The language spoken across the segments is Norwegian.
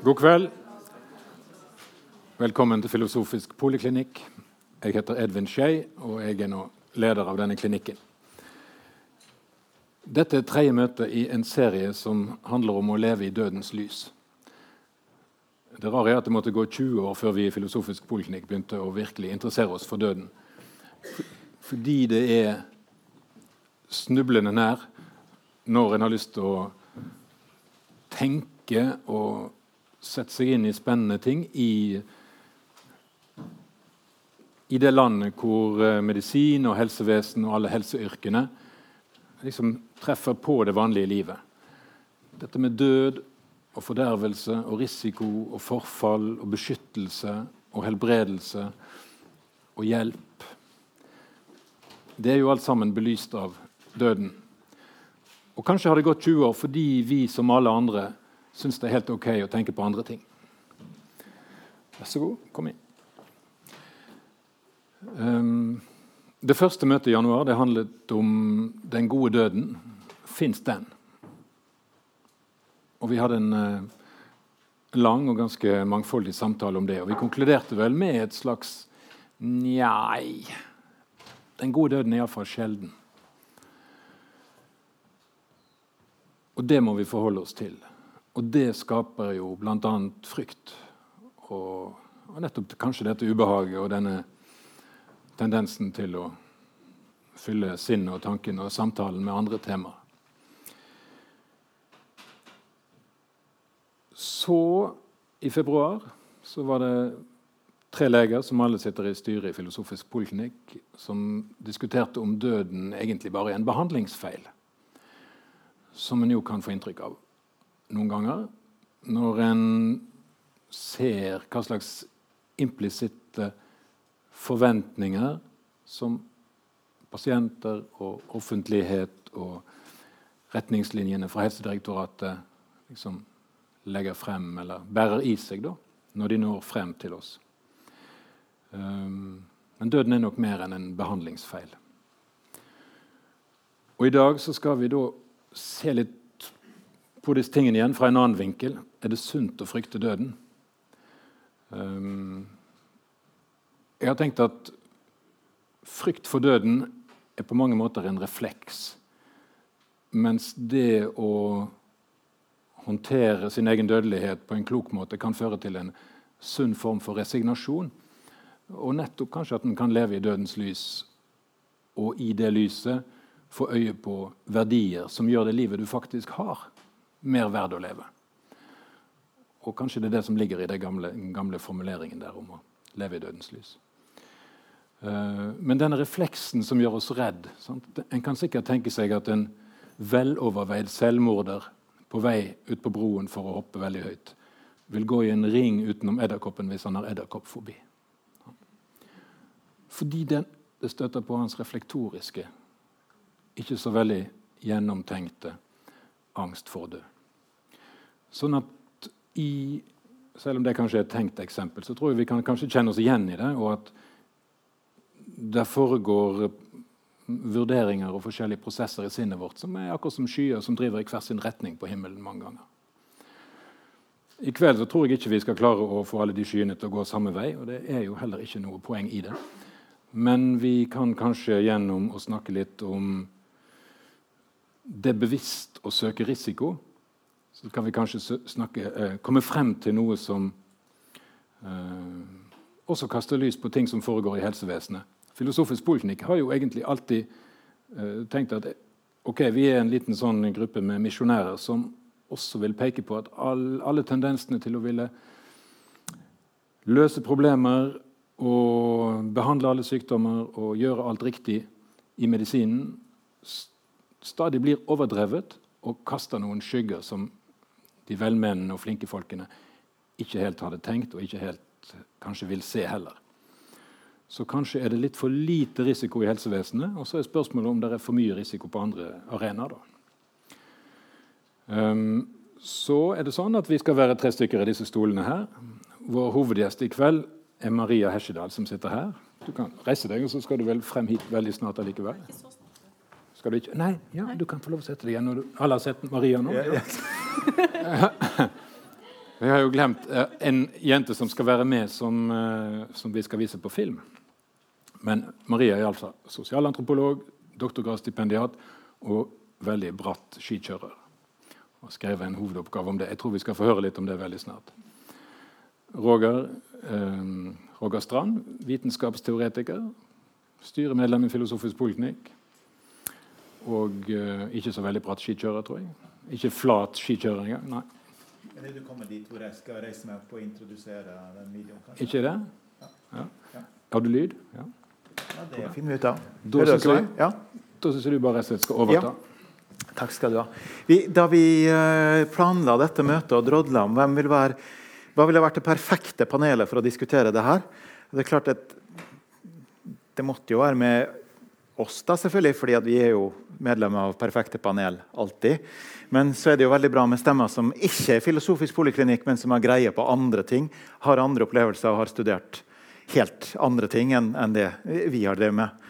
God kveld. Velkommen til Filosofisk poliklinikk. Jeg heter Edvin Skei, og jeg er nå leder av denne klinikken. Dette er tredje møte i en serie som handler om å leve i dødens lys. Det rare er at det måtte gå 20 år før vi i Filosofisk poliklinikk begynte å virkelig interessere oss for døden. Fordi det er snublende nær når en har lyst til å tenke og sette seg inn i spennende ting i, i det landet hvor eh, medisin og helsevesen og alle helseyrkene liksom treffer på det vanlige livet. Dette med død og fordervelse og risiko og forfall og beskyttelse og helbredelse og hjelp. Det er jo alt sammen belyst av døden. Og Kanskje har det gått 20 år fordi vi som alle andre syns det er helt ok å tenke på andre ting. Vær så god, kom inn. Um, det første møtet i januar det handlet om den gode døden. Fins den? Og vi hadde en uh, lang og ganske mangfoldig samtale om det. Og vi konkluderte vel med et slags Njei. Den gode døden er iallfall sjelden. Og det må vi forholde oss til. Og det skaper jo bl.a. frykt. Og, og, nettopp kanskje dette ubehaget og denne tendensen til å fylle sinnet og tanken og samtalen med andre temaer. Så, i februar, så var det tre leger som alle sitter i styret i Filosofisk poliklinikk, som diskuterte om døden egentlig bare er en behandlingsfeil. Som en jo kan få inntrykk av noen ganger når en ser hva slags implisitte forventninger som pasienter og offentlighet og retningslinjene fra Helsedirektoratet liksom legger frem, eller bærer i seg, da, når de når frem til oss. Um, men døden er nok mer enn en behandlingsfeil. Og I dag så skal vi da se litt på disse tingene igjen fra en annen vinkel. Er det sunt å frykte døden? Um, jeg har tenkt at frykt for døden er på mange måter en refleks. Mens det å håndtere sin egen dødelighet på en klok måte kan føre til en sunn form for resignasjon. Og nettopp kanskje at en kan leve i dødens lys, og i det lyset få øye på verdier som gjør det livet du faktisk har mer verd å leve. Og kanskje det er det som ligger i den gamle, gamle, formuleringen der om å leve i dødens lys. Uh, men denne refleksen som gjør oss redd sant? En kan sikkert tenke seg at en veloverveid selvmorder på vei ut på broen for å hoppe veldig høyt vil gå i en ring utenom edderkoppen hvis han har edderkopp forbi. Fordi den, det støter på hans reflektoriske, ikke så veldig gjennomtenkte angst for å dø. Sånn at i, Selv om det kanskje er et tenkt eksempel, så tror jeg vi kan kanskje kjenne oss igjen i det. Og at det foregår vurderinger og forskjellige prosesser i sinnet vårt som er akkurat som skyer som driver i hver sin retning på himmelen mange ganger. I kveld så tror jeg ikke vi skal klare å få alle de skyene til å gå samme vei. og det er jo heller ikke noe poeng i det. Men vi kan kanskje gjennom å snakke litt om det er bevisst å søke risiko, så kan vi kanskje snakke, eh, komme frem til noe som eh, også kaster lys på ting som foregår i helsevesenet. Filosofisk poliklinikk har jo egentlig alltid eh, tenkt at ok, vi er en liten sånn gruppe med misjonærer som også vil peke på at all, alle tendensene til å ville løse problemer og behandle alle sykdommer og gjøre alt riktig i medisinen stadig blir overdrevet og kaster noen skygger som de velmenende og flinke folkene ikke helt hadde tenkt og ikke helt kanskje vil se heller. Så kanskje er det litt for lite risiko i helsevesenet, og så er spørsmålet om det er for mye risiko på andre arenaer. Um, så er det sånn at Vi skal være tre stykker i disse stolene her. Vår hovedgjest i kveld er Maria Hesjedal, som sitter her. Du kan reise deg, og så skal du vel frem hit veldig snart allikevel. Skal du ikke? Nei, ja, du kan få lov å sette deg igjen. Når du, alle har sett Maria nå? Ja, ja. Vi har jo glemt eh, en jente som skal være med, som, eh, som vi skal vise på film. Men Maria er altså sosialantropolog, doktorgradsstipendiat og veldig bratt skikjører. Og skrev en hovedoppgave om det. Jeg tror vi skal få høre litt om det veldig snart. Roger, eh, Roger Strand, vitenskapsteoretiker. Styremedlem i Filosofisk poliklinikk. Og uh, ikke så veldig bratt skikjører, tror jeg. Ikke flat skikjører engang. Nei. Er det du kommer dit hvor jeg skal reise meg opp og introdusere den videoen? Kanskje? Ikke det? Ja. ja. Har du lyd? Ja. ja det finner vi ut av. Da syns jeg, ja? jeg, du bare skal overta. Ja. Takk skal du ha. Vi, da vi uh, planla dette møtet og drodla om hvem vil være, hva ville vært det perfekte panelet for å diskutere det her Det er klart at det måtte jo være med oss, da, selvfølgelig, fordi vi er jo medlemmer av perfekte panel alltid. Men så er det jo veldig bra med stemmer som ikke er filosofisk poliklinikk, men som har greie på andre ting, har andre opplevelser og har studert helt andre ting enn, enn det vi har drevet med.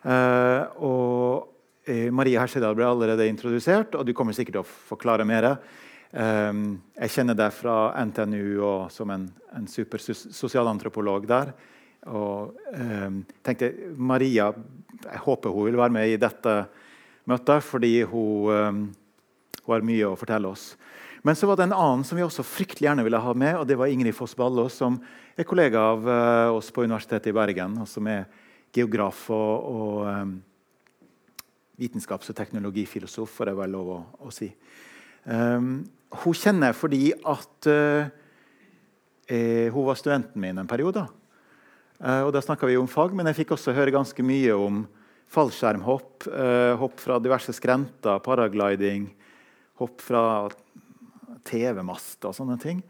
Uh, og uh, Marie Hersedal ble allerede introdusert, og du kommer sikkert til å forklare mer. Uh, jeg kjenner deg fra NTNU og som en, en super sosialantropolog der. Og tenkte Maria Jeg håper hun vil være med i dette møtet, fordi hun hun har mye å fortelle oss. Men så var det en annen som vi også fryktelig gjerne ville ha med, og det var Ingrid Foss Ballås, som er kollega av uh, oss på Universitetet i Bergen, og som er geograf og, og um, vitenskaps- og teknologifilosof, får jeg vel lov å, å si. Um, hun kjenner fordi at uh, eh, hun var studenten min en periode. Uh, og Da snakka vi om fag, men jeg fikk også høre ganske mye om fallskjermhopp, hopp fra diverse skrenter, paragliding, hopp fra TV-mast og sånne ting.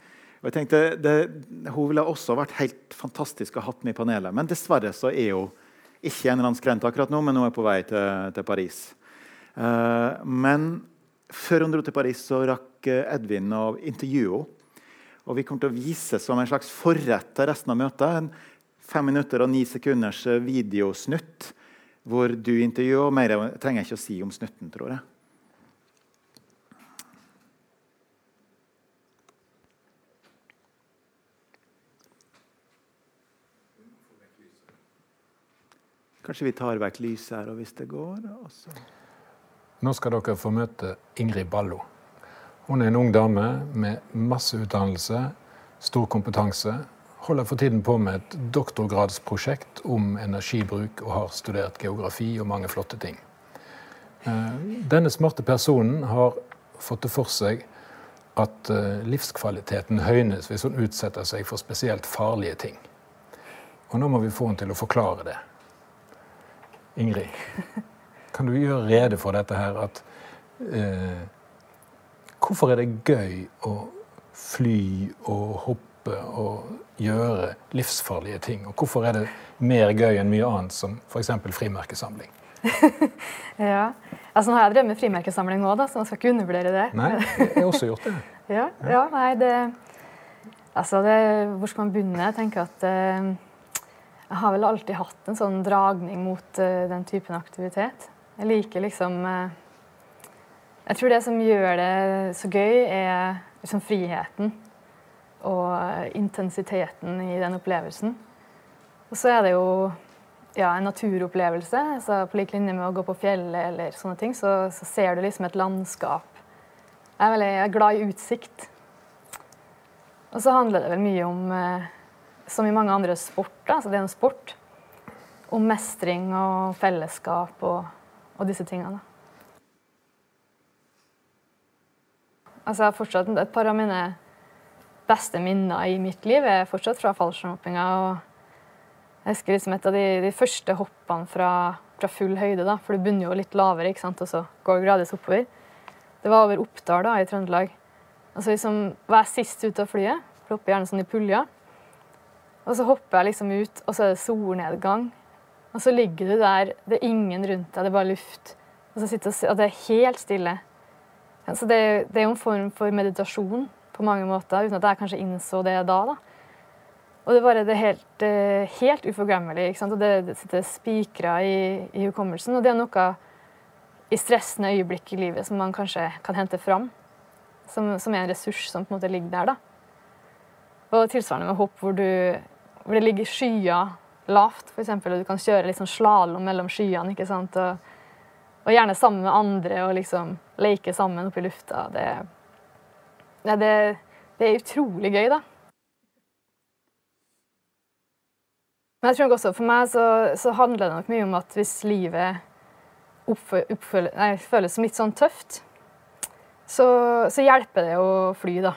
Og jeg tenkte, det, Hun ville også vært helt fantastisk å ha hatt med i panelet. Men dessverre så er hun ikke en eller annen skrent akkurat nå, men hun er på vei til, til Paris. Uh, men før hun dro til Paris, så rakk Edvin å intervjue henne. Og vi kommer til å vise som en slags forrett til resten av møtet en fem minutter og ni sekunders videosnutt hvor du intervjuer. og Mer trenger jeg ikke å si om snutten, tror jeg. Kanskje vi tar vekk lyset her, og hvis det går også. Nå skal dere få møte Ingrid Ballo. Hun er en ung dame med masse utdannelse, stor kompetanse. Holder for tiden på med et doktorgradsprosjekt om energibruk og har studert geografi og mange flotte ting. Eh, denne smarte personen har fått det for seg at eh, livskvaliteten høynes hvis hun utsetter seg for spesielt farlige ting. Og nå må vi få henne til å forklare det. Ingrid, kan du gjøre rede for dette her at eh, Hvorfor er det gøy å fly og hoppe og gjøre livsfarlige ting? Og hvorfor er det mer gøy enn mye annet, som f.eks. frimerkesamling? ja. Altså, nå har jeg drevet med frimerkesamling òg, så man skal ikke undervurdere det. Nei, jeg har også gjort det. ja, ja, nei, det Altså, det, hvor skal man begynne? Jeg tenker at eh, jeg har vel alltid hatt en sånn dragning mot eh, den typen aktivitet. Jeg liker liksom eh, Jeg tror det som gjør det så gøy, er liksom friheten og intensiteten i den opplevelsen. Og så er det jo ja, en naturopplevelse. Så på lik linje med å gå på fjellet eller sånne ting, så, så ser du liksom et landskap. Jeg er veldig glad i utsikt. Og så handler det vel mye om som i mange andre sporter, altså det er en sport, om mestring og fellesskap og, og disse tingene. Altså, jeg har fortsatt Et par av mine beste minner i mitt liv er fortsatt fra fallskjermhoppinga. Jeg husker liksom et av de, de første hoppene fra, fra, full høyde, da, for du begynner jo litt lavere, ikke sant? og så går gradvis oppover. Det var over Oppdal da, i Trøndelag. Altså liksom, var jeg sist ut av flyet, for hopper gjerne sånn i puljer. Og så hopper jeg liksom ut, og så er det solnedgang. Og så ligger du der, det er ingen rundt deg, det er bare luft. Og, sitter, og det er helt stille. Så det, det er jo en form for meditasjon på mange måter, uten at jeg kanskje innså det da. da. Og det, er bare, det er helt, eh, helt uforglemmelig. Og det, sitter spikra i, i, hukommelsen. Og det er noe i stressende øyeblikk i livet som man kanskje kan hente fram. Som, som er en ressurs som på en måte ligger der. da. Og tilsvarende med hopp hvor, du, hvor det ligger skyer lavt, f.eks. Og du kan kjøre liksom slalåm mellom skyene. ikke sant? Og, og, gjerne sammen med andre og liksom leke sammen oppe i lufta. Det, ja, det, det er utrolig gøy, da. Men jeg tror også for meg så, så, handler det nok mye om at hvis livet oppføl, oppføl, nei, føles som litt sånn tøft, så, så, hjelper det å fly, da.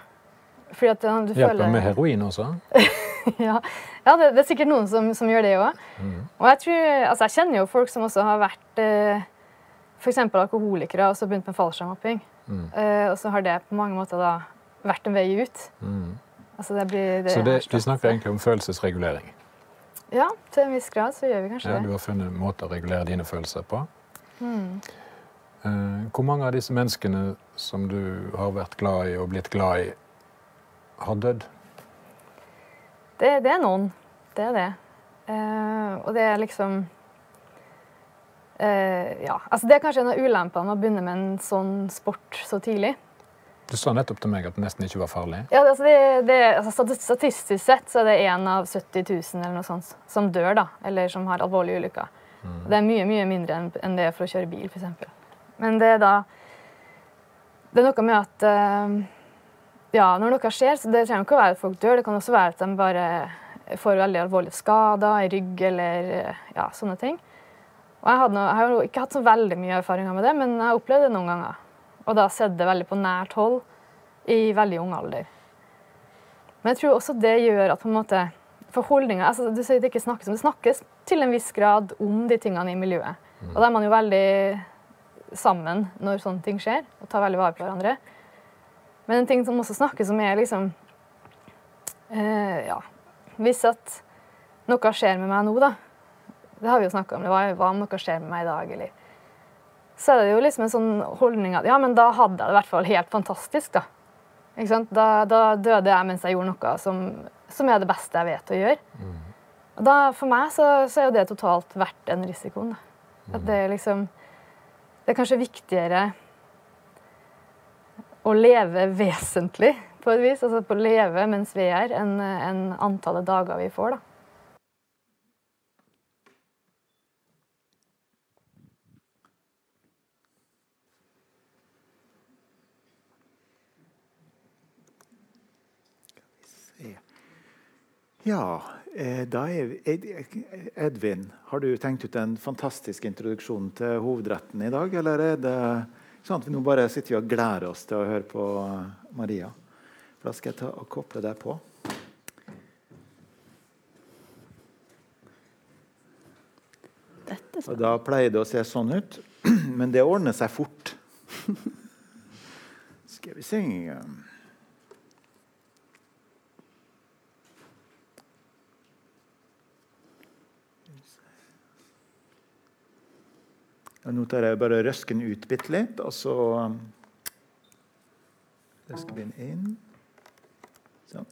Fordi at du Hjelper føler... med heroin også? ja, ja det, det, er sikkert noen som, som gjør det òg. Mm. Og jeg, tror, altså jeg kjenner jo folk som også har vært eh, f.eks. alkoholikere og så begynt med fallskjermhopping. Mm. Eh, og så har det på mange måter da vært en vei ut. Mm. Altså det blir, det så det, du snakker egentlig om følelsesregulering? Ja, til en viss grad så gjør vi kanskje ja, det. Du har funnet en måte å regulere dine følelser på. Mm. Eh, hvor mange av disse menneskene som du har vært glad i og blitt glad i, har dødd? Det, det er noen. Det er det. Uh, og det er liksom uh, Ja. Altså det er kanskje en av ulempene med å begynne med en sånn sport så tidlig. Du sa nettopp til meg at det nesten ikke var farlig. Ja, altså det, det, altså Statistisk sett så er det én av 70 000 eller noe sånt som dør, da, eller som har alvorlige ulykker. Mm. Det er mye mye mindre enn det er for å kjøre bil, f.eks. Men det er da Det er noe med at uh, Ja, når noe skjer, så det trenger ikke å være at folk dør. Det kan også være at de bare får veldig alvorlige skader i rygg eller ja, sånne ting. Og jeg, noe, jeg, har ikke hatt så veldig mye erfaringer med det, men jeg har opplevd det noen ganger. Og da sett det veldig på nært hold i veldig ung alder. Men jeg tror også det gjør at på en måte for altså Du sier det ikke snakkes om, det snakkes til en viss grad om de tingene i miljøet. Og da er man jo veldig sammen når sånne ting skjer, og tar veldig vare på hverandre. Men en ting som også snakkes om, er liksom eh, Ja, hvis at noe skjer med meg nå, da Det har vi jo snakka om. Hva, hva om noe skjer med meg i dag, eller Så er det jo liksom en sånn holdning at ja, men da hadde jeg det i hvert fall helt fantastisk, da. Ikke sant? Da, da døde jeg mens jeg gjorde noe som, som er det beste jeg vet å gjøre. Mm. Og da, for meg så, så, er jo det totalt verdt den risikoen. Da. At mm. det er liksom det er kanskje viktigere å leve vesentlig på et vis, altså på å leve mens vi er, enn en antallet dager vi får. da. Ja, eh, da er Edvin, har du tenkt ut en fantastisk introduksjon til hovedretten i dag? Eller er det sånn at vi nå bare sitter og gleder oss til å høre på Maria? For da skal jeg ta og koble deg på. Og da pleier det å se sånn ut, men det ordner seg fort. Skal vi se Nå tar jeg bare røsken ut bitte litt, og så um, røsker den inn. Sånn.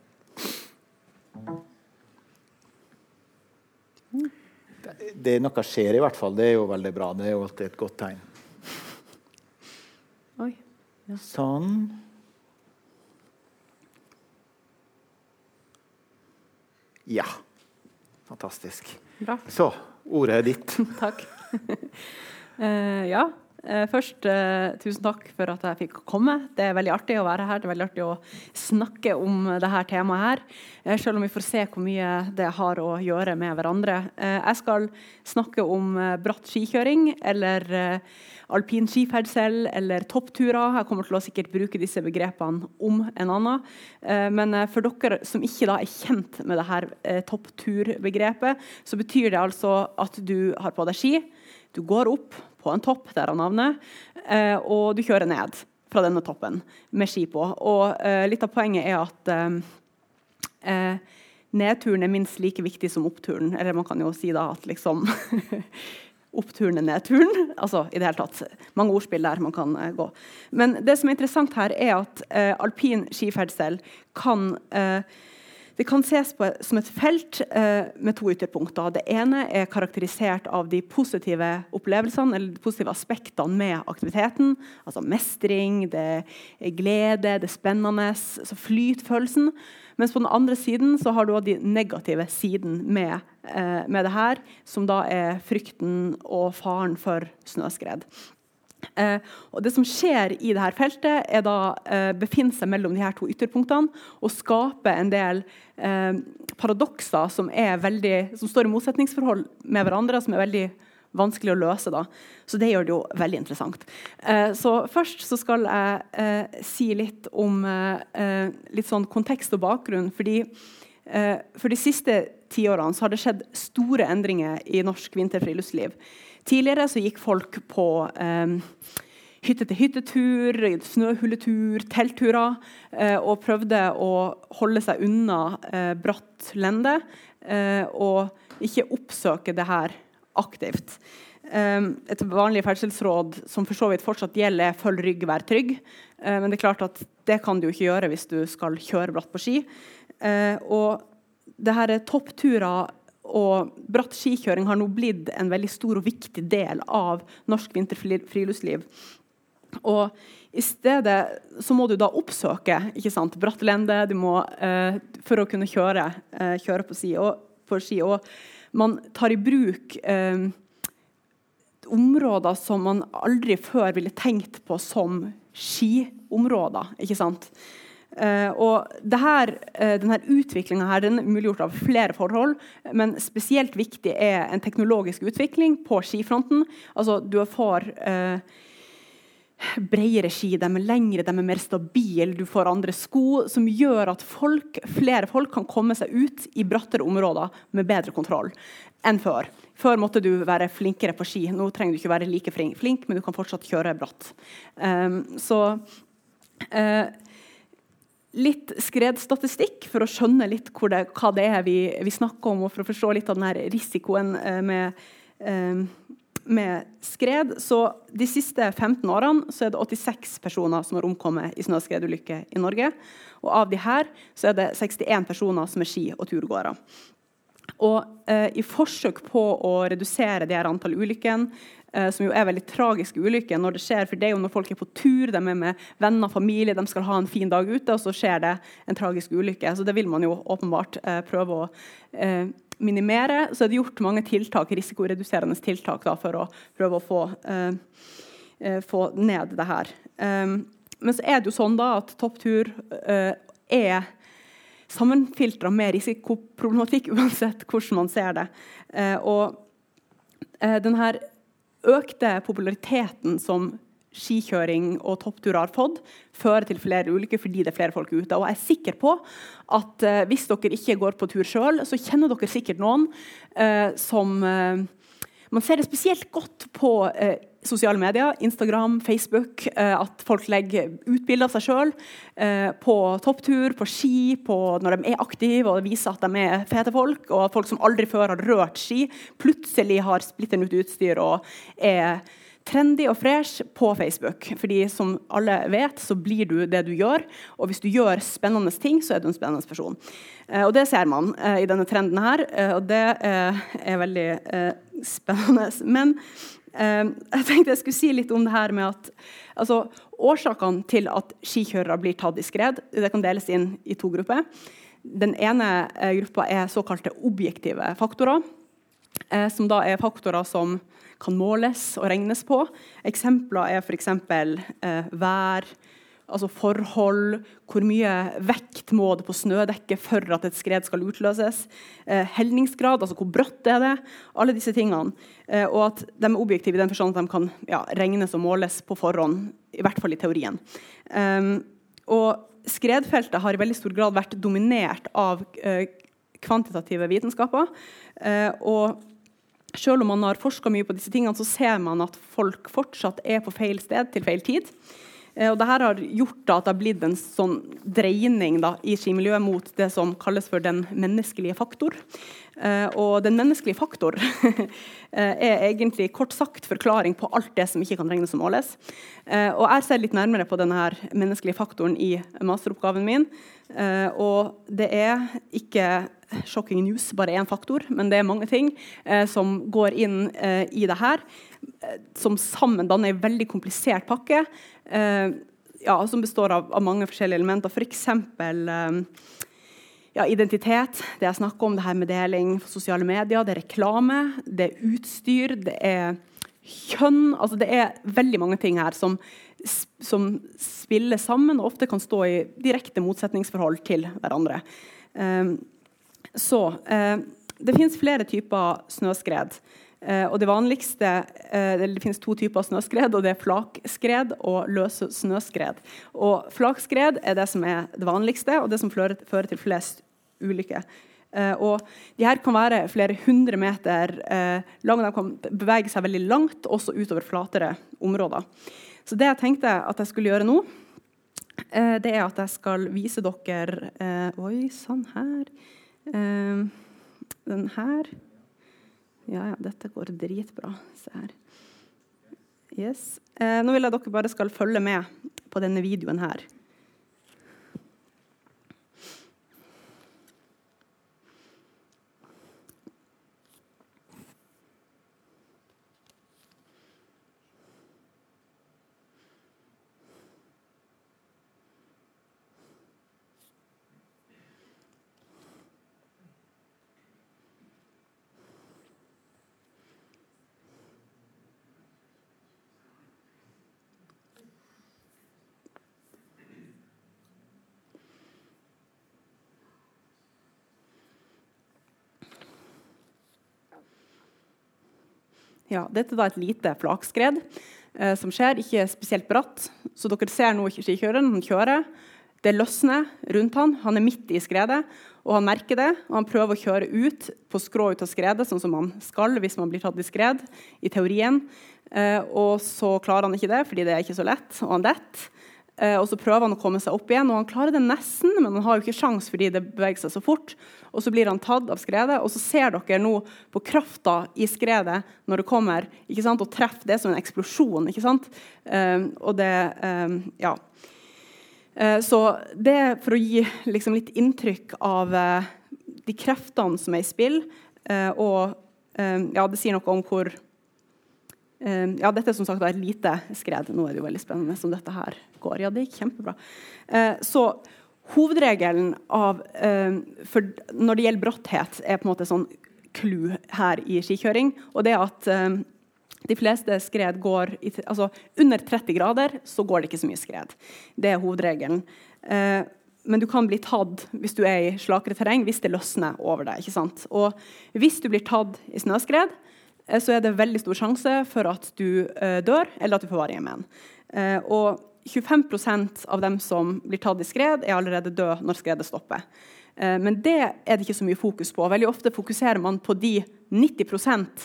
Det noe skjer i hvert fall. Det er jo veldig bra. Det er jo alltid et godt tegn. Oi. Ja. Sånn. Ja. Fantastisk. Bra. Så, ordet er ditt. Takk. Uh, ja. Uh, først, uh, tusen takk for at jeg fikk komme. Det er veldig artig å være her. Det er veldig artig å snakke om dette temaet her. selv om vi får se hvor mye det har å gjøre med hverandre. jeg skal snakke om bratt skikjøring eller alpin skiferdsel eller toppturer. Jeg kommer til å sikkert bruke disse begrepene om en annen. men for dere som ikke er kjent med dette toppturbegrepet, så betyr det altså at du har på deg ski. Du går opp på en topp, derav navnet, eh, og du kjører ned fra denne toppen med ski på. Og eh, litt av poenget er at eh, nedturen er minst like viktig som oppturen. Eller man kan jo si da at liksom Oppturen er nedturen. Altså i det hele tatt mange ordspill der man kan gå. Men det som er interessant her, er at alpin skiferdsel kan det kan ses på som et felt eh, med to ytterpunkter. Det ene er karakterisert av de positive opplevelsene eller de positive aspektene med aktiviteten. Altså mestring, det er glede, det er spennende, så flytfølelsen. Mens på den andre siden så har du også de negative siden med, eh, med det her, som da er frykten og faren for snøskred. Eh, og Det som skjer i dette feltet, er da eh, befinne seg mellom de her to ytterpunktene og skape en del eh, paradokser som, veldig, som, står i motsetningsforhold med hverandre, som er veldig vanskelig å løse. da. Så det gjør det jo veldig interessant. Eh, så Først så skal jeg eh, si litt om eh, litt sånn kontekst og bakgrunn. fordi For de siste tiårene har det skjedd store endringer i norsk vinterfriluftsliv. Tidligere så gikk folk på eh, hytte-til-hyttetur, snøhulletur, teltturer, eh, og prøvde å holde seg unna eh, bratt lende eh, og ikke oppsøke det her aktivt. Eh, et vanlig ferdselsråd som for så vidt fortsatt gjelder, er 'følg rygg, vær trygg'. Eh, men det er klart at det kan du ikke gjøre hvis du skal kjøre bratt på ski. og det her er toppturer og bratt skikjøring har nå blitt en veldig stor og viktig del av norsk vinterfriluftsliv. Og i stedet så må du da oppsøke ikke sant, bratt lende eh, for å kunne kjøre, eh, kjøre på, ski, og, på, ski. Og man tar i bruk eh, områder som man aldri før ville tenkt på som skiområder. ikke sant? Uh, og her, uh, denne utviklinga er muliggjort av flere forhold, men spesielt viktig er en teknologisk utvikling på skifronten. Altså, du får uh, bredere ski, de er lengre, de er mer stabile, du får andre sko, som gjør at folk, flere folk kan komme seg ut i brattere områder med bedre kontroll enn før. Før måtte du være flinkere på ski. Nå trenger du ikke være like flink, men du kan fortsatt kjøre bratt. Um, så litt skredstatistikk for å skjønne litt det, hva det er vi, vi, snakker om, og for å forstå litt av denne risikoen eh, med, eh, med, skred. Så De siste 15 årene så er det 86 personer som har omkommet i snøskredulykker i Norge. Og Av de her så er det 61 personer som er ski- og turgåere. Og eh, I forsøk på å redusere det her antall ulykkene som jo er veldig tragiske ulykker når det skjer. For det er jo når folk er på tur, de er med venner familie, de skal ha en fin dag ute, og så skjer det en tragisk ulykke. Så det vil man jo åpenbart eh, prøve å eh, minimere. Så er det gjort mange tiltak, risikoreduserende tiltak da, for å prøve å få, få ned det her. men så er det jo sånn da at topptur er sammenfiltra med risikoproblematikk uansett hvordan man ser det. og denne økte populariteten som skikjøring og topptur har fått, fører til flere ulykker fordi det er flere folk ute. Og jeg er sikker på at uh, hvis dere ikke går på tur sjøl, så kjenner dere sikkert noen uh, som uh, Man ser det spesielt godt på sosiale medier, Instagram, Facebook, at folk legger ut bilder av seg sjøl på topptur, på ski, på når de er aktive og viser at de er fete folk. Og at folk som aldri før har rørt ski, plutselig har splitter nytt utstyr og er trendy og fresh på Facebook. Fordi som alle vet, så blir du det du gjør. Og hvis du gjør spennende ting, så er du en spennende person. Eh, og det ser man eh, i denne trenden her, eh, og det er veldig spennende. Men jeg tenkte jeg skulle si litt om det her med at altså, Årsakene til at skikjørere blir tatt i skred, det kan deles inn i to grupper. Den ene gruppa er såkalte objektive faktorer. som da er faktorer som kan måles og regnes på. Eksempler er f.eks. Eh, vær, altså forhold, hvor mye vekt må det på snødekket for at et skred skal utløses. Eh, helningsgrad, altså hvor brått er det. Alle disse tingene. Eh, og at de er objektive i den forstand at de kan ja, regnes og måles på forhånd. I hvert fall i teorien. Eh, og skredfeltet har i veldig stor grad vært dominert av uh, kvantitative vitenskaper. Uh, og selv om man har forska mye på disse tingene, så ser man at folk fortsatt er på feil sted til feil tid. Eh, og Dette har gjort at det har blitt en sånn dreining da, i skimiljøet mot det som kalles for den menneskelige faktor. Eh, og den menneskelige faktor eh, er egentlig kort sagt forklaring på alt det som ikke kan regnes som måles. Og Jeg ser litt nærmere på denne menneskelige faktoren i masteroppgaven min. Og det er ikke shocking news bare én faktor, men det er mange ting eh, som går inn eh, i det her, eh, som sammen danner en veldig komplisert pakke. Eh, ja, som består av, av, mange forskjellige elementer. F.eks. Ja, identitet, det jeg snakker om, det her med deling på sosiale medier, det er reklame, det er utstyr, det er kjønn altså Det er veldig mange ting her som, som spiller sammen og ofte kan stå i direkte motsetningsforhold til hverandre. Um, så uh, det finnes flere typer snøskred. Uh, og Det vanligste, uh, det finnes to typer snøskred, og det er flakskred og løse snøskred. Og Flakskred er det som er det vanligste, og det som fører, til flest ulykker. Uh, og de her kan være flere hundre meter uh, lange. De kan bevege seg veldig langt, også utover flatere områder. Så det jeg tenkte at jeg skulle gjøre nå, uh, det er at jeg skal vise dere Oi sann, her. Den her. Ja, ja, dette går dritbra. Se her. Yes. nå vil jeg dere bare skal følge med på denne videoen her. Ja, dette er et lite flakskred eh, som skjer, ikke spesielt bratt. Så dere ser nå skikjøreren. Han kjører. Det løsner rundt han. Han er midt i skredet, og han merker det. og Han prøver å kjøre ut på skrå ut av skredet, sånn som man skal hvis man blir tatt i skred, i teorien. Eh, og så klarer han ikke det, fordi det er ikke så lett, og han detter. Eh, og så prøver han å komme seg opp igjen, og han klarer det nesten, men han har jo ikke sjans fordi det beveger seg så fort. Og så blir han tatt av skredet, og så ser dere nå på krafta i skredet når det kommer, ikke sant, og treffer. Det som en eksplosjon. ikke sant? Uh, og det uh, Ja. Så det for å gi liksom, litt inntrykk av de kreftene som er i spill, og ja, det sier noe om hvor ja, dette er som sagt et lite skred. Nå er det jo veldig spennende som dette her går. Ja, det gikk kjempebra. Eh, så hovedregelen av ehm, for Når det gjelder bratthet, er på en måte sånn clou her i skikjøring. Og det er at ehm, de fleste skred går i, altså Under 30 grader så går det ikke så mye skred. Det er hovedregelen. Men du kan bli tatt hvis du er i slakere terreng, hvis det løsner over deg. ikke sant? Og hvis du blir tatt i snøskred, så er det veldig stor sjanse for at du eh, dør, eller at du får varige men. Eh, og 25% av dem som blir tatt i skred, er allerede døde når skredet stopper. Men det er det ikke så mye fokus på. Veldig ofte fokuserer man på de 90%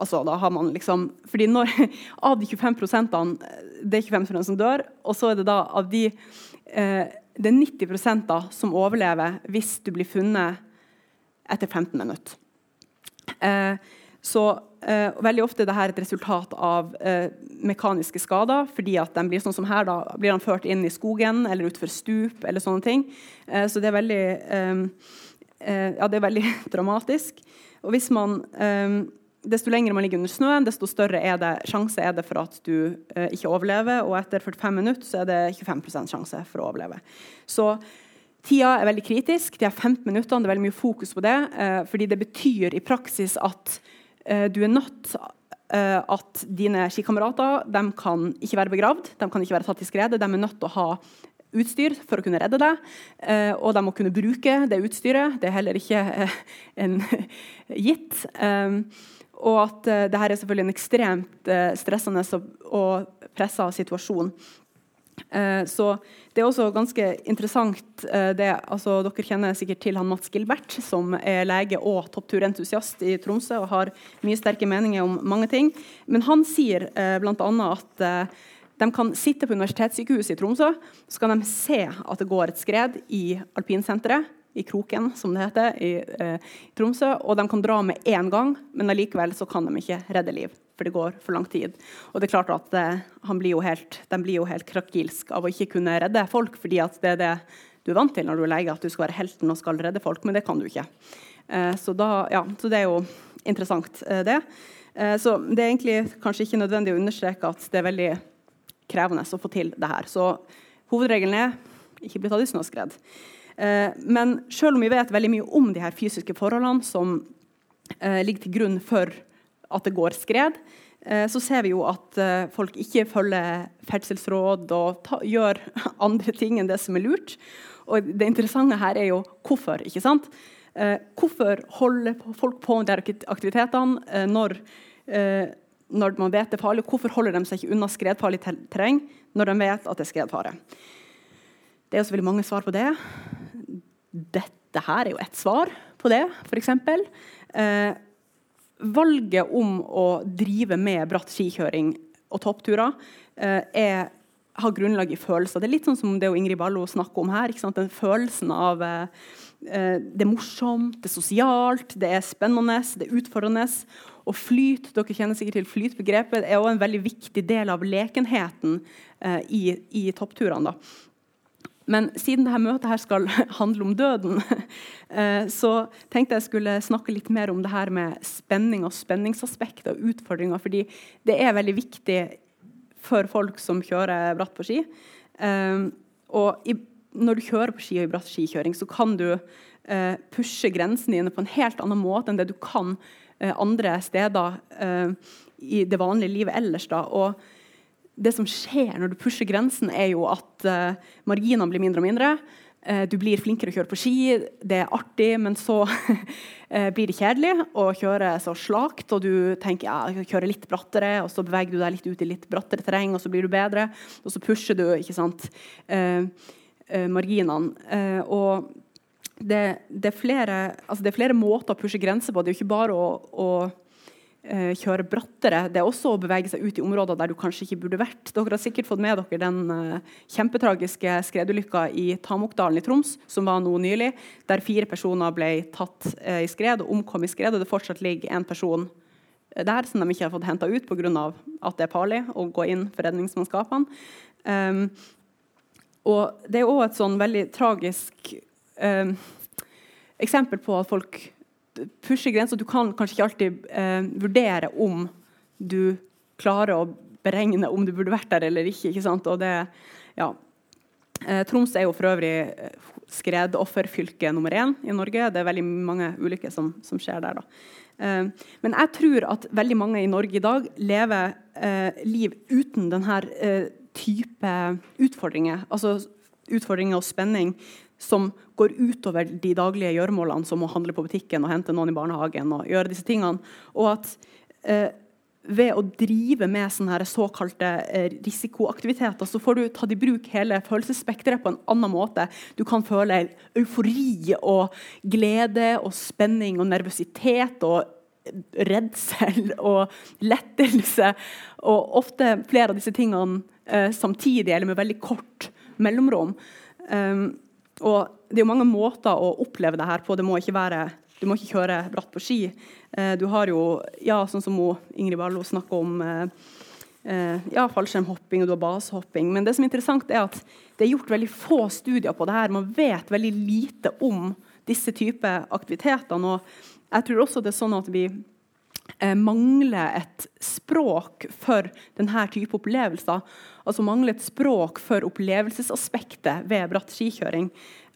altså da har man liksom, fordi når, Av de 25% det er 25 som dør, og så er det da av de det er 90 da som overlever hvis du blir funnet etter 15 minutter. Eh, så eh, Veldig ofte er dette et resultat av eh, mekaniske skader. fordi at de blir sånn som her da, blir de ført inn i skogen eller utfor stup. eller sånne ting. Eh, så det er veldig, eh, eh, ja, det er veldig dramatisk. Og hvis man, eh, Desto lenger man ligger under snøen, desto større er det, sjanse er det for at du ikke overlever. Og etter 45 minutter så er det 25 sjanse for å overleve. Så Tida er veldig kritisk. De er 15 minuttene, det er veldig mye fokus på det. fordi det betyr i praksis at du er nødt eh, at dine skikamerater kan ikke være begravd, de kan ikke være tatt i skredet. De er nødt til å ha utstyr for å kunne redde deg, eh, og de må kunne bruke det utstyret. Det er heller ikke en gitt. Og at dette er selvfølgelig en ekstremt stressende og pressa situasjon. Eh, så det er også ganske interessant eh, det, altså, Dere kjenner sikkert til han Mats Gilbert, som er lege og toppturentusiast i Tromsø og har mye sterke meninger om mange ting. Men han sier eh, bl.a. at eh, de kan sitte på universitetssykehuset i Tromsø så kan de se at det går et skred i alpinsenteret i Kroken, som det heter, i, eh, Tromsø. Og de kan dra med én gang, men allikevel så kan de ikke redde liv for det går for lang tid. Og det er klart at eh, blir helt, De blir jo helt krakilsk av å ikke kunne redde folk, fordi det er det du er vant til når du er lege, at du skal være helten og skal redde folk, men det kan du ikke. Eh, så, da, ja, så det er jo interessant, eh, det. Eh, så det er egentlig kanskje ikke nødvendig å understreke at det er veldig krevende å få til det her. Så hovedregelen er ikke bli tatt i snøskred. Men selv om vi vet veldig mye om de her fysiske forholdene som ligger til grunn for at det går skred, eh, så ser vi jo at folk ikke følger ferdselsråd og ta, gjør andre ting enn det som er lurt. Og det interessante her er jo hvorfor. ikke sant? hvorfor holder folk på med de aktivitetene når, når man vet det er farlig? Hvorfor holder de seg ikke unna skredfarlig terreng når de vet at det er skredfare? Det er selvfølgelig mange svar på det. Dette her er jo ett svar på det, f.eks. Eh, valget om å drive med bratt skikjøring og toppturer eh, er, har grunnlag i følelser. Det er litt sånn som det Ingrid Ballo snakker om her. Den følelsen av eh, eh, det er morsomt, det er sosialt, det er spennende, det er utfordrende. Og flyt dere kjenner sikkert til flytbegrepet, er også en veldig viktig del av lekenheten eh, i, i toppturene. Men siden dette møtet her skal handle om døden, eh, så tenkte jeg skulle snakke litt mer om det her med spenning og spenningsaspekt og utfordringer. fordi det er veldig viktig for folk som kjører bratt på ski. Eh, og når du kjører på ski og i bratt skikjøring, så kan du eh, pushe grensene dine på en helt annen måte enn det du kan andre steder i det vanlige livet ellers. da, og det som skjer når du pusher grensen, er jo at uh, marginene blir mindre og mindre. Uh, du blir flinkere å kjøre på ski, det er artig, men så uh, blir det kjedelig å kjøre så slakt. Og du tenker ja, jeg kjører litt brattere, og så beveger du deg litt ut i litt brattere terreng, og så blir du bedre. Og så pusher du ikke sant, marginene. og det, det, er flere, altså det, er flere, måter å pushe grenser på. Det er jo ikke bare å, å kjøre brattere. Det er også å bevege seg ut i områder der du kanskje ikke burde vært. Dere har sikkert fått med dere den uh, kjempetragiske skredulykka i Tamokdalen i Troms, som var nå nylig, der fire personer ble tatt uh, i skred og omkom i skred, og det fortsatt ligger en person der som de ikke har fått henta ut pga. at det er farlig å gå inn for redningsmannskapene. Um, og det er òg et sånn veldig tragisk um, eksempel på at folk pushe grenser. Du kan kanskje ikke alltid eh, vurdere om du klarer å beregne om du burde vært der eller ikke. ikke sant? Og det, ja. eh, Troms er jo for øvrig eh, skredofferfylke nummer én i Norge. Det er veldig mange ulykker som, som skjer der. da. Eh, men jeg tror at veldig mange i Norge i dag lever eh, liv uten denne type utfordringer. Altså utfordringer og spenning som går utover de daglige gjøremålene, som å handle på butikken og hente noen i barnehagen. og gjøre disse tingene. Og at eh, ved å drive med sånne såkalte eh, risikoaktiviteter, så får du tatt i bruk hele følelsesspekteret på en annen måte. Du kan føle eufori og glede og spenning og nervøsitet og redsel og lettelse. Og ofte flere av disse tingene eh, samtidig eller med veldig kort mellomrom. Um, og Det er jo mange måter å oppleve det her på. Det må ikke være, du må ikke kjøre bratt på ski. Eh, du har jo, ja, sånn som Ingrid Ballo snakker om, eh, eh, ja, fallskjermhopping og du har basehopping. Men det som er interessant er at det er gjort veldig få studier på det her. Man vet veldig lite om disse typer aktiviteter. og jeg tror også det er sånn at vi mangler et språk for denne type opplevelser. Altså mangler et språk for opplevelsesaspektet ved bratt skikjøring.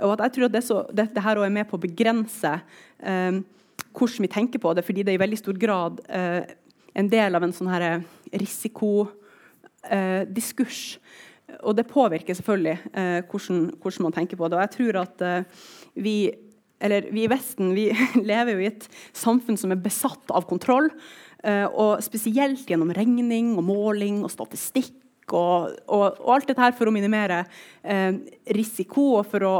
Og at jeg tror at det, så, det, det her er med på å begrense eh, hvordan vi tenker på det, fordi det er i veldig stor grad eh, en del av en sånn risikodiskurs. Eh, og det påvirker selvfølgelig eh, hvordan, hvordan, man tenker på det. Og jeg tror at eh, vi eller vi i Vesten vi lever jo i et samfunn som er besatt av kontroll. Og spesielt gjennom regning og måling og statistikk og, og, og alt dette her for å minimere eh, risiko og for å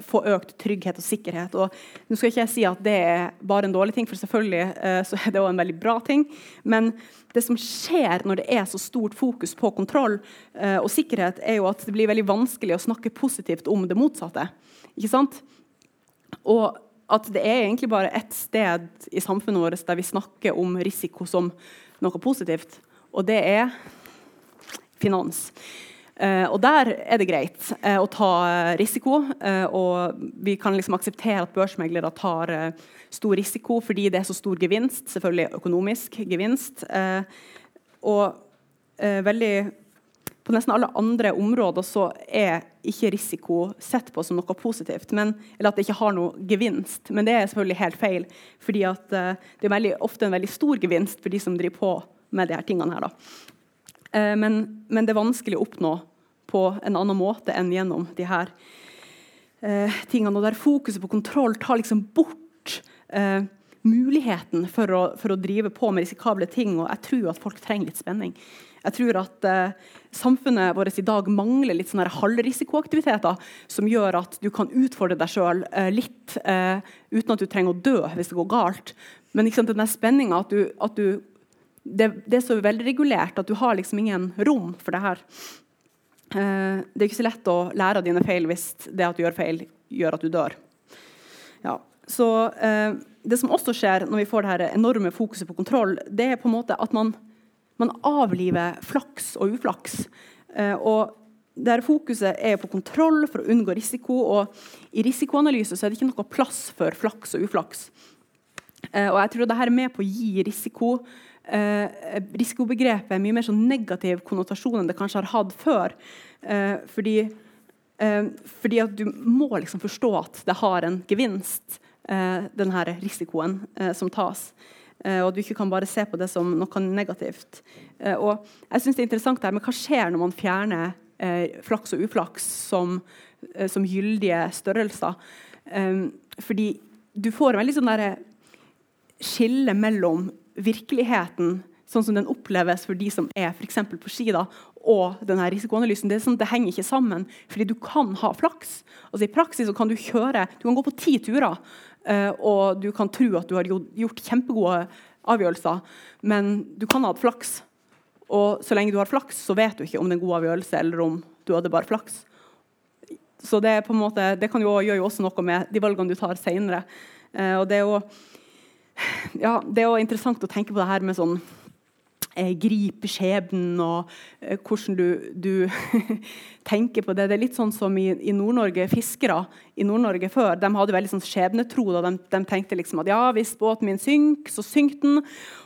få økt trygghet og sikkerhet. Og nå skal ikke jeg si at det er bare en dårlig ting, for selvfølgelig eh, så er det også en veldig bra ting. Men det som skjer når det er så stort fokus på kontroll og sikkerhet, er jo at det blir veldig vanskelig å snakke positivt om det motsatte. Ikke sant? Og at det er egentlig bare ett sted i samfunnet vårt der vi snakker om risiko som noe positivt, og det er finans. Uh, og der er det greit uh, å ta risiko. Uh, og vi kan liksom akseptere at børsmeglere tar stor risiko fordi det er så stor gevinst. Selvfølgelig økonomisk gevinst. Og veldig på nesten alle andre områder så er ikke risiko sett på som noe positivt. Men, eller at det ikke har noe gevinst. Men det er selvfølgelig helt feil. fordi uh, det er veldig, ofte en veldig stor gevinst for de som driver på med de her tingene. her. Uh, men, men, det er vanskelig å oppnå på en annen måte enn gjennom de her uh, tingene. Og der fokuset på kontroll tar liksom bort muligheten for å, for å, drive på med risikable ting. Og jeg tror at folk trenger litt spenning. Jeg tror at eh, samfunnet vårt i dag mangler litt sånne halvrisikoaktiviteter som gjør at du kan utfordre deg sjøl eh, litt eh, uten at du trenger å dø hvis det går galt. Men liksom, den spenninga at, at du det, det, er så velregulert at du har liksom ingen rom for det her. Eh, det er ikke så lett å lære av dine feil hvis det at du gjør feil, gjør at du dør. Ja. Så eh, Det som også skjer når vi får det her enorme fokuset på kontroll, det er på en måte at man man avliver flaks og uflaks. Eh, og der Fokuset er på kontroll for å unngå risiko. og I risikoanalyse så er det ikke noe plass for flaks og uflaks. Eh, og jeg tror dette er med på å gi risiko eh, risikobegrepet er mye mer sånn negativ konnotasjon enn det kanskje har hatt før. Eh, fordi, eh, fordi, at du må liksom forstå at det har en gevinst, eh, denne risikoen som tas. Eh, og at du ikke kan bare se på det som noe negativt. Eh, og jeg synes det er interessant der, men Hva skjer når man fjerner eh, flaks og uflaks som, som gyldige størrelser? fordi du får en veldig sånn skille mellom virkeligheten sånn som den oppleves for de som er for på ski, da, og denne risikoanalysen. Det, er sånn, det henger ikke sammen, fordi du kan ha flaks. Altså I praksis kan du kjøre, du kan gå på ti turer Uh, og du kan tro at du har gjort kjempegode avgjørelser, men du kan ha hatt flaks. Og så lenge du har flaks, så vet du ikke om det er en god avgjørelse eller om du hadde bare flaks. Så det, måte, det kan jo, gjøre jo også noe med de valgene du tar senere. Uh, og det er jo ja, det er jo interessant å tenke på det her med sånn eh, gripe skjebnen, og eh, hvordan du, du tenker på det. Det er litt sånn som i, i Nord-Norge. Fiskere i Nord-Norge før de hadde veldig sånn skjebnetro. Da. De, de, tenkte liksom at ja, hvis båten min synker, så synker den.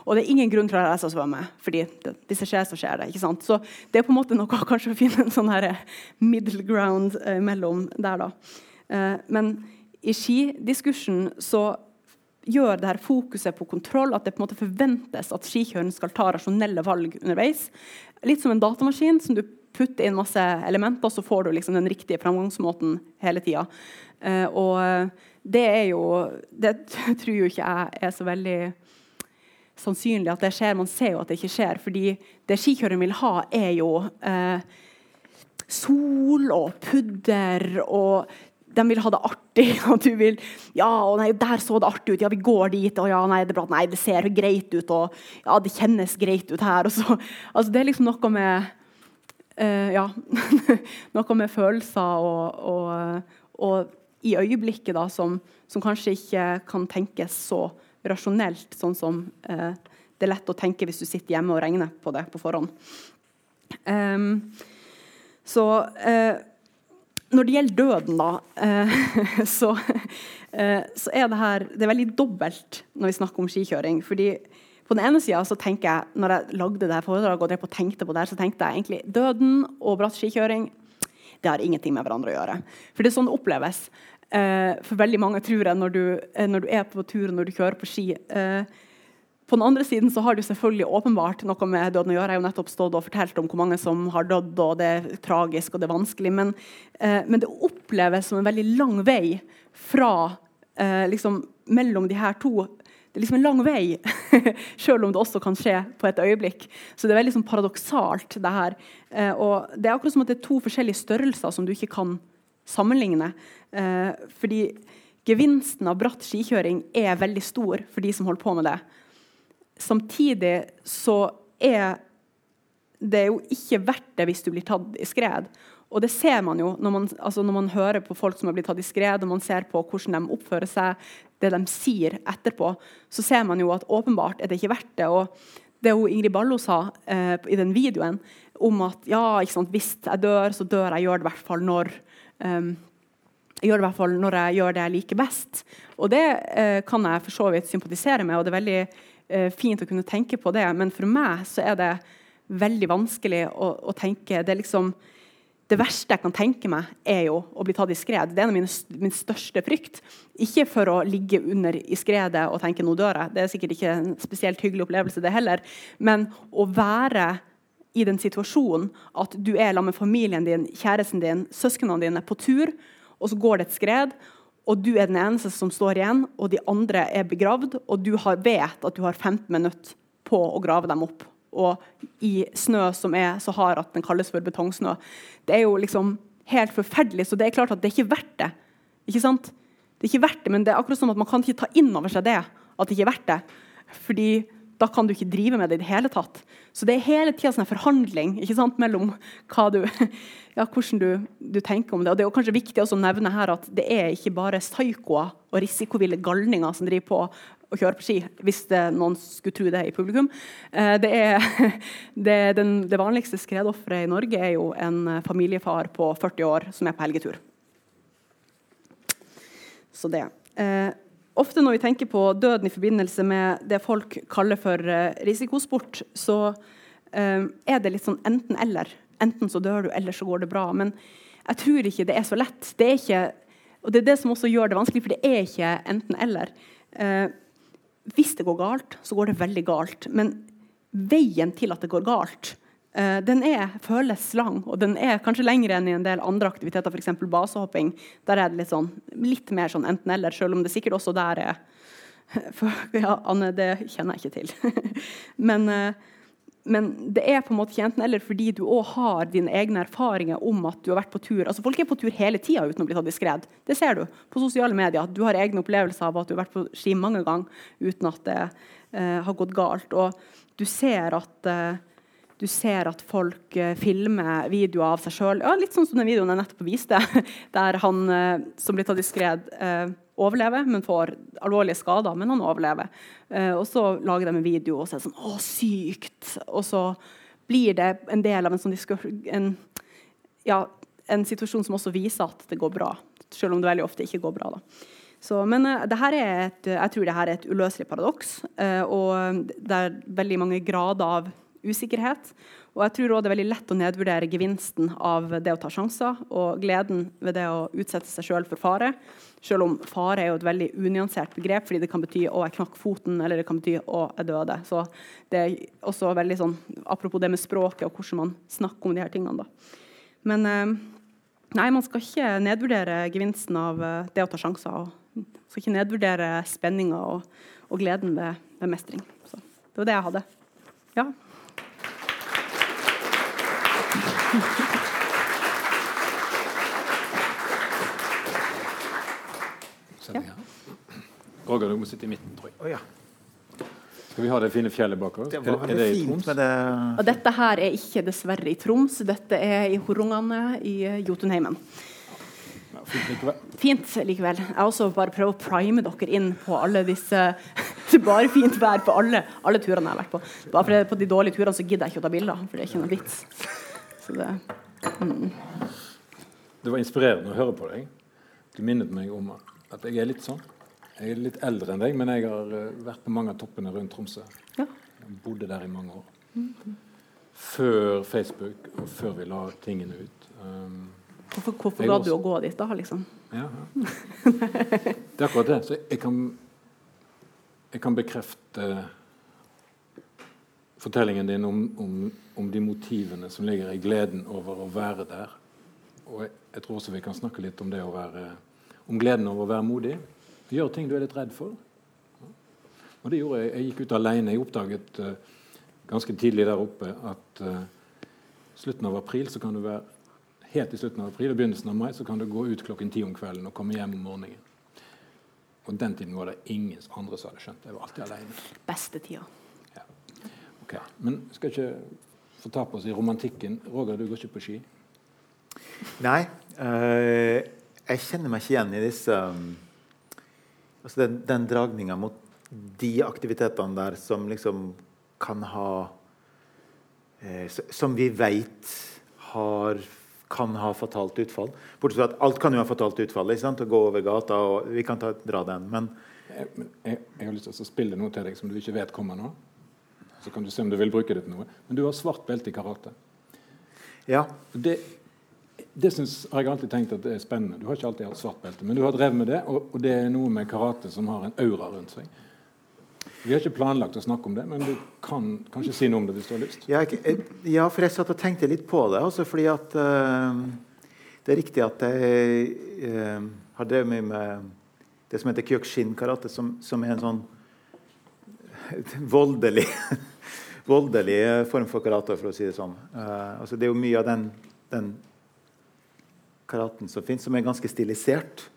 Og det er ingen grunn til å reise og svømme. fordi hvis det skjer, så skjer det. ikke sant? Så det er på en måte noe kanskje å finne en sånn her middle ground eh, mellom der. da. Eh, men i skidiskursen så gjør det her fokuset på kontroll, at det på en måte forventes at skikjøren skal ta rasjonelle valg underveis. Litt som en datamaskin som du putter inn masse elementer, så får du liksom den riktige framgangsmåten hele tida. Uh, og det er jo Det tror jo ikke jeg er så veldig sannsynlig at det skjer. Man ser jo at det ikke skjer. fordi det skikjøreren vil ha, er jo uh, sol og pudder og de vil ha det artig. Og du vil Ja, og nei, der så det artig ut. Ja, vi går dit. Og ja, nei, det, nei, det ser greit ut. Og ja, det kjennes greit ut her. Og så, altså, det er liksom noe med uh, Ja. noe med følelser og, og, og, i øyeblikket da, som, som, kanskje ikke kan tenkes så rasjonelt, sånn som uh, det er lett å tenke hvis du sitter hjemme og regner på det på forhånd. Um, så uh, når det gjelder døden, da, eh, så, eh, så, er det her det er veldig dobbelt når vi snakker om skikjøring. fordi på den ene sida så tenker jeg, når jeg lagde det her foredraget og drev tenkte på det her, så tenkte jeg egentlig døden og bratt skikjøring det har ingenting med hverandre å gjøre. For det er sånn det oppleves. Eh, for veldig mange tror jeg når du, når du er på tur når du kjører på ski. På den andre siden så har det selvfølgelig åpenbart noe med døden å gjøre. Jeg har jo nettopp stått og fortalt om hvor mange som har dødd, og det er tragisk og det er vanskelig. Men, eh, men det oppleves som en veldig lang vei fra eh, liksom, mellom de her to. Det er liksom en lang vei, selv om det også kan skje på et øyeblikk. Så det er veldig sånn, paradoksalt, det her. Eh, og det er akkurat som at det er to forskjellige størrelser som du ikke kan sammenligne. Eh, fordi gevinsten av bratt skikjøring er veldig stor for de som holder på med det. Samtidig så er det jo ikke verdt det hvis du blir tatt i skred. Og det ser man jo når man, altså når man hører på folk som har blitt tatt i skred, og man ser på hvordan de oppfører seg, det de sier etterpå, så ser man jo at åpenbart er det ikke verdt det. Og det Ingrid Ballo sa eh, i den videoen, om at ja, hvis jeg dør, så dør jeg. gjør det i hvert fall når um, jeg gjør det i hvert fall når jeg gjør det jeg liker best. Og det eh, kan jeg for så vidt sympatisere med, og det er veldig fint å kunne tenke på det. Men for meg så er det veldig vanskelig å, å tenke det, liksom, det verste jeg kan tenke meg, er jo å bli tatt i skred. Det er en av mine, min største frykt. Ikke for å ligge under i skredet og tenke 'nå dør jeg'. Det er sikkert ikke en spesielt hyggelig opplevelse, det heller. Men å være i den situasjonen at du er sammen med familien din, kjæresten din, søsknene dine på tur, og så går det et skred, og du er den eneste som står igjen, og de andre er begravd, og du har, vet at du har 15 minutter på å grave dem opp og i snø som er så hard at den kalles for betongsnø. Det er jo liksom helt forferdelig, så det er klart at det er ikke verdt det. Ikke sant? Det er ikke verdt det, men det er akkurat som at man kan ikke ta inn over seg det. at det ikke er verdt det. Fordi da kan du ikke drive med det i det hele tatt. Så det er hele tida sånn forhandling sant, mellom du, ja, hvordan du, du, tenker om det. Og Det er kanskje viktig å nevne her at det er ikke bare psykoer og risikoville galninger som driver på å kjøre på ski, hvis det, noen skulle tro det i publikum. Eh, det, er, det, den, det vanligste skredofferet i Norge er jo en familiefar på 40 år som er på helgetur. Så det. Eh, ofte når vi tenker på døden i forbindelse med det folk kaller for eh, risikosport, så er det litt sånn enten-eller. Enten så dør du, eller så går det bra. Men jeg tror ikke det er så lett. Det er ikke, og det er det som også gjør det vanskelig, for det er ikke enten-eller. Hvis det går galt, så går det veldig galt. Men veien til at det går galt, den er, føles lang. Og den er kanskje lengre enn i en del andre aktiviteter, f.eks. basehopping. Der er det litt, sånn, litt mer sånn enten-eller, selv om det sikkert også der er for, ja, Anne, det kjenner jeg ikke til. Men uh, men det er på en måte ikke enten-eller fordi du òg har dine egne erfaringer om at du har vært på tur. Altså Folk er på tur hele tida uten å bli tatt i skred. Det ser du på sosiale medier. Du har egne opplevelser av at du har vært på ski mange ganger uten at det eh, har gått galt. Og du ser at, eh, du ser at folk eh, filmer videoer av seg sjøl. Ja, litt sånn som den videoen jeg nettopp viste, der han eh, som blir tatt i skred, eh, overlever, men får alvorlige skader. Men han overlever. Og så lager de en video, og så er det sånn Å, sykt! Og så blir det en del av en sånn en, ja, en situasjon som også viser at det går bra. Selv om det veldig ofte ikke går bra. da. Så, men et, jeg tror det her er et uløselig paradoks. Og det er veldig mange grader av usikkerhet. Og jeg tror også det er veldig lett å nedvurdere gevinsten av det å ta sjanser og gleden ved det å utsette seg sjøl for fare. Selv om fare er jo et veldig unyansert begrep, fordi det kan bety å jeg knakk foten eller det kan bety å jeg døde. Så det er også veldig sånn, Apropos det med språket og hvordan man snakker om de her tingene. da. Men eh, nei, man skal ikke nedvurdere gevinsten av eh, det å ta sjanser. og Man skal ikke nedvurdere spenninga og, og, gleden ved, ved mestring. Så det var det jeg hadde. Ja. Ja. Roger, du må sitte i midten, tror jeg. Oh, ja. Skal vi ha det fine fjellet bak oss? Det var er, er det i Troms? Det... Og dette her er ikke dessverre i Troms. Dette er i Horungane i Jotunheimen. Ja, fint likevel. Fint likevel. Jeg også bare prøver å prime dere inn på alle disse Det er bare fint vær på alle, alle turene jeg har vært på. Bare for På de dårlige turene så gidder jeg ikke å ta bilder, for det er ikke noe vits. Det, mm. det, var inspirerende å høre på deg. Du minnet meg om at jeg er litt sånn. Jeg er litt eldre enn deg, men jeg har uh, vært på mange av toppene rundt Tromsø. Ja. Jeg bodde der i mange år. Mm. Før Facebook, og før vi la tingene ut. Um, hvorfor hvorfor ga du å gå dit, da? liksom? Ja, ja. Det er akkurat det. Så jeg kan, jeg kan bekrefte fortellingen din om, om, om, de motivene som ligger i gleden over å være der. Og jeg, jeg, tror også vi kan snakke litt om det å være om gleden over å være modig. Gjøre ting du er litt redd for. Og det gjorde jeg. Jeg gikk ut alene. Jeg oppdaget uh, ganske tidlig der oppe at uh, slutten av april så kan du være helt i slutten av april og begynnelsen av mai så kan du gå ut klokken ti om kvelden og komme hjem om morgenen. Og den tiden var det ingen andre som hadde skjønt. Jeg var alltid alene. Beste tida. Okay. Men skal ikke fortape oss i romantikken. Roger, du går ikke på ski? Nei. Øh, jeg kjenner meg ikke igjen i disse um, altså Den, den dragninga mot de aktivitetene der som liksom kan ha eh, Som vi vet har, kan ha fatalt utfall. Bortsett fra at alt kan jo ha fatalt utfall. ikke sant? Å gå over gata og Vi kan ta, dra den. Men Jeg, jeg, jeg har lyst til å spille noe til deg som du ikke vet kommer nå. Så kan du se om du vil bruke det til noe. Men du har svart belte i karate. ja. Det, det synes, har jeg alltid tenkt at det er spennende. Du har ikke alltid hatt svart belte, men du har drevet med det, og, og det er noe med karate som har en aura rundt seg. Vi har ikke planlagt å snakke om det, men du kan kanskje si noe om det hvis du har lyst. Ja, jeg- ja, for jeg satt og tenkte litt på det. Også fordi at eh, Det er riktig at jeg eh, har drevet mye med det som heter kyokushin karate, som, som er en sånn voldelig voldelig form for karate, for å si det sånn. Uh, altså det er jo mye av den, den karaten som finnes, som er ganske stilisert.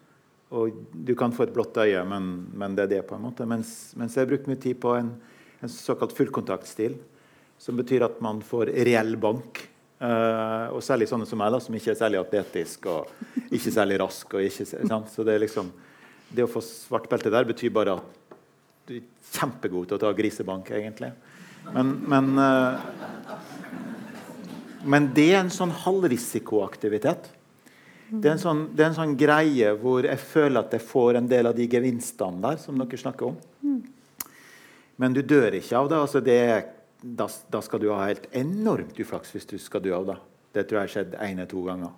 Og du kan få et blått øye, men, men det er det. på en måte. Mens, mens jeg har brukt mye tid på en, en såkalt fullkontaktstil, som betyr at man får reell bank. Uh, og særlig sånne som meg, da, som ikke er særlig atletisk og ikke særlig rask. Og ikke, sant? Så det, er liksom, det å få svart belte der betyr bare at du er kjempegod til å ta grisebank, egentlig. Men, men, eh, men det er en sånn halvrisikoaktivitet. Det er, sånn, det er en sånn greie hvor jeg føler at jeg får en del av de gevinstene der som dere snakker om. Men du dør ikke av det. Altså det da, da skal du ha helt enormt uflaks hvis du skal dø av det. Det tror jeg har skjedd én eller to ganger.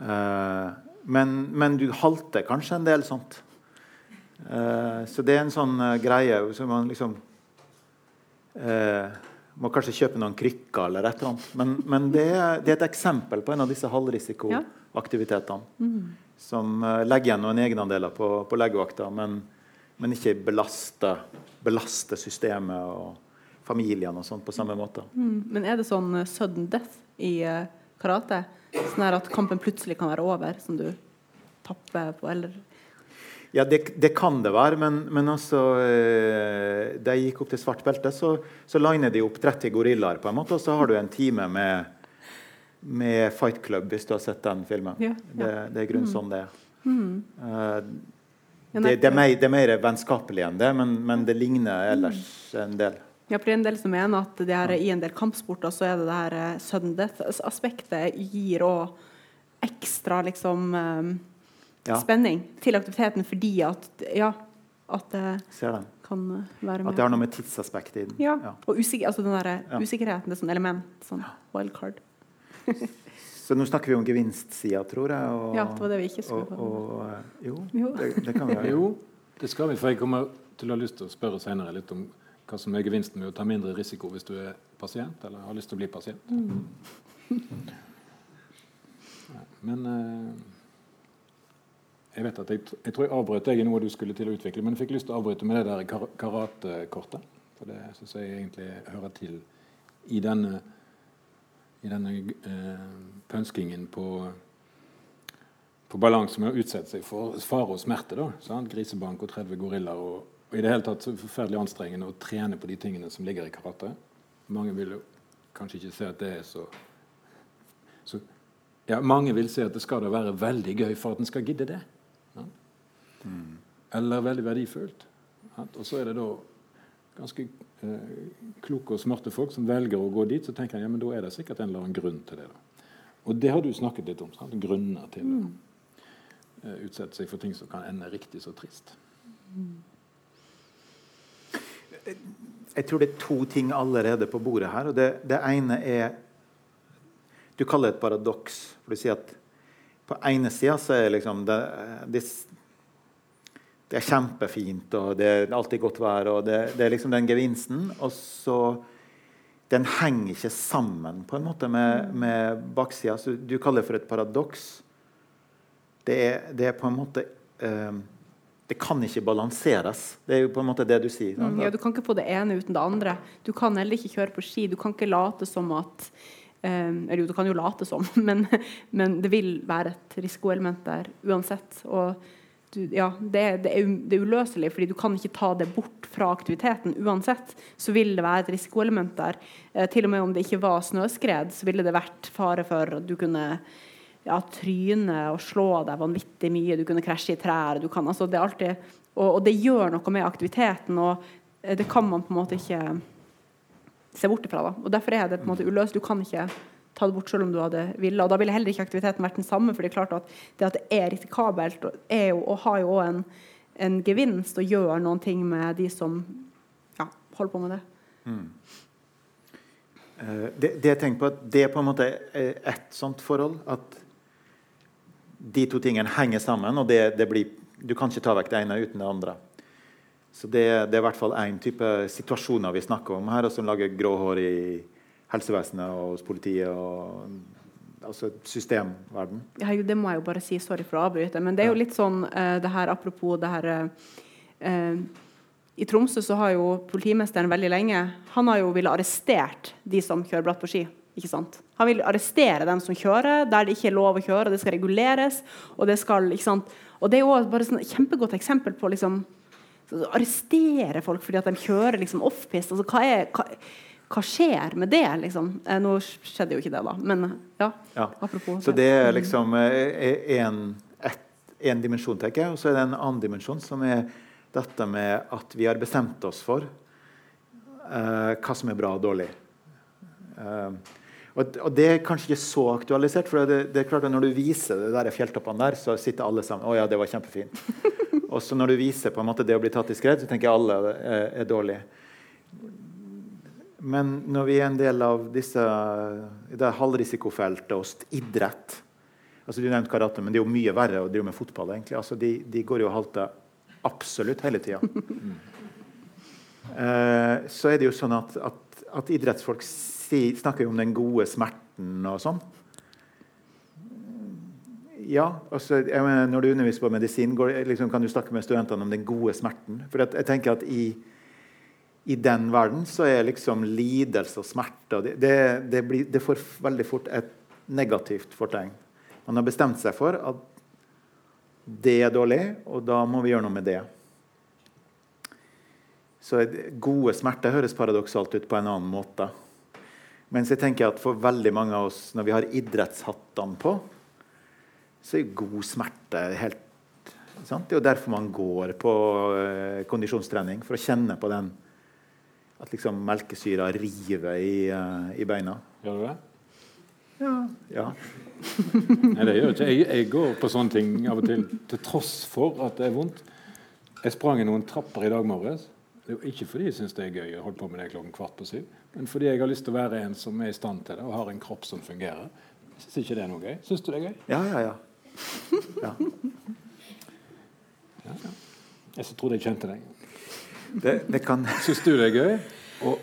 Uh, men, men du halter kanskje en del sånt. Uh, så det er en sånn greie som man liksom eh, Må kanskje kjøpe noen krykker eller et eller annet. Men, men det, det er et eksempel på en av disse halvrisikoaktivitetene. Som eh, legger igjen noen egenandeler på, på legevakta, men, men ikke belaster, belaster systemet og familien og sånt på samme måte. Mm. Men er det sånn eh, sudden death i eh, karate? Sånn at kampen plutselig kan være over, som du tapper på, eller Ja, det, det kan det være, men, men altså eh, Da jeg gikk opp til svart belte, så, så liner de opp 30 gorillaer, på en måte, og så har du en time med, med Fight Club, hvis du har sett den filmen. Ja, ja. Det, det er grunnen mm. sånn det er. Mm. Det, det, er mer, det er mer vennskapelig enn det, men, men det ligner ellers en del. Ja, for det er en del som mener at det her, i en del kampsporter så er det det her eh, sudden death-aspektet gir òg ekstra liksom eh, Ja. spenning til aktiviteten fordi at ja, at det Ser den. kan eh, være med. At det har noe med tidsaspektet i den. ja. Ja. Og usikker, altså den der Ja. usikkerheten, det er sånn element, sånn wildcard. Så nå snakker vi om gevinstsida, tror jeg. Og, Ja, det var det vi ikke skulle og, og, eh, Jo, Jo. det, det kan vi gjøre. Jo, det skal vi, for jeg kommer til å ha lyst til å spørre senere litt om hva som er gevinsten med å ta mindre risiko hvis du er pasient eller har lyst til å bli pasient. Ja, Men eh, jeg vet at jeg, jeg tror jeg avbrøt deg i noe du skulle til å utvikle, men jeg fikk lyst til å avbryte med det der kar karatekortet. For det syns jeg egentlig hører til i denne, i denne eh, pønskingen på på balanse med å utsette seg for fare og smerte. da, sant? Grisebank og 30 gorillaer. Og, og i det hele tatt så forferdelig anstrengende å trene på de tingene som ligger i karate. Mange vil jo kanskje ikke se at det er så, så ja, Mange vil si at det skal da være veldig gøy for at en skal gidde det. Ja? Eller veldig verdifullt. Og så er det da ganske eh, kloke og smarte folk som velger å gå dit. Så tenker jeg ja, men da er det sikkert en eller annen grunn til det. da. Og det har du snakket litt om. sant? Grunner til å eh, utsette seg for ting som kan ende riktig så trist. Jeg tror det er to ting allerede på bordet her. og Det, det ene er Du kaller det et paradoks. For du sier at på ene sida så er liksom det, det, det er kjempefint, og det er alltid godt vær, og det, det er liksom den gevinsten. Og så Den henger ikke sammen på en måte med, med baksida. Så du kaller det for et paradoks. Det er, det er på en måte eh, Det kan ikke balanseres. Det er jo på en måte det du sier. Mm, ja, du kan ikke få det ene uten det andre. Du kan heller ikke kjøre på ski. Du kan ikke late som at Um, Eller jo, du kan jo late som, men, men det vil være et risikoelement der uansett. Og du, ja, det, det, er, det er uløselig, fordi du kan ikke ta det bort fra aktiviteten. Uansett så vil det være et risikoelement der. Eh, til og med om det ikke var snøskred, så ville det vært fare for at du kunne ja, tryne og slå deg vanvittig mye. Du kunne krasje i trær. Kan, altså, det alltid, og, og det gjør noe med aktiviteten. Og eh, det kan man på en måte ikke se bort ifra. Da. Og Derfor er det på en måte uløst. Du kan ikke ta det bort selv om du hadde ville. Og da ville heller ikke aktiviteten vært den samme. for det er klart at det at det er risikabelt, er jo, og har jo en, en gevinst å gjøre noen ting med de som ja, holder på med det. Mm. Uh, det, det, jeg tenker på at det er på en måte ett sånt forhold. At de to tingene henger sammen. og det, det blir, Du kan ikke ta vekk det ene uten det andre. Så det, det er i hvert fall én type situasjoner vi snakker om her, og som lager grå hår i helsevesenet og hos politiet. og altså systemverden. Ja, det må jeg jo bare si. Sorry for å avbryte. Men det er jo litt sånn uh, det her apropos det her uh, I Tromsø så har jo politimesteren veldig lenge Han har jo ville arrestert de som kjører bratt på ski. ikke sant? Han vil arrestere dem som kjører der det ikke er lov å kjøre. Det skal reguleres. Og det skal, ikke sant? Og det er jo bare et kjempegodt eksempel på liksom arrestere folk fordi at de kjører liksom offpist. Altså, hva, hva, hva, skjer med det? Liksom? Eh, nå skjedde jo ikke det, da. Men ja, ja. apropos. Så det er liksom én eh, dimensjon, tenker jeg. Og så er det en annen dimensjon, som er dette med at vi har bestemt oss for uh, hva som er bra og dårlig. Uh, og, og, Det er kanskje ikke så aktualisert. for det, det er klart at Når du viser det der fjelltoppene der, så sitter alle sammen. Å ja, det var kjempefint. Og så når du viser på en måte det å bli tatt i skred, så tenker jeg alle er, er dårlige. Men når vi er en del av disse det halvrisikofeltet og idrett altså Du nevnte karate, men det er jo mye verre å drive med fotball. egentlig. Altså de, de går jo og halter absolutt hele tida. eh, så er det jo sånn at, at, at idrettsfolk si, snakker om den gode smerten og sånn. Ja, altså, mener, Når du underviser på medisin, går, liksom, kan du snakke med studentene om den gode smerten. For jeg tenker at i, i den verden så er liksom lidelse og smerte det, det, det, blir, det, får veldig fort et negativt fortegn. Man har bestemt seg for at det er dårlig, og da må vi gjøre noe med det. Så gode smerter høres paradoksalt ut på en annen måte. Mens jeg tenker at for veldig mange av oss, når vi har idrettshattene på, så er god smerte helt sant? Det er jo derfor man går på uh, kondisjonstrening, for å kjenne på den at liksom melkesyra river i, uh, i beina. Gjør du det? Ja. ja. Nei, det gjør ikke jeg. Jeg går på sånne ting av og til til tross for at det er vondt. Jeg sprang i noen trapper i dag morges. Det er jo ikke fordi jeg syns det er gøy å holde på med det klokken kvart på syv, men fordi jeg har lyst til å være en som er i stand til det og har en kropp som fungerer. Syns ikke det er noe gøy. Syns du det er gøy? Ja, ja, ja. Ja. ja, ja. Jeg så trodde jeg kjente deg. Det, det kan Syns du det er gøy å,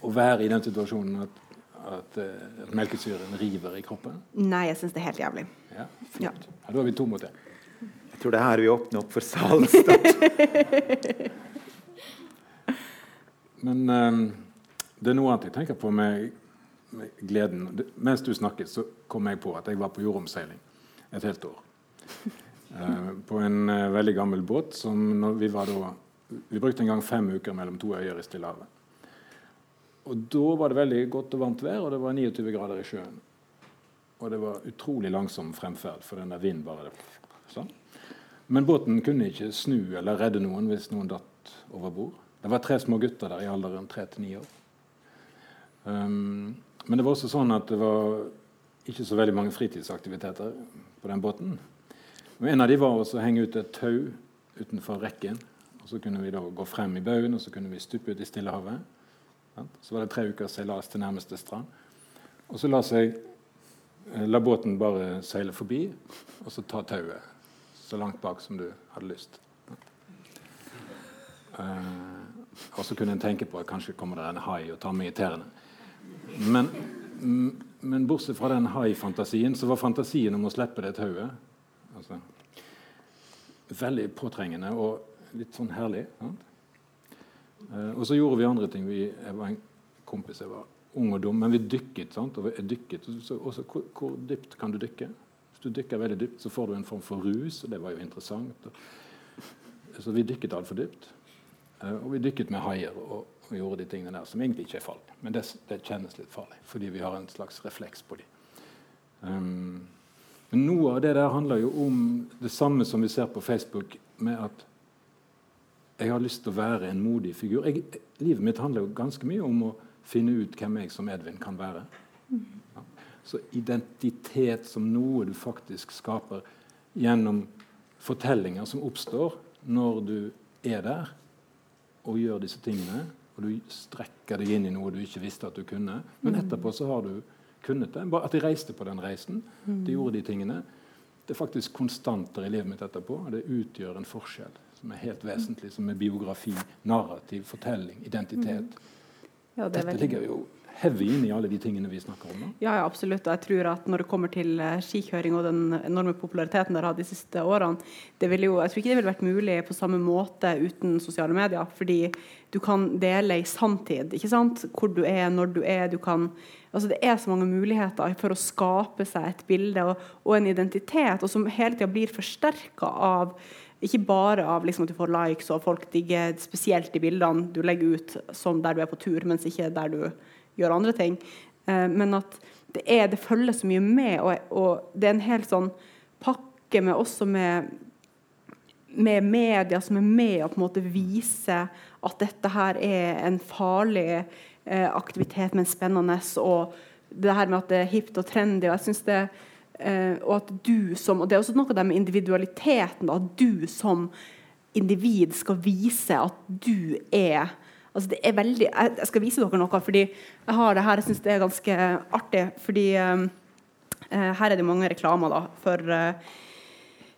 å, være i den situasjonen at, at, eh, at melkesyren river i kroppen? Nei, jeg syns det er helt jævlig. Ja, ja. Da er vi to mot det. Jeg tror det er her vi åpner opp for salgsstart. Men um, det er noe annet jeg tenker på med, med gleden. Mens du snakket, så kom jeg på at jeg var på jordomseiling et helt år. Uh, på en uh, veldig gammel båt som vi var da Vi brukte en gang fem uker mellom to øyer i Stillehavet. Og da var det veldig godt og varmt vær, og det var 29 grader i sjøen. Og det var utrolig langsom fremferd, for den der vinden bare sånn. Men båten kunne ikke snu eller redde noen hvis noen datt over bord. Det var tre små gutter der i alderen tre til ni år. Um, men det var også sånn at det var ikke så veldig mange fritidsaktiviteter på den båten. Og en av de var å henge ut et tau utenfor rekken. Og Så kunne vi da gå frem i baugen og så kunne vi stupe ut i Stillehavet. Så var det tre uker seilas til nærmeste strand. Og så la, seg, eh, la båten bare seile forbi, og så ta tauet så langt bak som du hadde lyst. Uh, og så kunne en tenke på at kanskje kommer det en hai og tar meg i tærne. Men men bortsett fra den haifantasien, så var fantasien om å slippe det tauet altså, veldig påtrengende og litt sånn herlig. Eh, og så gjorde vi andre ting. Vi, jeg var en kompis, jeg var ung og dum, men vi dykket. sant? Og jeg dykket, så, også, hvor, hvor, dypt kan du dykke? Hvis du dykker veldig dypt, så får du en form for rus, og det var jo interessant. Så vi dykket altfor dypt. Eh, og vi dykket med haier. og og gjorde de tingene der, som egentlig ikke er farlig. Men det, det kjennes litt farlig, fordi vi har en slags refleks på dem. Um, men noe av det der handler jo om det samme som vi ser på Facebook, med at jeg har lyst til å være en modig figur. Jeg, livet mitt handler jo ganske mye om å finne ut hvem jeg som Edvin kan være. Ja. Så identitet som noe du faktisk skaper gjennom fortellinger som oppstår når du er der og gjør disse tingene, og du strekker deg inn i noe du ikke visste at du kunne. Men mm. etterpå så har du kunnet det. Bare at de reiste på den reisen. De gjorde de tingene. Det er faktisk konstanter i livet mitt etterpå, og det utgjør en forskjell som er helt vesentlig, som er biografi, narrativ, fortelling, identitet. Ja, det Dette ligger jo heavy inn i alle de tingene vi snakker om? Ja, ja, absolutt. Og jeg tror at når det kommer til uh, skikjøring og den enorme populariteten det har hatt de siste årene, det vil jo, jeg tror ikke det ville vært mulig på samme måte uten sosiale medier. Fordi du kan dele i sanntid ikke sant? hvor du er, når du er. du kan altså Det er så mange muligheter for å skape seg et bilde og, og en identitet, og som hele tida blir forsterka av ikke bare av liksom at du får likes og folk digger spesielt de bildene du legger ut som der du er på tur, mens ikke der du gjør andre ting. Eh, men at det, er, det følger så mye med, og, og, det er en hel sånn pakke med også med, med media som er med og på en måte viser at dette her er en farlig eh, aktivitet, men spennende. Og det her med at det er hipt og trendy. og jeg synes det eh, og at du som, og Det er også noe med individualiteten. At du som individ skal vise at du er Altså det er veldig, jeg, jeg, skal vise dere noe, fordi jeg har det her. Jeg syns det er ganske artig. fordi uh, her er det mange reklamer da, for uh,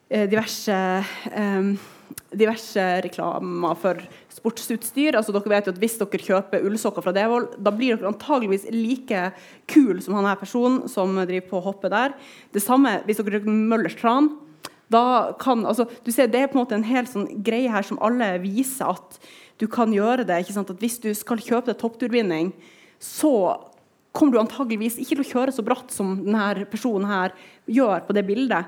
diverse diverse reklamer for sportsutstyr. Altså, dere vet jo at Hvis dere kjøper ullsokker fra Devold, da blir dere antageligvis like kul som han her personen som driver på å hoppe der. Det samme hvis dere bruker Møllers tran. Da kan, altså, du ser, Det er på en måte en hel sånn greie her som alle viser at du kan gjøre det. ikke sant? At Hvis du skal kjøpe deg toppturvinning, så kommer du antageligvis ikke til å kjøre så bratt som denne personen her gjør på det bildet.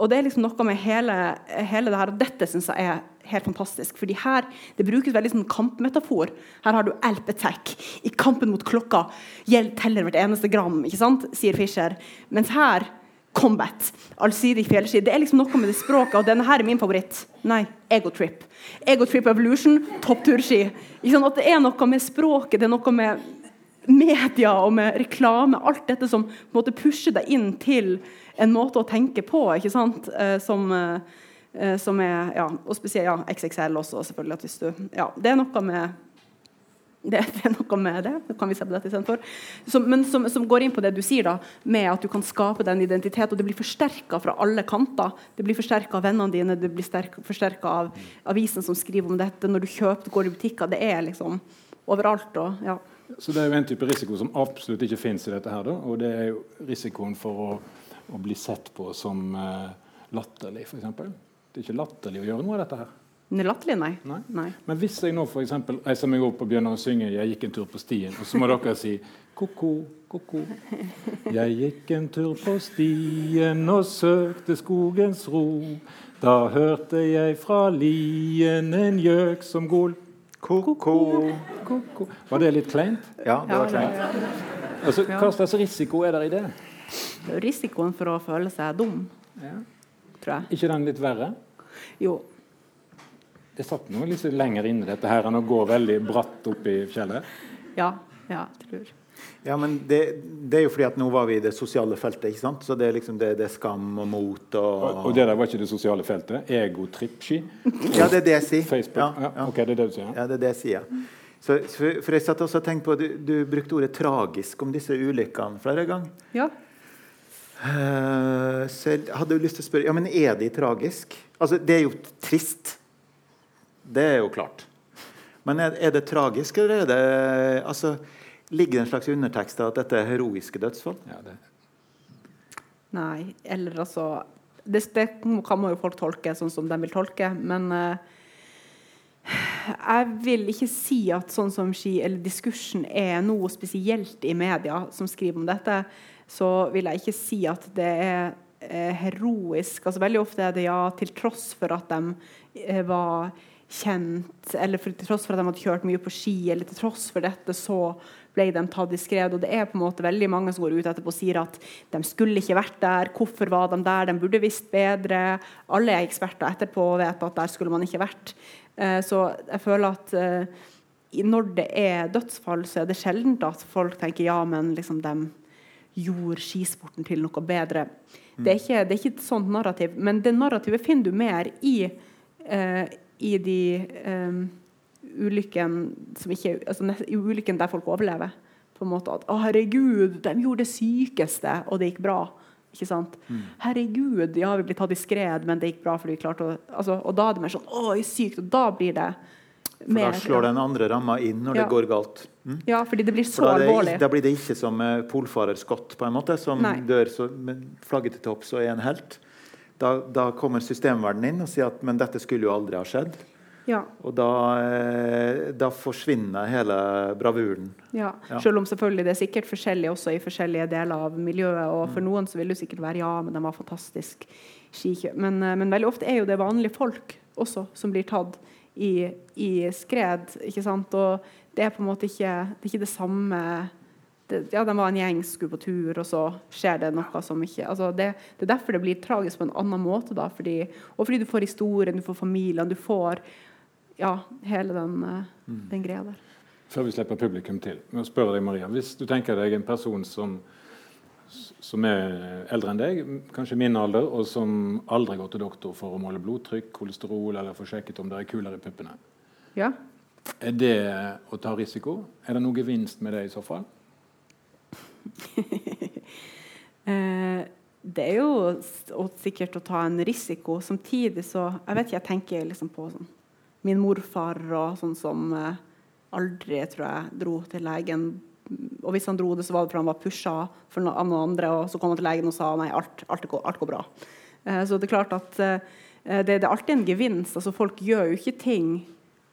Og det er liksom noe med hele, hele det her, og dette syns jeg er helt fantastisk. fordi her, Det brukes veldig som kampmetafor. Her har du Alp Attack. I kampen mot klokka gjeld teller hvert eneste gram, ikke sant? sier Fischer. Mens her combat. Allsidig fjellski. Det er liksom noe med det språket, og denne her er min favoritt. Nei, Egotrip. Egotrip Evolution, toppturski. At det er noe med språket, det er noe med media og med reklame. Alt dette som på en måte pusher deg inn til en måte å tenke på, ikke sant? Eh, som, eh, som er ja, Og spesielt ja, XXL også, selvfølgelig. At hvis du, ja, det er noe med det, det, er noe med det. det kan vi se på dette istedenfor. Som, men som, som, går inn på det du sier, da, med at du kan skape den identiteten. Og det blir forsterka fra alle kanter. Det blir forsterka av vennene dine, det blir forsterka av avisen som skriver om dette. Når du kjøper, går i butikker. Det er liksom overalt. Og, ja. Så det er jo en type risiko som absolutt ikke fins i dette her. Da, og det er jo risikoen for å, å bli sett på som uh, latterlig, f.eks. Det er ikke latterlig å gjøre noe av dette her. Latterlig, nei. nei. nei. Men hvis jeg nå f.eks. reiser meg opp og begynner å synge 'Jeg gikk en tur på stien', og så må dere si ko-ko, ko-ko. Jeg gikk en tur på stien og søkte skogens ro. Da hørte jeg fra lien en gjøk som gol. Ko-ko. Var det litt kleint? Ja, det var kleint. Altså, hva slags risiko er der i det? Det risikoen for å føle seg dum, ja. Tror jeg. Ikke den litt verre? Jo, det satt noe litt lenger inne dette her enn å gå veldig bratt opp i fjellet? Ja, ja, tror ja, men det, det, er jo fordi at nå var vi i det sosiale feltet. ikke sant? Så det er liksom det, det er skam og mot og Og, og det der var ikke det sosiale feltet? Egotrippski? Ja, det er det jeg sier. Facebook? Ja, ja. Ok, det er det du sier? Ja, det er det jeg sier. Så, for jeg satt også og tenkte på, du, du brukte ordet 'tragisk' om disse ulykkene flere ganger. Ja. Uh, så jeg hadde jo lyst til å spørre ja, men er de tragisk? Altså, Det er jo trist. Det er jo klart. Men er, er det tragisk, eller er det altså, Ligger det en slags undertekst av at dette er heroiske dødsfall? Ja, det. Nei, eller altså det, det, kan man jo folk tolke sånn som de vil tolke, men uh, jeg vil ikke si at sånn som ski, eller diskursen er noe spesielt i media som skriver om dette. Så vil jeg ikke si at det er eh, heroisk. Altså, veldig ofte er det ja, til tross for at de eh, var kjent, eller for, til tross for at de hadde kjørt mye på ski, eller til tross for dette, så ble de tatt i skred. Og det er på en måte veldig mange som går ut etterpå og sier at de skulle ikke vært der. Hvorfor var de der? De burde visst bedre. Alle er eksperter etterpå og vet at der skulle man ikke vært. Eh, så jeg føler at eh, når det er dødsfall, så er det sjelden at folk tenker ja, men liksom de gjorde skisporten til noe bedre. Mm. Det, er ikke, det er ikke et sånt narrativ. Men det narrativet finner du mer i, uh, i de um, ulykkene som ikke, altså, i ulykken der folk overlever. På en måte at 'Å, herregud, de gjorde det sykeste, og det gikk bra'. Ikke sant? Mm. 'Herregud, ja, vi ble tatt i skred, men det gikk bra fordi vi klarte å altså, Og da er det mer sånn Oi, sykt'. Og da blir det For da slår den andre ramma inn når ja. det går galt. Mm? Ja, fordi det blir så da alvorlig. Da blir det ikke som uh, polfarer Scott, på en måte, som Nei. dør så, med flagget til topps og er en helt. Da, da kommer systemverdenen inn og sier at men dette skulle jo aldri ha skjedd. Ja. Og da, eh, da, forsvinner hele bravuren. Ja. ja. Selv om selvfølgelig det er sikkert forskjellig også i forskjellige deler av miljøet. Og for mm. noen så vil det sikkert være ja, men den var fantastisk skikjøp. Men, eh, men, veldig ofte er jo det vanlige folk også som blir tatt i, i skred. ikke sant? Og det er på en måte ikke det, ikke det samme det, ja, de var en gjeng, skulle på tur, og så skjer det noe som ikke altså det, det, er derfor det blir tragisk på en annen måte. Da, fordi, og fordi du får historien, du får familien, du får ja, hele den, uh, mm. den, greia der. Før vi slipper publikum til, må jeg spørre deg, Maria. Hvis du tenker deg en person som, som er eldre enn deg, kanskje min alder, og som aldri går til doktor for å måle blodtrykk, kolesterol eller få sjekket om det er kuler i puppene. Ja. Er det å ta risiko? Er det noe gevinst med det i så fall? eh, det er jo sikkert å ta en risiko. Samtidig så Jeg vet ikke, jeg tenker liksom på sånn min morfar og sånn som eh, aldri tror jeg, dro til legen. Og hvis han dro det, så var det fordi han var pusha for no av noen andre. Og så kom han til legen og sa nei, alt, alt, går, alt går, bra. Eh, så det er klart at eh, det, det, er alltid en gevinst. altså Folk gjør jo ikke ting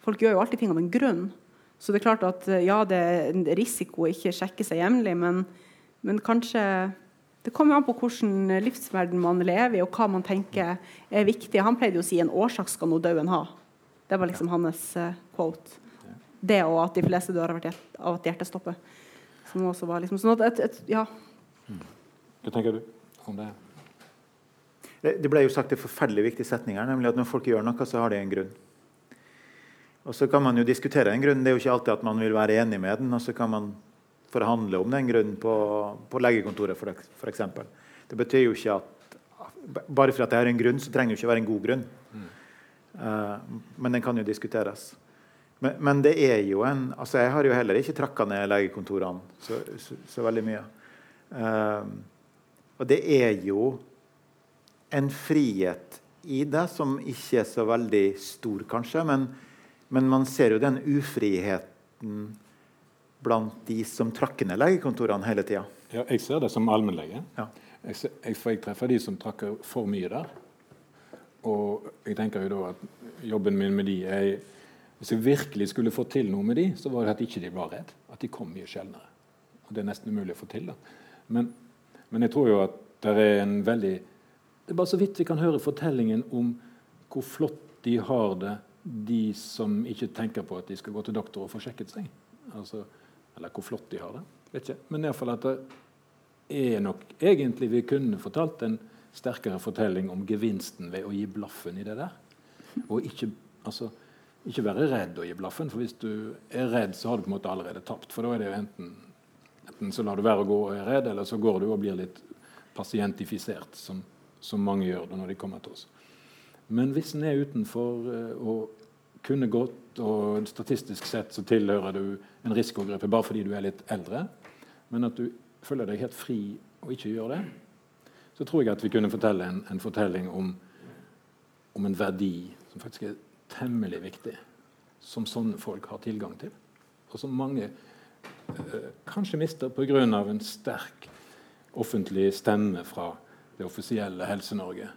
Folk gjør jo alltid ting av en grunn. Så det er klart at ja, det er en risiko å ikke sjekke seg jevnlig, men, men kanskje det kommer an på hvilken livsverden man lever i, og hva man tenker er viktig. Han pleide jo å si en årsak skal nå dauen ha. Det var liksom hans uh, quote. Det og at de fleste dør av at hjertet stopper. Som også var liksom sånn at et, et, ja. Mm. Hva tenker du om det? Det ble jo sagt en forferdelig viktig setning her, nemlig at når folk gjør noe, så har de en grunn. Og så kan man jo diskutere en grunn. Det er jo ikke alltid at man vil være enig med den. Og så kan man forhandle om den grunnen på, på legekontoret, f.eks. Det betyr jo ikke at bare for at det er en grunn, så trenger det ikke å være en god grunn. Mm. Uh, men den kan jo diskuteres. Men, men, det er jo en altså Jeg har jo heller ikke trakka ned legekontorene så, så, så, veldig mye. Uh, og det er jo en frihet i det som ikke er så veldig stor, kanskje. Men, men man ser jo den ufriheten blant de som trakker ned legekontorene hele tida. Ja, jeg ser det som allmennlege. Ja. Jeg, jeg, jeg treffer de som trakker for mye der. Og jeg tenker jo da at jobben min med de er Hvis jeg virkelig skulle få til noe med de, så var det at ikke de var redd. At de kom mye sjeldnere. Og det er nesten umulig å få til. da. Men, men jeg tror jo at det er en veldig Det er bare så vidt vi kan høre fortellingen om hvor flott de har det, de som ikke tenker på at de skal gå til doktor og få sjekket seg. Altså, eller hvor flott de har det. vet ikke. Men iallfall at det er nok egentlig vi kunne fortalt en sterkere fortelling om gevinsten ved å gi blaffen i det der. Og ikke, altså, ikke være redd å gi blaffen, for hvis du er redd, så har du på en måte allerede tapt. For da er det jo enten, enten så lar du være å gå og er redd, eller så går du og blir litt pasientifisert, som, som mange gjør det når de kommer til oss. Men hvis en er utenfor uh, og kunne gått, og statistisk sett så tilhører du en risikogruppe bare fordi du er litt eldre, men at du føler deg helt fri og ikke gjør det, så tror jeg at vi kunne fortelle en, en fortelling om, om, en verdi som faktisk er temmelig viktig, som sånne folk har tilgang til, og som mange eh, kanskje mister pga. en sterk offentlig stemme fra det offisielle Helse-Norge.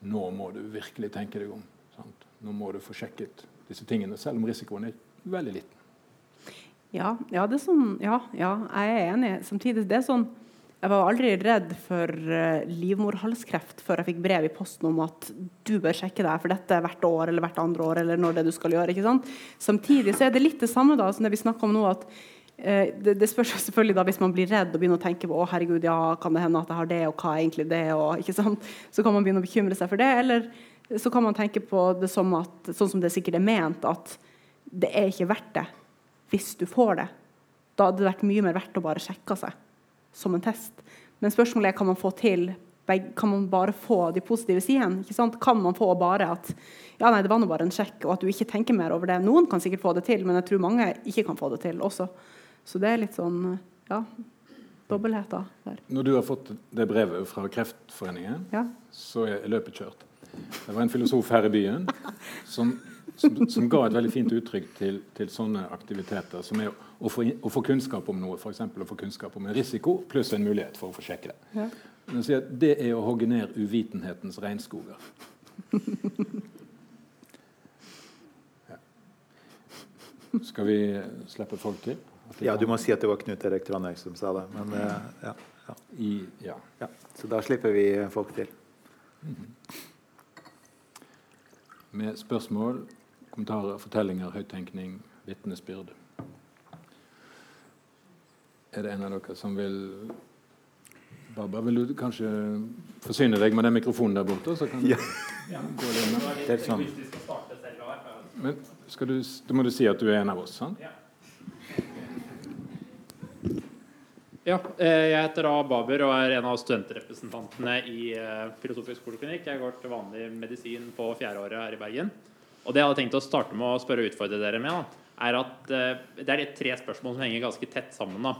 Nå må du virkelig tenke deg om. Sant? Nå må du få sjekket disse tingene, selv om risikoen er veldig liten. Ja, ja, sånn, ja, ja jeg er enig. Samtidig det er sånn jeg var aldri redd for uh, livmorhalskreft før jeg fikk brev i posten om at du bør sjekke deg for dette hvert år eller hvert andre år. eller når det du skal gjøre, ikke sant? Samtidig så er det litt det samme da, som det vi snakker om nå. at eh, det, det, spørs selvfølgelig da hvis man blir redd og begynner å tenke på å herregud, ja, kan det hende at jeg har det, og hva er egentlig det? Og, ikke sant? Så kan man begynne å bekymre seg for det. Eller så kan man tenke på det som at, sånn som det sikkert er ment, at det er ikke verdt det hvis du får det. Da hadde det vært mye mer verdt å bare sjekke seg som en test. Men spørsmålet er kan man få til kan man bare få de positive sidene. Kan man få bare at ja, nei, det var nå bare en sjekk, og at du ikke tenker mer over det. Noen kan sikkert få det til, men jeg tror mange ikke kan få det til også. Så det er litt sånn ja, dobbeltheter der. Når du har fått det brevet fra Kreftforeningen, ja. så er løpet kjørt. Det var en filosof her i byen som som, som, ga et veldig fint uttrykk til, til sånne aktiviteter, som er å få, å få kunnskap om noe, f.eks. å få kunnskap om en risiko pluss en mulighet for å få sjekke det. Ja. Si det er å hogge ned uvitenhetens regnskoger. Ja. Skal vi slippe folk til? Ja, du må si at det var Knut Erik Trandøy som sa det. Men, uh, ja, ja. I, ja. Så da slipper vi folk til. Mm -hmm. Med spørsmål kommentarer, fortellinger, høyttenkning, vitnesbyrd. Er det en av dere som vil Barbara, vil du kanskje forsyne deg med den mikrofonen der borte? Så kan ja. gå litt. Det er sånn. Men du, da må du si at du er en av oss, sant? Ja. Ja, eh, jeg heter da Baber og er en av studentrepresentantene i eh, Filosofisk poliklinikk. Jeg går til vanlig medisin på fjerdeåret her i Bergen. Og det jeg hadde tenkt å starte med å spørre og utfordre dere med, da, er at uh, det er de tre spørsmål som henger ganske tett sammen. Da.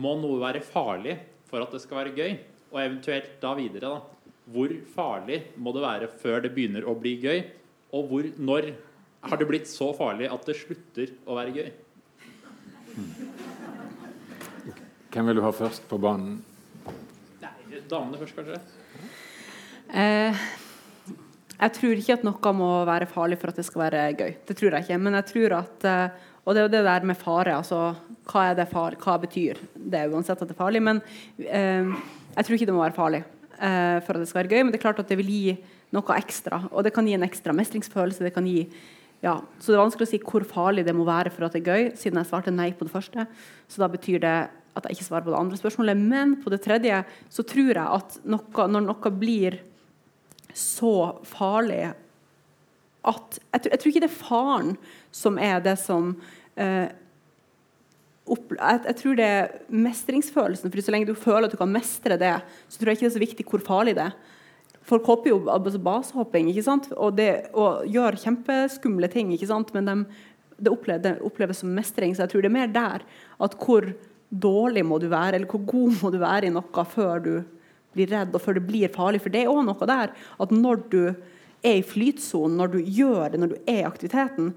Må noe være farlig for at det skal være gøy? Og eventuelt da videre, da. Hvor farlig må det være før det begynner å bli gøy? Og hvor, når har det blitt så farlig at det slutter å være gøy? Hvem vil du ha først på banen? Nei, damene først, kanskje. Eh, jeg tror ikke at noe må være farlig for at det skal være gøy. Det tror jeg ikke. Men jeg tror at eh, Og det er jo det der med fare. altså Hva er det far, hva betyr det uansett at det er farlig? Men eh, jeg tror ikke det må være farlig eh, for at det skal være gøy. Men det er klart at det vil gi noe ekstra. Og det kan gi en ekstra mestringsfølelse. det kan gi ja, så det er vanskelig å si hvor farlig det må være for at det er gøy, siden jeg svarte nei på det første. Så da betyr det at jeg ikke svarer på det andre spørsmålet. Men på det tredje så tror jeg at noe, når noe blir så farlig at jeg, jeg, tror ikke det er faren som er det som eh, opp, jeg, jeg, tror det er mestringsfølelsen. for Så lenge du føler at du kan mestre det, så tror jeg ikke det er så viktig hvor farlig det er. Folk hopper jo altså basehopping ikke sant? Og, det, og gjør kjempeskumle ting, ikke sant? men de, det, det, oppleves, som mestring. Så jeg tror det er mer der at hvor dårlig må du være, eller hvor god må du være i noe før du blir redd, og før det blir farlig. For det er òg noe der at når du er i flytsonen, når du gjør det, når du er i aktiviteten,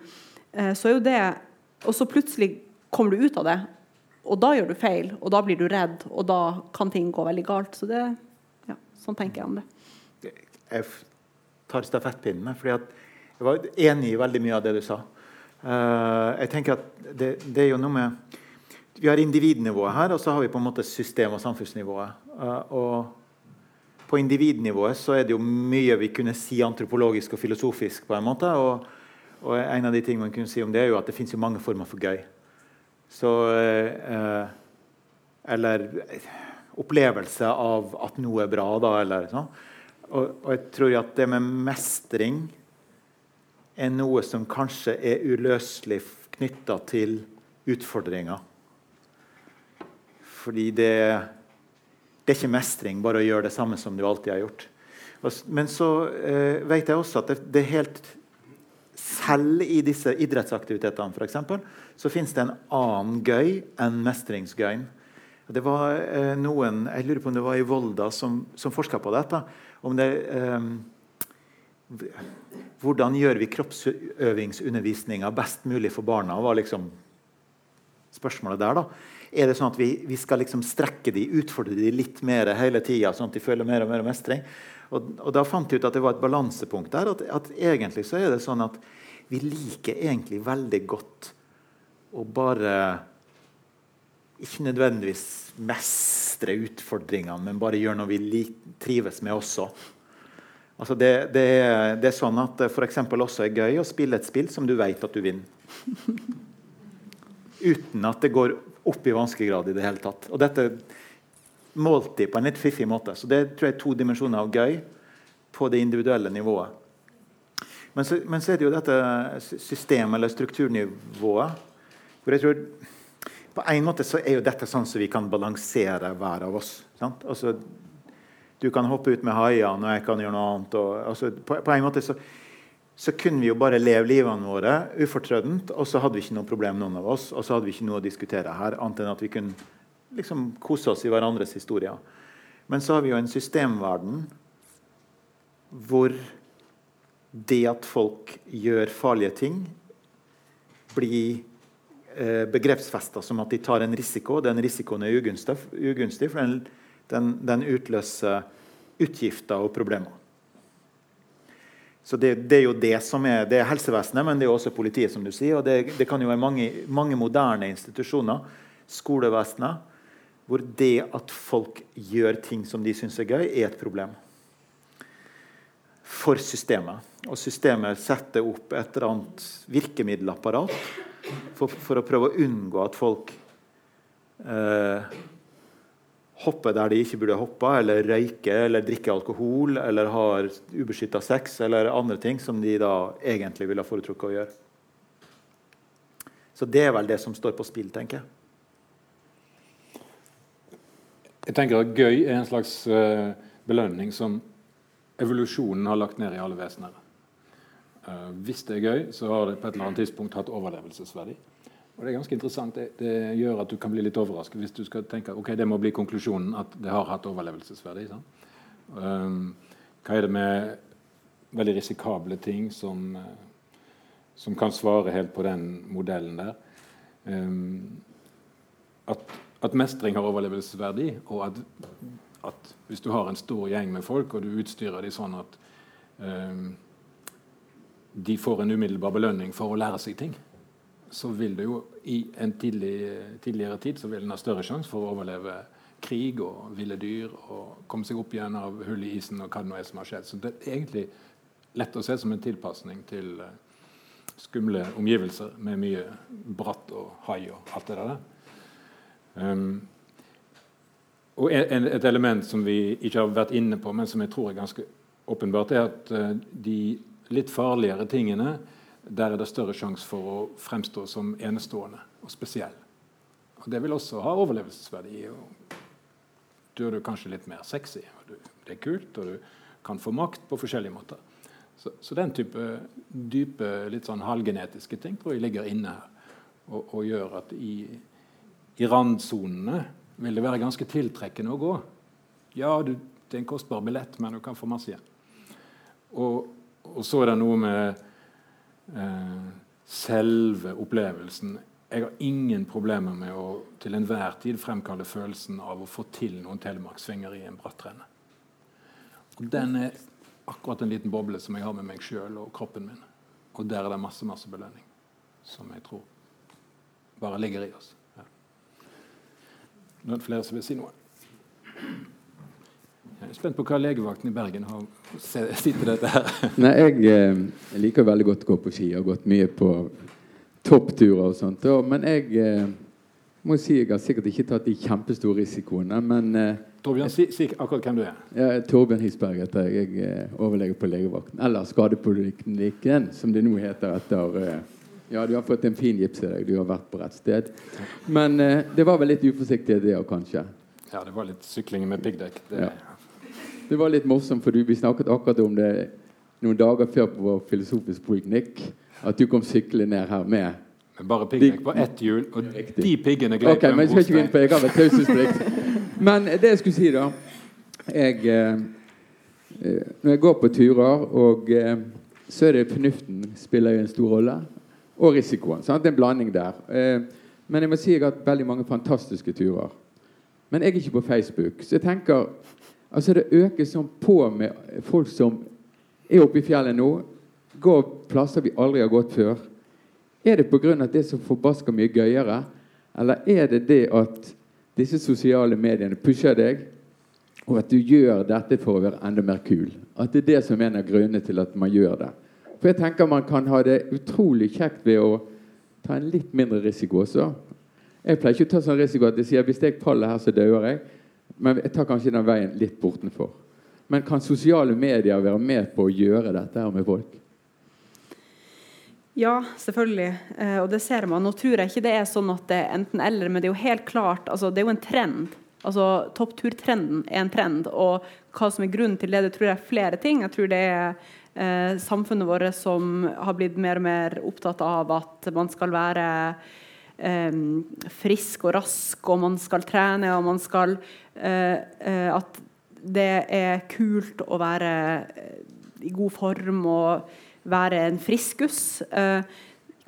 eh, så er jo det Og så plutselig kommer du ut av det, og da gjør du feil, og da blir du redd, og da kan ting gå veldig galt. Så det ja, sånn tenker jeg om det. Jeg tar stafettpinnen, fordi at jeg var enig i veldig mye av det du sa. Uh, jeg tenker at det, det, er jo noe med Vi har individnivået her, og så har vi på en måte system- og samfunnsnivået. Uh, og på individnivået så er det jo mye vi kunne si antropologisk og filosofisk. på en måte, og, og en av de tingene man kunne si om det er jo at det finnes jo mange former for gøy. Så, eh, eller opplevelse av at noe er bra, da, eller sånn. Og, og, jeg tror at det med mestring er noe som kanskje er uløselig knytta til utfordringer. Fordi det det er ikke mestring bare å gjøre det samme som du alltid har gjort. Men så eh, vet jeg også at det, det, er helt Selv i disse idrettsaktivitetene for eksempel, så fins det en annen gøy enn mestringsgøyen. Det var eh, noen jeg lurer på om det var i Volda som, som forska på dette. om det eh, Hvordan gjør vi kroppsøvingsundervisninga best mulig for barna? var liksom spørsmålet der. da. Er det sånn at vi, vi skal liksom strekke de, utfordre de litt mer hele tida, sånn at de føler mer og mer mestring? Og, og, da fant jeg ut at det var et balansepunkt der. At, at, egentlig så er det sånn at vi liker egentlig veldig godt å bare ikke nødvendigvis mestre utfordringene, men bare gjøre noe vi trives med også. Altså det, det, det, er, sånn at det f.eks. også er gøy å spille et spill som du vet at du vinner. Uten at det går opp i vanskegrad i det hele tatt. Og dette målt de på en litt fiffig måte. Så det tror jeg er to dimensjoner av gøy på det individuelle nivået. Men så, men så er det jo dette system- eller strukturnivået. Hvor jeg tror På en måte så er jo dette sånn som vi kan balansere hver av oss. Sant? Altså, du kan hoppe ut med haiene, og jeg kan gjøre noe annet. Og, altså, på, på, en måte så, så, kunne vi jo bare leve livene våre ufortrødent, og så hadde vi ikke noe problem, noen av oss. Og så hadde vi ikke noe å diskutere her, annet enn at vi kunne liksom kose oss i hverandres historier. Men så har vi jo en systemverden hvor det at folk gjør farlige ting, blir eh, begrepsfesta som at de tar en risiko. Den risikoen er ugunstig, ugunstig for den, den, den, utløser utgifter og problemer. Så det, det, er jo det som er, det er helsevesenet, men det er også politiet. som du sier, og Det, det kan jo være mange, mange moderne institusjoner, skolevesenet, hvor det at folk gjør ting som de syns er gøy, er et problem for systemet. Og systemet setter opp et eller annet virkemiddelapparat for, for å prøve å unngå at folk eh, hopper der de ikke burde hoppe, eller røyke eller drikke alkohol, eller har ubeskytta sex, eller andre ting som de da egentlig ville ha foretrukket å gjøre. Så det er vel det som står på spill, tenker jeg. Jeg tenker at Gøy er en slags uh, belønning som evolusjonen har lagt ned i alle vesener. Uh, hvis det er gøy, så har det på et eller annet tidspunkt hatt overlevelsesverdi. Og Det er ganske interessant. Det, det, gjør at du kan bli litt overrasket hvis du skal tenke ok, det må bli konklusjonen at det har hatt overlevelsesverdi. Um, hva er det med veldig risikable ting som, uh, som kan svare helt på den modellen der? Um, at, at, mestring har overlevelsesverdi, og at, at, hvis du har en stor gjeng med folk, og du utstyrer dem sånn at um, de får en umiddelbar belønning for å lære seg ting, så vil det jo i en tidlig, tidligere tid så vil den ha større sjanse for å overleve krig og ville dyr og komme seg opp igjen av hull i isen og hva det nå er som har skjedd. Så det er egentlig lett å se som en tilpasning til uh, skumle omgivelser med mye bratt og hai og alt det der. Um, og et element som vi ikke har vært inne på, men som jeg tror er ganske åpenbart, er at uh, de litt farligere tingene, der er det større sjanse for å fremstå som enestående og spesiell. Og Det vil også ha overlevelsesverdi. og Du er kanskje litt mer sexy. og Det er kult, og du kan få makt på forskjellige måter. Så, så den type dype, litt sånn halvgenetiske ting tror jeg ligger inne her. Og, og gjør at i, i randsonene vil det være ganske tiltrekkende å gå. Ja, du, det er en kostbar billett, men du kan få masse igjen. Og og så er det noe med eh, selve opplevelsen. Jeg har ingen problemer med å til enhver tid fremkalle følelsen av å få til noen telemarksvinger i en bratt renne. Og den er akkurat en liten boble som jeg har med meg sjøl og kroppen min. Og der er det masse, masse belønning som jeg tror bare ligger i oss. Ja. Nå er flere som vil si noe. Jeg er spent på hva legevakten i Bergen har sett til dette her. Nei, jeg, eh, jeg, liker veldig godt å gå på ski. Jeg har gått mye på toppturer og sånt. Men jeg eh, må si jeg har sikkert ikke tatt de kjempestore risikoene, men eh, Torbjørn, si, si, akkurat hvem du er. Ja, Torbjørn Hisberg heter jeg. Jeg er eh, overlege på legevakten. Eller Skadepoliklinikken, som det nå heter etter eh, ja, du har fått en fin gips i deg. Du har vært på rett sted. Men eh, det var vel litt uforsiktig det òg, kanskje? Ja, det var litt sykling med piggdekk. Ja. Det var litt morsomt, for vi snakket akkurat om det noen dager før på vår filosofisk poliknikk. At du kom syklende ned her med men bare piggdekk på ett hjul, og de piggene gled okay, men jeg skal ikke inn på Jeg har taushetsplikt. Men det jeg skulle si, da jeg, eh, eh, Når jeg går på turer, og eh, så er det fornuften spiller jo en stor rolle. Og risikoen. Sant? Det er en blanding der. Eh, men jeg må si jeg har hatt veldig mange fantastiske turer. Men jeg er ikke på Facebook. Så jeg tenker Altså Det øker sånn på med folk som er oppe i fjellet nå, går plasser vi aldri har gått før. Er det pga. at det er så forbaska mye gøyere, eller er det det at disse sosiale mediene pusher deg, og at du gjør dette for å være enda mer kul? At det er det som er en av grunnene til at man gjør det. For jeg tenker man kan ha det utrolig kjekt ved å ta en litt mindre risiko også. Jeg pleier ikke å ta sånn risiko at jeg sier hvis jeg faller her, så dør jeg. Men jeg tar kanskje den veien litt bortenfor. Men kan sosiale medier være med på å gjøre dette her med folk? Ja, selvfølgelig. Eh, og det ser man. Nå tror jeg ikke det er sånn at det er enten-eller, men det er jo helt klart altså, Det er jo en trend. Altså, Toppturtrenden er en trend. Og hva som er grunnen til det, det tror jeg er flere ting. Jeg tror det er eh, samfunnet vårt som har blitt mer og mer opptatt av at man skal være frisk og rask, og man skal trene, og man skal eh, eh At det er kult å være eh, i god form og være en friskus. Eh,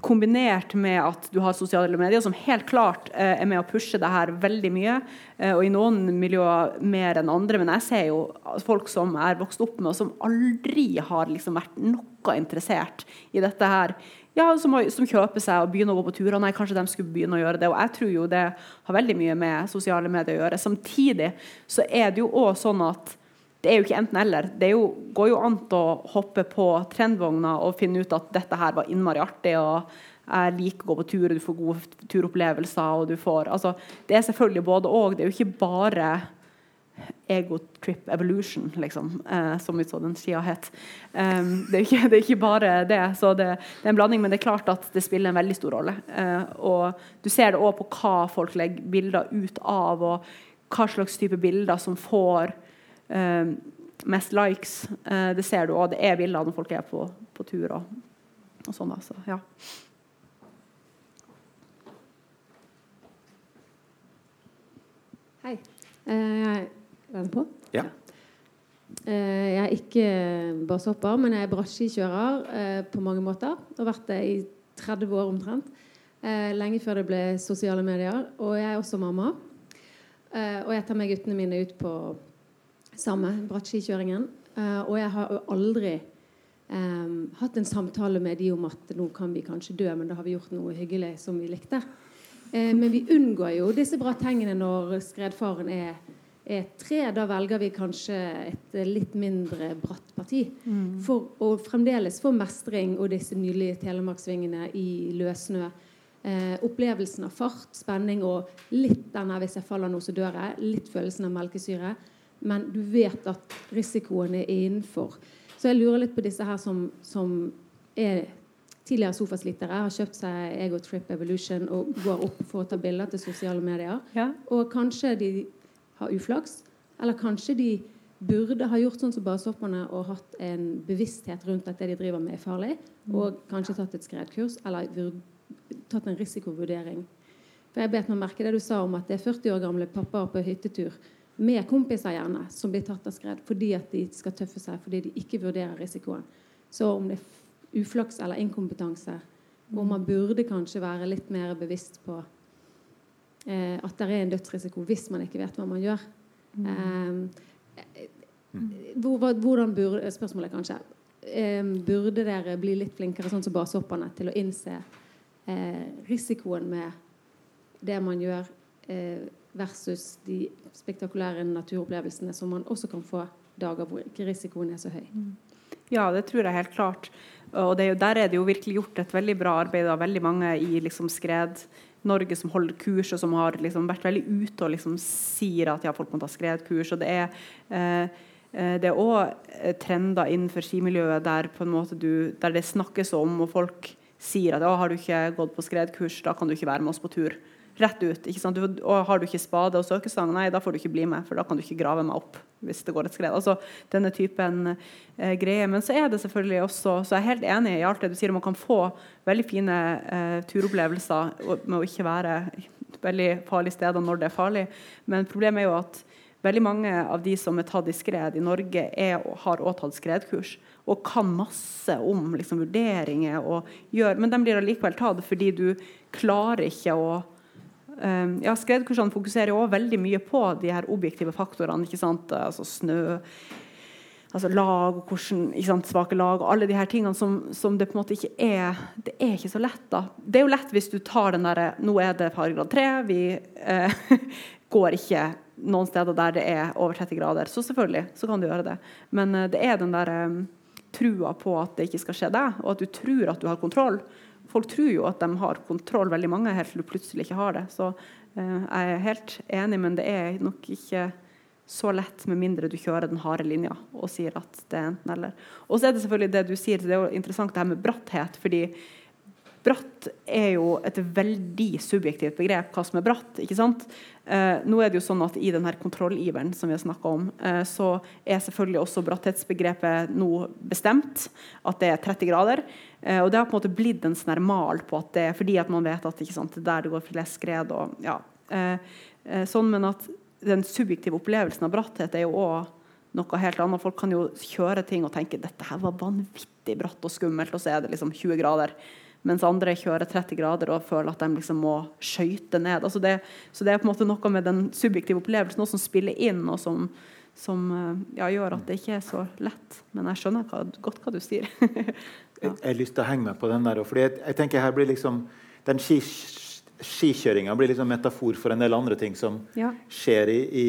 kombinert med at du har sosiale medier som helt klart eh, er med å pushe det her veldig mye. Eh, og i noen miljøer mer enn andre. Men jeg ser jo folk som er vokst opp med, og som aldri har liksom vært noe interessert i dette her. Ja, som, som, kjøper seg og begynner å gå på turer. Nei, kanskje de skulle begynne å gjøre det. Og jeg tror jo det har veldig mye med sosiale medier å gjøre. Samtidig så er det jo òg sånn at det er jo ikke enten-eller. Det jo, går jo an å hoppe på trendvogna og finne ut at dette her var innmari artig. og jeg liker å gå på tur, og du får gode turopplevelser. og du får, altså, Det er selvfølgelig både og. Det er jo ikke bare ego trip evolution, liksom, eh, som vi så den skia het. Um, det, er ikke, det, er ikke, bare det. så det, det, er en blanding, Men det er klart at det spiller en veldig stor rolle. Eh, og Du ser det òg på hva folk legger bilder ut av, og hva slags type bilder som får eh, mest likes. Uh, det ser du òg. Det er bilder når folk er på, på tur og, og sånn. Altså, ja. Hei. Uh, den på? Ja. Uh, jeg er ikke basshopper, men jeg er bratteskikjører uh, på mange måter. Har vært det i 30 år omtrent. lenge før det ble sosiale medier. Og jeg er også mamma. og jeg tar med guttene mine ut på samme bratteskikjøringen. Uh, og jeg har aldri um, hatt en samtale med de om at nå kan vi kanskje dø, men da har vi gjort noe hyggelig som vi likte. Uh, men vi unngår jo disse bra tingene når skredfaren er, er, tre. Da velger vi kanskje et litt mindre bratt parti. Mm. For å fremdeles få mestring og disse nydelige telemarksvingene i løssnø. Eh, opplevelsen av fart, spenning og litt denne 'hvis jeg faller nå, så dør jeg'. Litt følelsen av melkesyre men du vet at risikoen er innenfor. Så jeg lurer litt på disse her som, som er tidligere sofaslitere, har kjøpt seg Ego Trip Evolution og går opp for å ta bilder til sosiale medier. Ja. Og kanskje de har uflaks, eller kanskje de burde ha gjort sånn som basehopperne og hatt en bevissthet rundt at det de driver med, er farlig, mm. og kanskje tatt et skredkurs eller tatt en risikovurdering. For jeg bet meg merke det du sa om at det er 40 år gamle pappaer på hyttetur med kompiser gjerne, som blir tatt av skred fordi at de skal tøffe seg, fordi de ikke vurderer risikoen. Så om det er uflaks eller inkompetanse, hvor man burde kanskje være litt mer bevisst på eh, at det er en dødsrisiko hvis man ikke vet hva man gjør. Mm. Eh, hvor, hvordan burde Spørsmålet kanskje eh, Burde dere bli litt flinkere sånn som basehopperne til å innse eh, risikoen med det man gjør? Eh, versus de spektakulære naturopplevelsene som man også kan få dager hvor ikke risikoen er så høy. Mm. Ja, det tror jeg helt klart. Og det, der er det jo virkelig gjort et veldig bra arbeid av veldig mange i liksom Skred-Norge som holder kurs, og som har liksom vært veldig ute og liksom sier at ja, folk må ta skredkurs. og det er eh, eh det er òg trender innenfor skimiljøet der, du, der, det snakkes om, og folk sier at har du ikke gått på skredkurs, da kan du ikke være med oss på tur rett ut. Du, har du ikke spade og søkestang, nei, da får du ikke bli med, for da kan du ikke grave meg opp hvis det går et skred. Altså denne typen eh, greier. Men så er det selvfølgelig også Så jeg er helt enig i alt det du sier. Man kan få veldig fine eh, turopplevelser med å ikke være veldig farlige steder når det er farlig. Men problemet er jo at veldig mange av de som er tatt i skred i Norge, er, har også tatt skredkurs og kan masse om liksom, vurderinger. Og gjør, men de blir allikevel tatt fordi du klarer ikke å ja, Skredkursene fokuserer også veldig mye på de her objektive faktorene. ikke sant? Altså snø, altså lag og hvordan, sant? svake lag og alle de her tingene som, som, det på en måte ikke er Det er ikke så lett. da. Det er jo lett hvis du tar den derre Nå er det faregrad 3. Vi eh, går ikke noen steder der det er over 30 grader. Så selvfølgelig så kan du gjøre det. Men eh, det er den der eh, trua på at det ikke skal skje deg, og at du tror at du har kontroll folk tror jo at de har kontroll, veldig mange, helt til du plutselig ikke har det. Så eh, jeg er helt enig, men det er nok ikke så lett med mindre du kjører den harde linja og sier at det er enten eller. Og så er det selvfølgelig det du sier, det er jo interessant det her med bratthet. fordi bratt er jo et veldig subjektivt begrep, hva som er bratt. ikke sant? Eh, nå er det jo sånn at I denne kontrolliveren som vi har snakka om, eh, så er selvfølgelig også bratthetsbegrepet nå bestemt. At det er 30 grader. Eh, og det har på en måte blitt en sånn mal på at det er fordi at man vet at sant, det er der det går flest skred. og ja, eh, eh, sånn, Men at den subjektive opplevelsen av bratthet er jo òg noe helt annet. Folk kan jo kjøre ting og tenke dette her var vanvittig bratt og skummelt, og så er det liksom 20 grader. Mens andre kjører 30 grader og føler at de liksom må skøyte ned. Altså det, så det er på en måte noe med den subjektive opplevelsen som spiller inn, og som, som eh, ja, gjør at det ikke er så lett. Men jeg skjønner hva, godt hva du sier. ja. Jeg har lyst til å henge meg på den der. for jeg, jeg tenker her blir liksom Den skikjøringa blir liksom metafor for en del andre ting som ja. skjer i, i,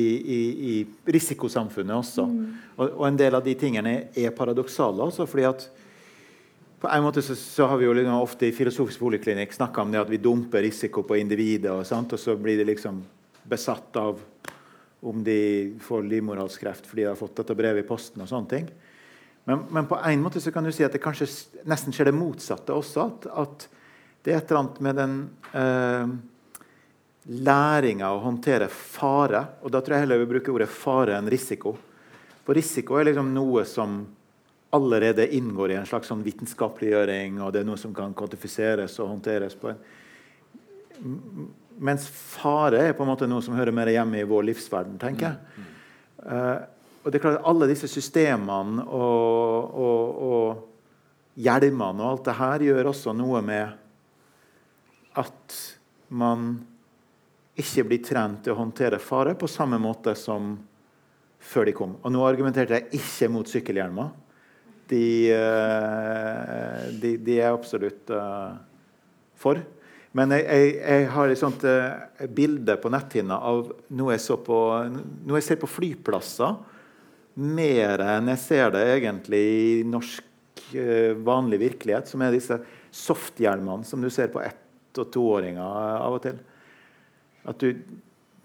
i, risikosamfunnet også. Mm. Og, og, en del av de tingene er paradoksale. Også, fordi at på en måte så, så har vi jo liksom ofte i filosofisk poliklinikk snakka om det at vi dumper risiko på individet, og, og, så blir de liksom besatt av om de får livmorhalskreft fordi de har fått dette brevet i posten. og sånne ting. Men, men, på en måte så kan du si at det kanskje nesten skjer det motsatte også. At, at det er et eller annet med den eh, læringa å håndtere fare. Og da tror jeg heller vi bruker ordet fare enn risiko. For risiko er liksom noe som allerede inngår i en slags sånn vitenskapeliggjøring, og det er noe som kan kvantifiseres og håndteres på en Mens fare er på en måte noe som hører mer hjemme i vår livsverden, tenker jeg. Uh, og det er klart at Alle disse systemene og, og, og hjelmene og alt det her gjør også noe med at man ikke blir trent til å håndtere fare på samme måte som før de kom. Og Nå argumenterte jeg ikke mot sykkelhjelmer de, eh, de, de er absolutt uh, for. Men jeg, jeg, jeg, har et sånt uh, bilde på netthinna av noe jeg, på, noe jeg ser på flyplasser, mer enn jeg ser det egentlig i norsk vanlig virkelighet, som er disse softhjelmene som du ser på ett- og toåringer av og til. Du,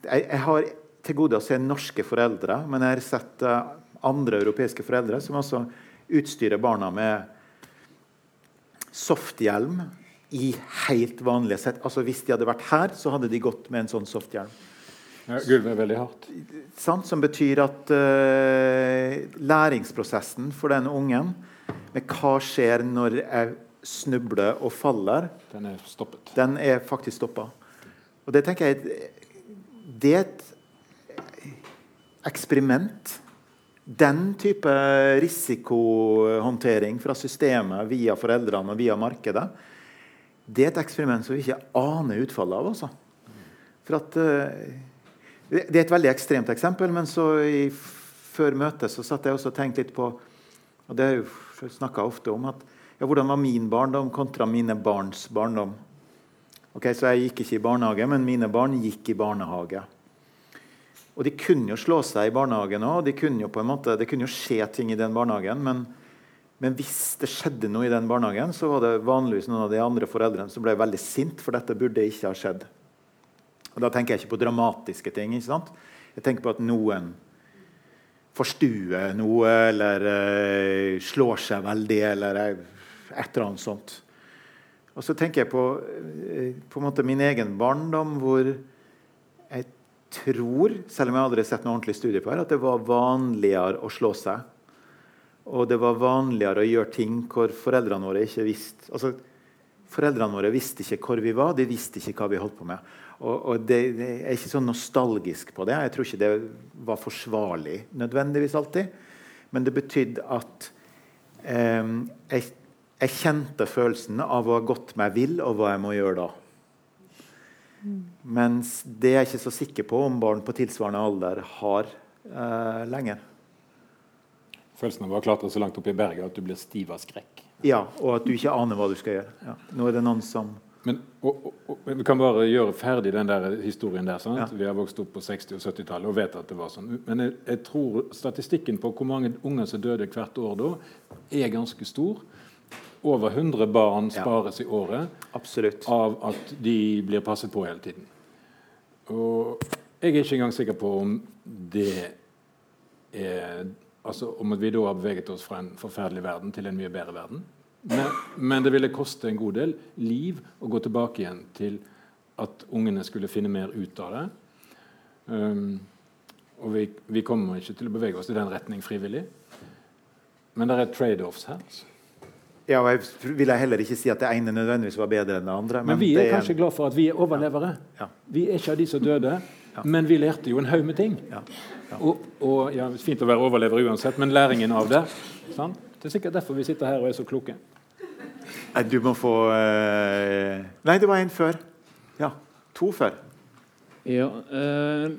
jeg har til gode å se norske foreldre, men jeg har sett andre europeiske foreldre som også utstyre barna med softhjelm i helt vanlige sett. Altså Hvis de hadde vært her, så hadde de gått med en sånn softhjelm. Ja, gulvet veldig hardt. Sant? Som betyr at uh, læringsprosessen for den ungen med hva skjer når jeg snubler og faller, den er stoppet. Den er faktisk stoppa. Og det tenker jeg Det er et eksperiment den type risikohåndtering fra systemet via foreldrene og via markedet, det er et eksperiment som vi ikke aner utfallet av. Også. For at, uh, det er et veldig ekstremt eksempel, men i, før møtet så satt jeg også og tenkte litt på og Det har jeg snakka ofte om. at ja, Hvordan var min barndom kontra mine barns barndom? Ok, Så jeg gikk ikke i barnehage, men mine barn gikk i barnehage. Og de kunne jo slå seg i barnehagen òg. Det kunne jo skje ting i den barnehagen. Men, men, hvis det skjedde noe i den barnehagen, så var det vanligvis noen av de andre foreldrene som ble veldig sint, for dette burde ikke ha skjedd. Og Da tenker jeg ikke på dramatiske ting. ikke sant? Jeg tenker på at noen forstuer noe, eller uh, slår seg veldig, eller uh, et eller annet sånt. Og så tenker jeg på, uh, på min egen barndom, hvor tror, selv om jeg aldri har sett noe ordentlig studie på det, at det var vanligere å slå seg. Og det var vanligere å gjøre ting hvor foreldrene våre ikke visste altså, Foreldrene våre visste ikke hvor vi var, de visste ikke hva vi holdt på med. Og, og det, det, er ikke så nostalgisk på det. Jeg tror ikke det var forsvarlig nødvendigvis alltid. Men det betydde at eh, jeg, jeg kjente følelsen av hva godt meg vil, og hva jeg må gjøre da. Mens det er jeg ikke så sikker på om barn på tilsvarende alder har eh, lenger. Følelsen av å ha klatra så langt opp i berget at du blir stiv av skrekk. Ja, og at du ikke aner hva du skal gjøre. Ja. Nå er det noen som men og, og, og, Vi kan bare gjøre ferdig den der historien der. Ja. Vi har vokst opp på 60- og 70-tallet og vet at det var sånn. Men jeg, jeg, tror statistikken på hvor mange unger som døde hvert år da, er ganske stor over 100 barn spares i året Absolutt. av at de blir passet på hele tiden. Og jeg er ikke engang sikker på om det er Altså om vi da har beveget oss fra en forferdelig verden til en mye bedre verden. Men, men, det ville koste en god del liv å gå tilbake igjen til at ungene skulle finne mer ut av det. Um, og vi, vi, kommer ikke til å bevege oss i den retning frivillig. Men det er trade-offs her. Ja, og jeg vil heller ikke si at det ene nødvendigvis var bedre enn det andre. Men, men vi er, er kanskje en... glad for at vi er overlevere. Ja. Ja. Vi er ikke av de som døde, ja. men vi lærte jo en haug med ting. Og, og, ja, Fint å være overlever uansett, men læringen av det sant? Det er sikkert derfor vi sitter her og er så kloke. Nei, du må få uh... Nei, det var en før. Ja. To før. Ja. Uh,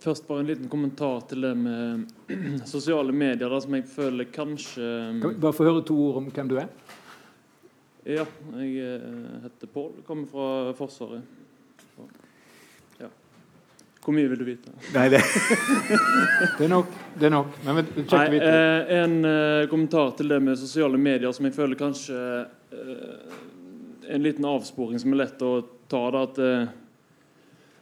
først bare en liten kommentar til det med sosiale medier, da, som jeg føler kanskje Kan vi bare få høre to ord om hvem du er? Ja, jeg uh, heter Pål. Kommer fra Forsvaret. Ja. Hvor mye vil du vite? Nei, det Det er nok. det er nok. Men Nei, eh, En eh, kommentar til det med sosiale medier som jeg føler kanskje eh, En liten avsporing som er lett å ta. Da, at, eh,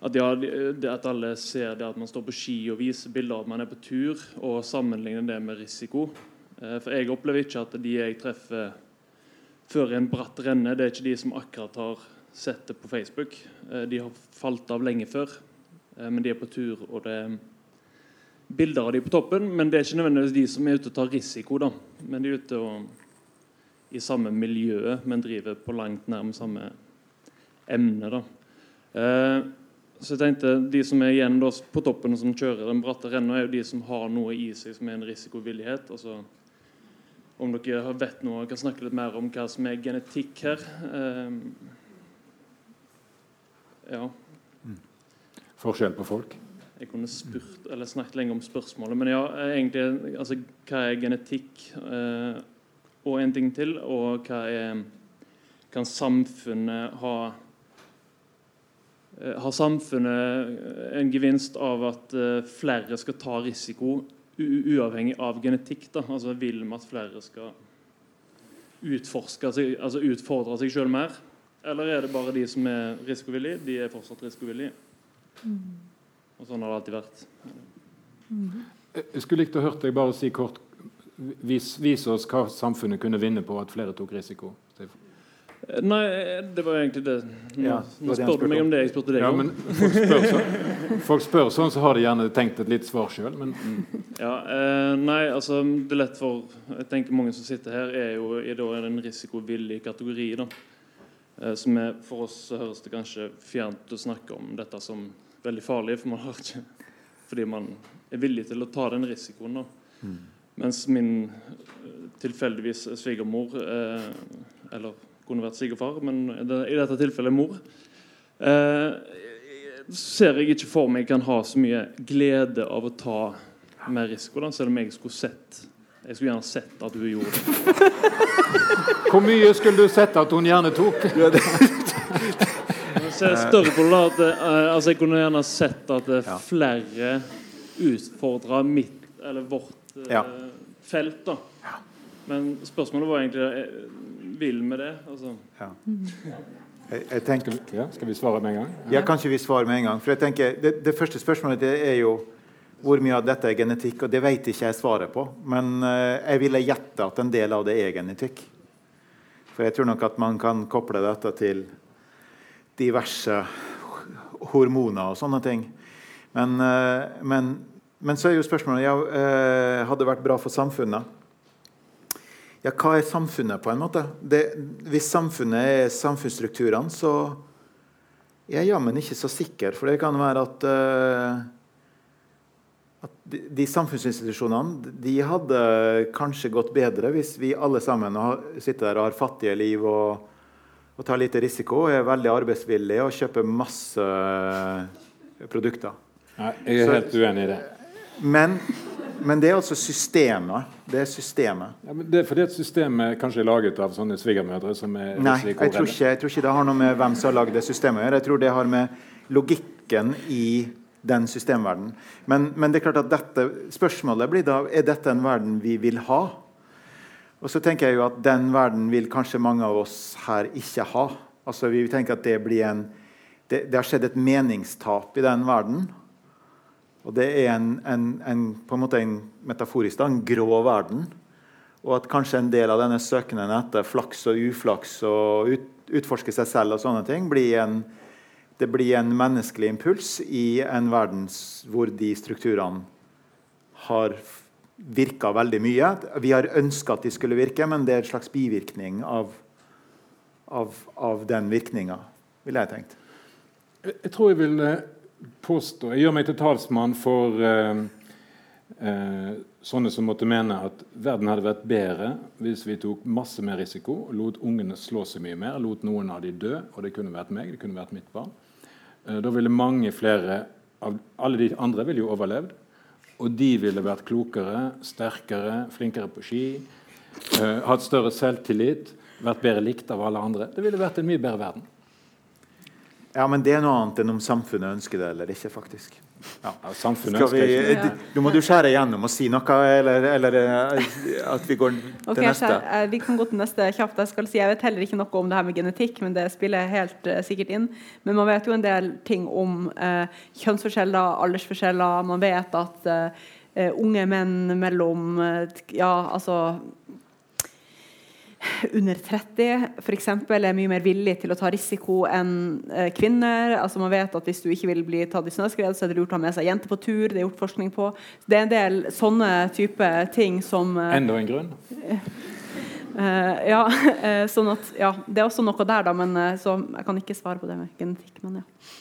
at, ja, det, at alle ser det at man står på ski og viser bilder av at man er på tur, og sammenligner det med risiko. Eh, for jeg opplever ikke at de jeg treffer før en bratt renne, det er ikke de som akkurat har sett det på Facebook. Eh, de har falt av lenge før. Eh, men de er på tur, og det er bilder av de på toppen. Men det er ikke nødvendigvis de som er ute og tar risiko, da. Men de er ute og, i samme miljø, men driver på langt nærme samme emne. da. Eh, så jeg tenkte De som er igjen på toppen som kjører den bratte renna, er jo de som har noe i seg som er en risikovillighet. altså om dere vet noe, jeg kan snakke litt mer om hva som er genetikk her. Eh, ja, forskjell på folk? Jeg kunne spurt, eller snakket lenge om spørsmålet. Men ja, egentlig altså, Hva er genetikk? Eh, og en ting til. Og hva er Kan samfunnet ha eh, Har samfunnet en gevinst av at eh, flere skal ta risiko uavhengig av genetikk? da? Altså Vil vi at flere skal utforske seg, altså utfordre seg sjøl mer? Eller er det bare de som er risikovillige, de er fortsatt risikovillige? Og sånn har det alltid vært. Jeg skulle likt å høre deg bare si kort vis, vis, oss hva samfunnet kunne vinne på at flere tok risiko. Nei, det var egentlig det. Nå, ja, nå spør du meg om det jeg spurte deg ja, om. folk, spør sånn, folk spør sånn, så har de gjerne tenkt et litt svar sjøl, men mm. Ja, eh, Nei, altså Det er lett for Jeg tenker mange som sitter her, er jo i en risikovillig kategori. da. Eh, som er, For oss så høres det kanskje fjernt å snakke om dette som veldig farlig, for man har ikke, fordi man er villig til å ta den risikoen. Mm. Mens min eh, tilfeldigvis svigermor, eh, eller kunne vært svigerfar, men det, i dette tilfellet mor, eh, ser jeg ikke for meg kan ha så mye glede av å ta mer risiko, da, selv om jeg skulle sett jeg skulle gjerne sett at hun gjorde det. Hvor mye skulle du sett at hun gjerne tok? se større på det. At, uh, altså jeg kunne gjerne sett at uh, flere utfordra mitt, eller vårt uh, ja. felt. da Men spørsmålet var egentlig Vil med det? Altså. Ja. Jeg, jeg tenker, ja, skal vi svare med en gang? Ja, kanskje vi svarer med en gang. For jeg tenker, Det, det første spørsmålet det er jo hvor mye av dette er genetikk. og Det vet ikke jeg svaret på. Men jeg ville gjette at en del av det er genetikk. For jeg tror nok at man kan koble dette til diverse hormoner og sånne ting. Men, eh, men, men så er jo spørsmålet ja, eh, hadde det vært bra for samfunnet. Ja, hva er samfunnet, på en måte? Det, hvis samfunnet er samfunnsstrukturene, så er jeg jammen ikke så sikker. For det kan være at, uh, at de, de, samfunnsinstitusjonene de hadde kanskje gått bedre hvis vi alle sammen sitter der og har fattige liv og og tar lite risiko, og er veldig arbeidsvillige og kjøper masse produkter. Nei, jeg er Så, helt uenig i det. Men, men, det er altså systemet. Det er systemet. Ja, det fordi at systemet kanskje er laget av sånne svigermødre som er Nei, jeg tror, ikke, jeg tror ikke det har noe med hvem som har lagd det systemet å gjøre. Jeg tror det har med logikken i den systemverdenen. Men, men det er klart at dette spørsmålet blir da er dette en verden vi vil ha. Og så tenker jeg jo at Den verden vil kanskje mange av oss her ikke ha. Altså Vi tenker at det blir en det, det har skjedd et meningstap i den verden. Og det er en, en, en, på en måte en metaforisk en grå verden. Og at kanskje en del av denne søkenden etter flaks og uflaks og ut, utforske seg selv og sånne ting blir en, det blir en menneskelig impuls i en verden hvor de strukturene har virka veldig mye. Vi har ønska at de skulle virke, men det er en slags bivirkning av, av, av den virkninga, ville jeg tenkt. Jeg tror jeg vil eh, påstå Jeg gjør meg til talsmann for eh, eh, sånne som måtte mene at verden hadde vært bedre hvis vi tok masse mer risiko, lot ungene slå seg mye mer, lot noen av de dø, og det kunne vært meg, det kunne vært mitt barn. Eh, da ville mange flere av Alle de andre ville jo overlevd. Og de ville vært klokere, sterkere, flinkere på ski, eh, hatt større selvtillit, vært bedre likt av alle andre. Det ville vært en mye bedre verden. Ja, men det er noe annet enn om samfunnet ønsker det eller ikke, faktisk. Ja, samfunnet ønsker vi, ikke Nå må du skjære igjennom og si noe, eller, eller eh, at vi går til okay, neste. så, eh, Vi kan gå til neste kjapt. Jeg skal si, jeg vet heller ikke noe om det her med genetikk, men det spiller helt uh, sikkert inn. Men man vet jo en del ting om uh, kjønnsforskjeller, aldersforskjeller. Man vet at eh, unge menn mellom ja, altså under 30 for eksempel, er mye mer villig til å ta risiko enn eh, kvinner. Altså Man vet at hvis du ikke vil bli tatt i snøskred, så er det lurt å ha med seg jenter på tur. Det er gjort forskning på. Det er en del sånne type ting som eh, Enda en grunn. Eh, ja, eh, sånn at, ja, det er også noe der, da, men eh, så jeg kan ikke svare på det med genetikk. Men ja.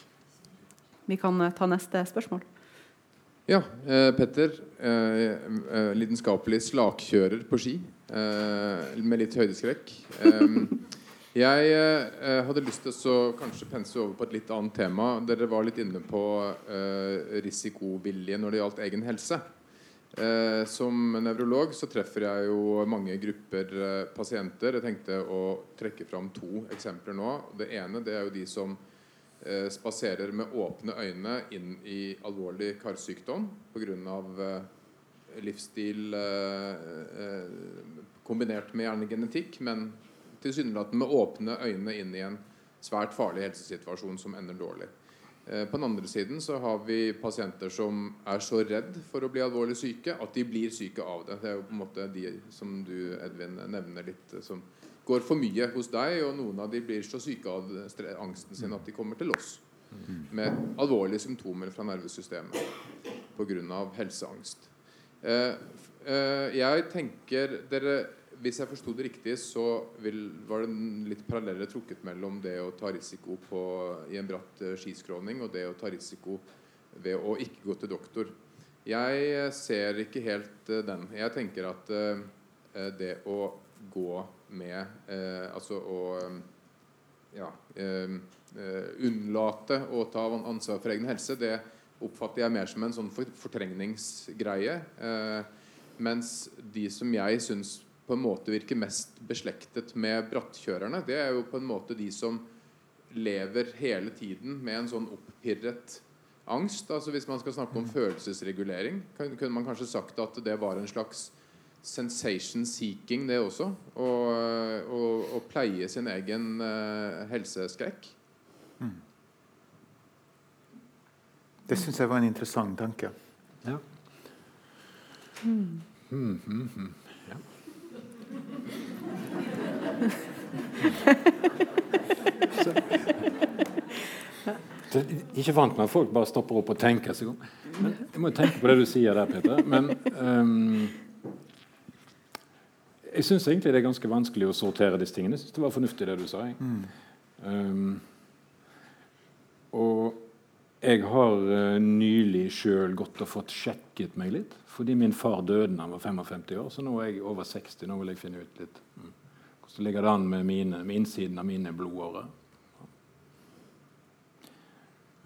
Vi kan eh, ta neste spørsmål. Ja, eh, Petter. Lidenskapelig slakkjører på ski. Eh, med litt høydeskrekk. Jeg eh, hadde lyst til å kanskje pense over på et litt annet tema. Dere var litt inne på eh, risikovilje når det gjaldt egen helse. Eh, som nevrolog så treffer jeg jo mange grupper eh, pasienter. Jeg tenkte å trekke fram to eksempler nå. Det ene det er jo de som eh, spaserer med åpne øyne inn i alvorlig karsykdom pga. Eh, livsstil eh, eh, kombinert med gjerne genetikk, men tilsynelatende med åpne øyne inn i en svært farlig helsesituasjon som ender dårlig. Eh, På den andre siden så har vi pasienter som er så redd for å bli alvorlig syke at de blir syke av det. Det er jo på en måte de som du Edvin nevner litt, som går for mye hos deg, og noen av de blir så syke av angsten sin at de kommer til oss med alvorlige symptomer fra nervesystemet pga. helseangst. Eh, eh, jeg tenker dere Hvis jeg forsto det riktig, så vil, var det litt paralleller trukket mellom det å ta risiko på, i en bratt eh, skiskråning og det å ta risiko ved å ikke gå til doktor. Jeg ser ikke helt den. Jeg tenker at det å gå med Altså å ja, unnlate å ta ansvar for egen helse, det oppfatter jeg mer som en sånn fortrengningsgreie. Eh, mens de som jeg syns på en måte virker mest beslektet med brattkjørerne, det er jo på en måte de som lever hele tiden med en sånn opppirret angst. Altså Hvis man skal snakke om følelsesregulering, kunne man kanskje sagt at det var en slags sensation seeking, det også. Å pleie sin egen eh, helseskrekk. Det syns jeg var en interessant tanke. Ja. Mm, mm, mm. Ja. Så, er ikke vant med at folk bare stopper opp og tenker seg om. Men jeg må jo tenke på det du sier der, Peter. Men um, jeg syns egentlig det er ganske vanskelig å sortere disse tingene. Jeg syns det var fornuftig det du sa. Jeg. Um, og jeg har uh, nylig sjøl gått og fått sjekket meg litt. Fordi min far døde da han var 55 år, så nå er jeg over 60. Nå vil jeg finne ut litt mm. hvordan ligger det an med, mine, med innsiden av mine blodårer.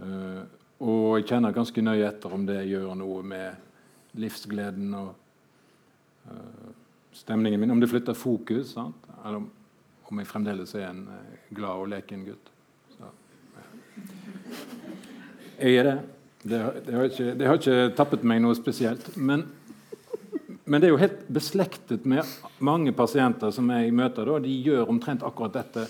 Uh, og jeg kjenner ganske nøye etter om det gjør noe med livsgleden og uh, stemningen min. Om det flytter fokus, sant? eller om, jeg fremdeles er en glad og leken gutt. Så, jeg er det. Det, har- det, har ikke, det har ikke tappet meg noe spesielt. Men, men det er jo helt beslektet med mange pasienter som jeg møter. Da. De gjør omtrent akkurat dette.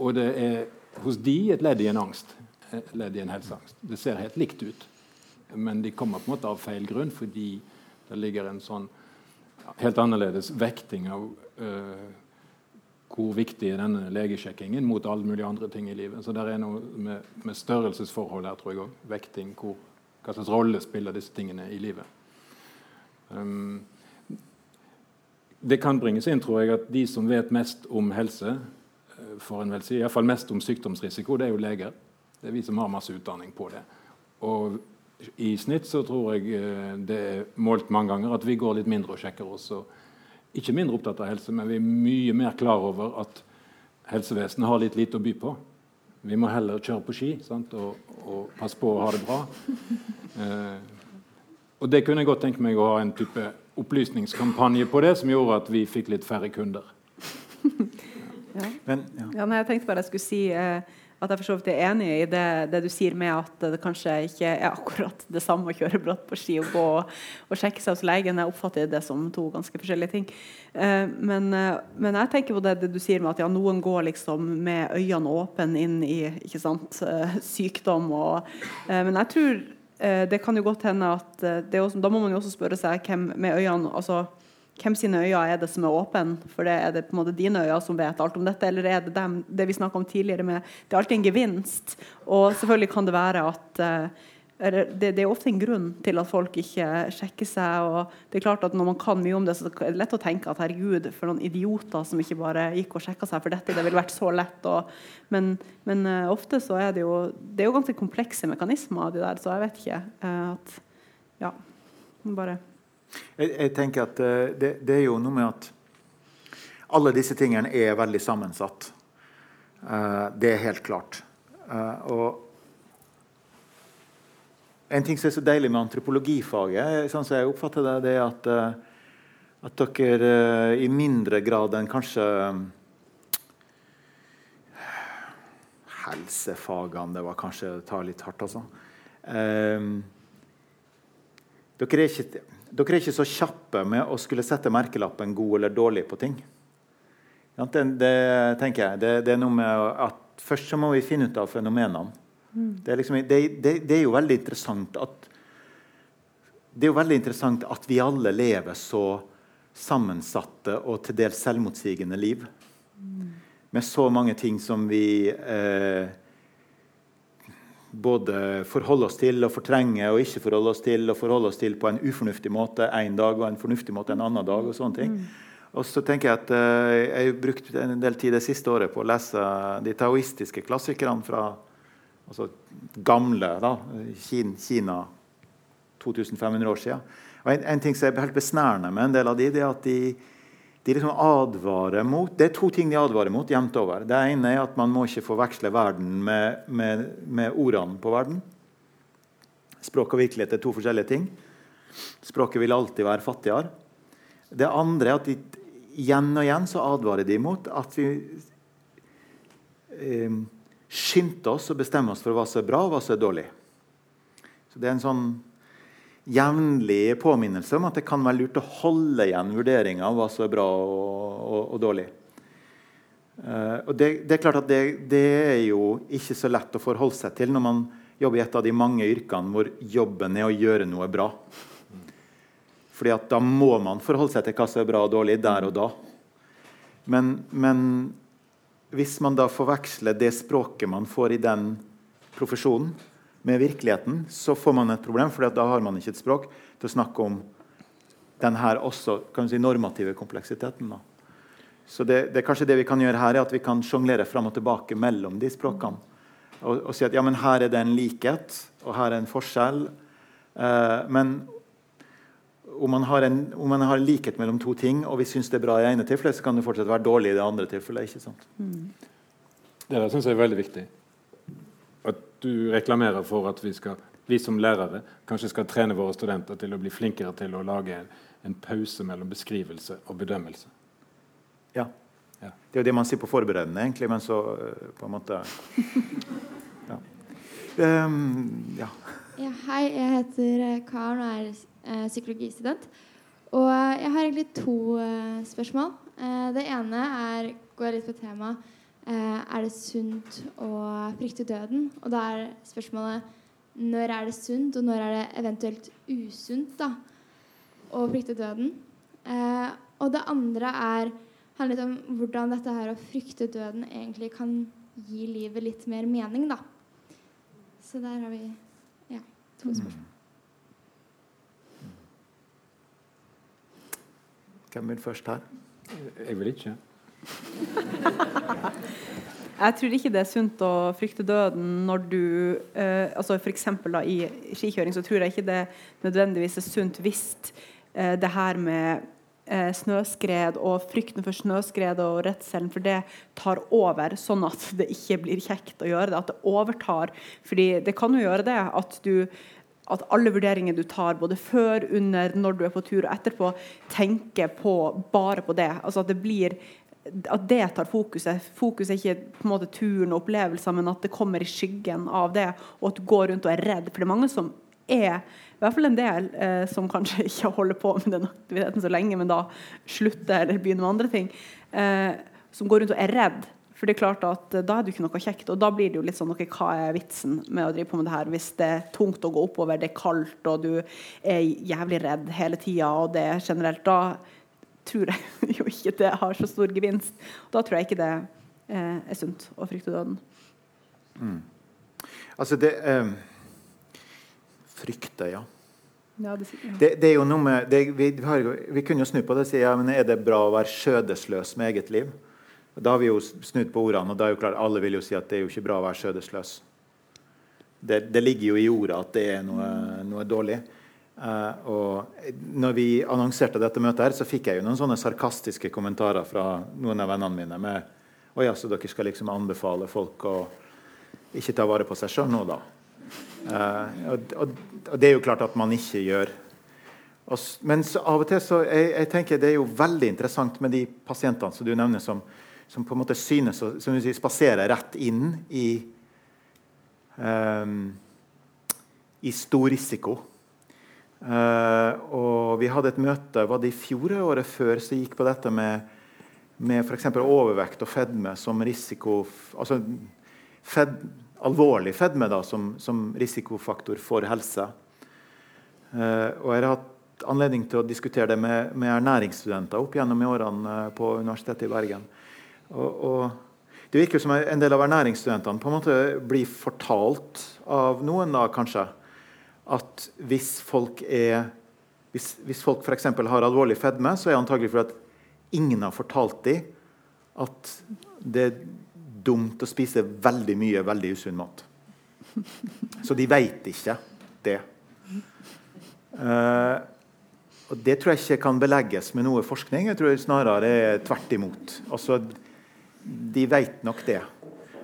Og det er hos de et ledd i en angst. Et ledd i en helseangst. Det ser helt likt ut. Men de kommer på en måte av feil grunn fordi det ligger en sånn helt annerledes vekting av uh, hvor viktig er denne legesjekkingen mot alle mulige andre ting i livet. Så det er noe med, med størrelsesforhold her, tror jeg òg. Vekting. Hvor, hva slags rolle spiller disse tingene i livet. Um, det kan bringes inn, tror jeg, at de som vet mest om helse, uh, for en vel si, iallfall mest om sykdomsrisiko, det er jo leger. Det er vi som har masse utdanning på det. Og i snitt så tror jeg uh, det er målt mange ganger at vi går litt mindre og sjekker oss. og ikke mindre opptatt av helse, men vi er mye mer klar over at helsevesenet har litt lite å by på. Vi må heller kjøre på ski sant? Og, og passe på å ha det bra. Eh, og det kunne jeg godt tenke meg å ha en type opplysningskampanje på det, som gjorde at vi fikk litt færre kunder. ja. Men, ja. ja jeg tenkte bare jeg skulle si eh, at jeg for så vidt er enig i det, det, du sier med at det kanskje ikke er akkurat det samme å kjøre bratt på ski og gå og, og sjekke seg hos legen. Jeg oppfatter det som to ganske forskjellige ting. Eh, men, eh, men, jeg tenker på det, det, du sier med at ja, noen går liksom med øynene åpne inn i ikke sant, eh, sykdom. Og, eh, men jeg tror eh, det kan jo godt hende at også, Da må man jo også spørre seg hvem med øynene altså, hvem sine øyne er det som er åpne? For det er det på en måte dine øyne som vet alt om dette, eller er det dem, det vi snakka om tidligere med Det er alltid en gevinst. Og selvfølgelig kan det være at uh, det, det, er ofte en grunn til at folk ikke sjekker seg. og det er klart at Når man kan mye om det, så er det lett å tenke at herregud, for noen idioter som ikke bare gikk og sjekka seg for dette. Det ville vært så lett. Og, men, men uh, ofte så er det jo det er jo ganske komplekse mekanismer, de der, så jeg vet ikke. Uh, at, ja, bare jeg, jeg tenker at uh, det, det, er jo noe med at alle disse tingene er veldig sammensatt. Uh, det er helt klart. Uh, og en ting som er så deilig med antropologifaget, sånn som jeg oppfatter det, det er at, at dere i mindre grad enn kanskje Helsefagene, det var kanskje å ta litt hardt, altså. dere er ikke dere er ikke så kjappe med å skulle sette merkelappen 'god' eller 'dårlig' på ting. Det, det tenker jeg. Det, det, er noe med at Først så må vi finne ut av fenomenene. Mm. Det, er liksom, det, er jo veldig interessant at det er jo veldig interessant at vi alle lever så sammensatte og til dels selvmotsigende liv. Mm. Med så mange ting som vi eh, både forholde oss til og fortrenge og ikke forholde oss til og forholde oss til på en ufornuftig måte en dag og en fornuftig måte en annen dag. Og sånne ting. Mm. Og så tenker Jeg at uh, jeg har brukt en del tid det siste året på å lese de taoistiske klassikerne fra altså gamle da, Kina 2500 år siden. Og en, en ting som er helt besnærende med en del av de, det er at de de liksom advarer mot, Det er to ting de advarer mot jevnt over. Det ene er at man må ikke forveksle verden med, med, med ordene på verden. Språk og virkelighet er to forskjellige ting. Språket vil alltid være fattigere. Det andre er at de, igjen og igjen så advarer de mot at vi eh, skynder oss og bestemmer oss for hva som er bra og hva som er dårlig. Så Det er en sånn jevnlig påminnelse om at det kan være lurt å holde igjen vurderinger av hva som er bra og, og, og dårlig. Uh, og det, det, er klart at det, det, er jo ikke så lett å forholde seg til når man jobber i et av de mange yrkene hvor jobben er å gjøre noe bra. Fordi at da må man forholde seg til hva som er bra og dårlig der og da. Men, men hvis man da forveksler det språket man får i den profesjonen, med virkeligheten, så får man et problem, for da har man ikke et språk til å snakke om den her også kan si, normative kompleksiteten. Da. Så det, det, er kanskje det vi kan gjøre her, er at vi kan sjonglere fram og tilbake mellom de språkene. Og, og, si at ja, men her er det en likhet, og her er en forskjell. Eh, men om man, har en, om man har likhet mellom to ting, og vi syns det er bra i ene tilfellet, så kan det fortsatt være dårlig i det andre tilfellet. ikke sant? Mm. Det syns jeg er veldig viktig du reklamerer for at vi, skal, vi, som lærere kanskje skal trene våre studenter til å bli flinkere til å lage en, en pause mellom beskrivelse og bedømmelse. Ja. ja. Det er jo det man sier på forberedende, egentlig, men så uh, på en måte ja. Um, ja. ja. Hei, jeg heter eh, Karen og er uh, psykologistudent. Og jeg har egentlig to spørsmål. det ene er, går litt på temaet Eh, er det sunt å frykte døden? Og da er spørsmålet når er det sunt, og når er det eventuelt usunt da, å frykte døden? Eh, og det andre er, handler litt om hvordan dette her å frykte døden egentlig kan gi livet litt mer mening, da. Så der har vi ja, to spørsmål. Hvem vil først her? Jeg vil ikke. Jeg tror ikke det er sunt å frykte døden når du eh, altså F.eks. i skikjøring så tror jeg ikke det nødvendigvis er sunt hvis eh, det her med eh, snøskred og frykten for snøskred og redselen for det tar over, sånn at det ikke blir kjekt å gjøre det. At det overtar. fordi det kan jo gjøre det at du at alle vurderinger du tar, både før, under, når du er på tur og etterpå, tenker på, bare på det. Altså at det blir at det tar fokuset. Fokus er ikke på en måte turen og opplevelser, men at det kommer i skyggen av det, og at du går rundt og er redd. For det er mange som er i hvert fall en del eh, som kanskje ikke holder på med den aktiviteten så lenge, men da slutter eller begynner med andre ting. Eh, som går rundt og er redd. For det er klart at eh, da er det ikke noe kjekt. Og da blir det jo litt sånn okay, Hva er vitsen med å drive på med det her hvis det er tungt å gå oppover, det er kaldt, og du er jævlig redd hele tida, og det er generelt Da tror jeg jo ikke det har så stor gevinst. Da tror jeg ikke det eh, er sunt å frykte døden. Mm. Altså, det eh, Frykte, ja. Ja, det, ja. Det, det, er jo noe med det, vi, har, vi, kunne jo snu på det og si ja, men er det bra å være skjødesløs med eget liv. Da har vi jo snudd på ordene, og da er jo klart, alle vil jo si at det er jo ikke bra å være skjødesløs. Det, det ligger jo i ordet at det er noe, noe dårlig. Uh, og når vi annonserte dette møtet, her, så fikk jeg jo noen sånne sarkastiske kommentarer fra noen av vennene mine. med å ja, så dere skal liksom anbefale folk å ikke ta vare på seg sjøl nå, da? Uh, og, og, og, det er jo klart at man ikke gjør. Og, men av og til så jeg, jeg tenker det er jo veldig interessant med de pasientene som du nevner, som, som på en måte synes å som du sier, spaserer rett inn i um, i stor risiko. Uh, og vi hadde et møte var det i fjor året før som gikk på dette med, med f.eks. overvekt og fedme som risiko altså fed, Alvorlig fedme da, som, som risikofaktor for helse. Uh, og jeg har hatt anledning til å diskutere det med, med ernæringsstudenter opp gjennom i årene uh, på Universitetet i Bergen. Og, og det virker som en del av ernæringsstudentene på en måte blir fortalt av noen da, kanskje, at hvis folk er hvis, hvis folk f.eks. har alvorlig fedme, så er det antagelig fordi at ingen har fortalt dem at det er dumt å spise veldig mye veldig usunn mat. Så de veit ikke det. Uh, og Det tror jeg ikke kan belegges med noe forskning. Jeg tror snarere det er tvert imot. Altså, de vet nok det.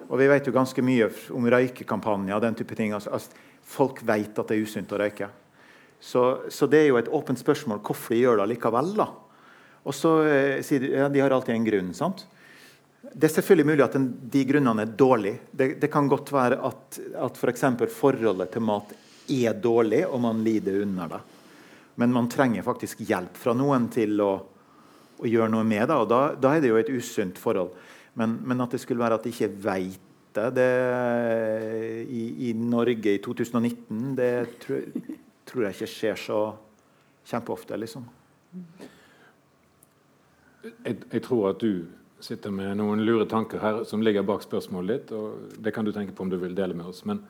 Og vi vet jo ganske mye om røykekampanjer og den type ting. Altså, altså, folk vet at det er usunt å røyke. Så, så, det er jo et åpent spørsmål hvorfor de gjør det likevel. da. Og så eh, sier de ja, de har alltid en grunn. sant? Det er selvfølgelig mulig at den, de grunnene er dårlige. Det, det kan godt være at, at f.eks. For forholdet til mat er dårlig, og man lider under det. Men man trenger faktisk hjelp fra noen til å, å gjøre noe med det. og Da, da er det jo et usunt forhold. Men, men, at det skulle være at de ikke veit det, det i, i, Norge i 2019, det tror, tror, jeg ikke skjer så kjempeofte, liksom. Jeg, jeg, tror at du sitter med noen lure tanker her som ligger bak spørsmålet ditt. og Det kan du tenke på om du vil dele med oss. Men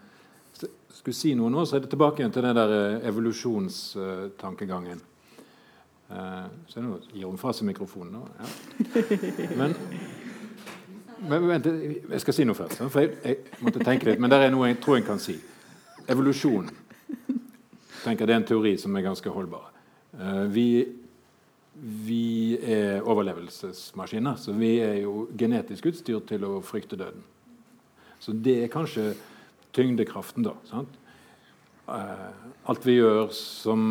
skulle si noe nå, så er det tilbake igjen til den der eh, evolusjonstankegangen. Uh, så nå gir hun fra seg mikrofonen nå. Ja. Men men vent, Jeg skal si noe først. For jeg, jeg måtte tenke litt, Men det er noe jeg tror jeg kan si. Evolusjon tenker Det er en teori som er ganske holdbar. Uh, vi, vi, er overlevelsesmaskiner, så vi er jo genetisk utstyrt til å frykte døden. Så det er kanskje tyngdekraften, da. sant? Uh, alt vi gjør som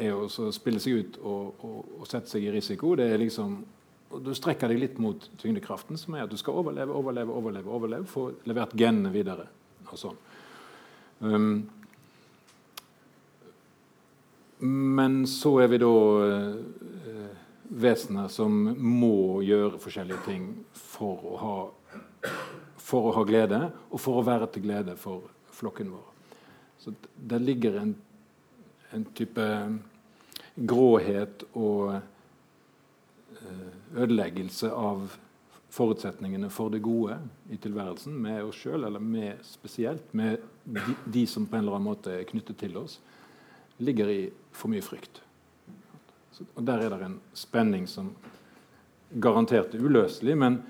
er å spille seg ut og, og, og sette seg i risiko, det er liksom og Du strekker deg litt mot tyngdekraften, som er at du skal overleve, overleve, overleve, overleve få levert genene videre. og sånn. Um, men så er vi da uh, vesener som må gjøre forskjellige ting for å, ha, for å ha glede, og for å være til glede for flokken vår. Så der ligger en, en type gråhet og ødeleggelse av forutsetningene for det gode i tilværelsen med oss sjøl, eller med, spesielt med de, de, som på en eller annen måte er knyttet til oss, ligger i for mye frykt. Og Der er det en spenning som garantert er uløselig, men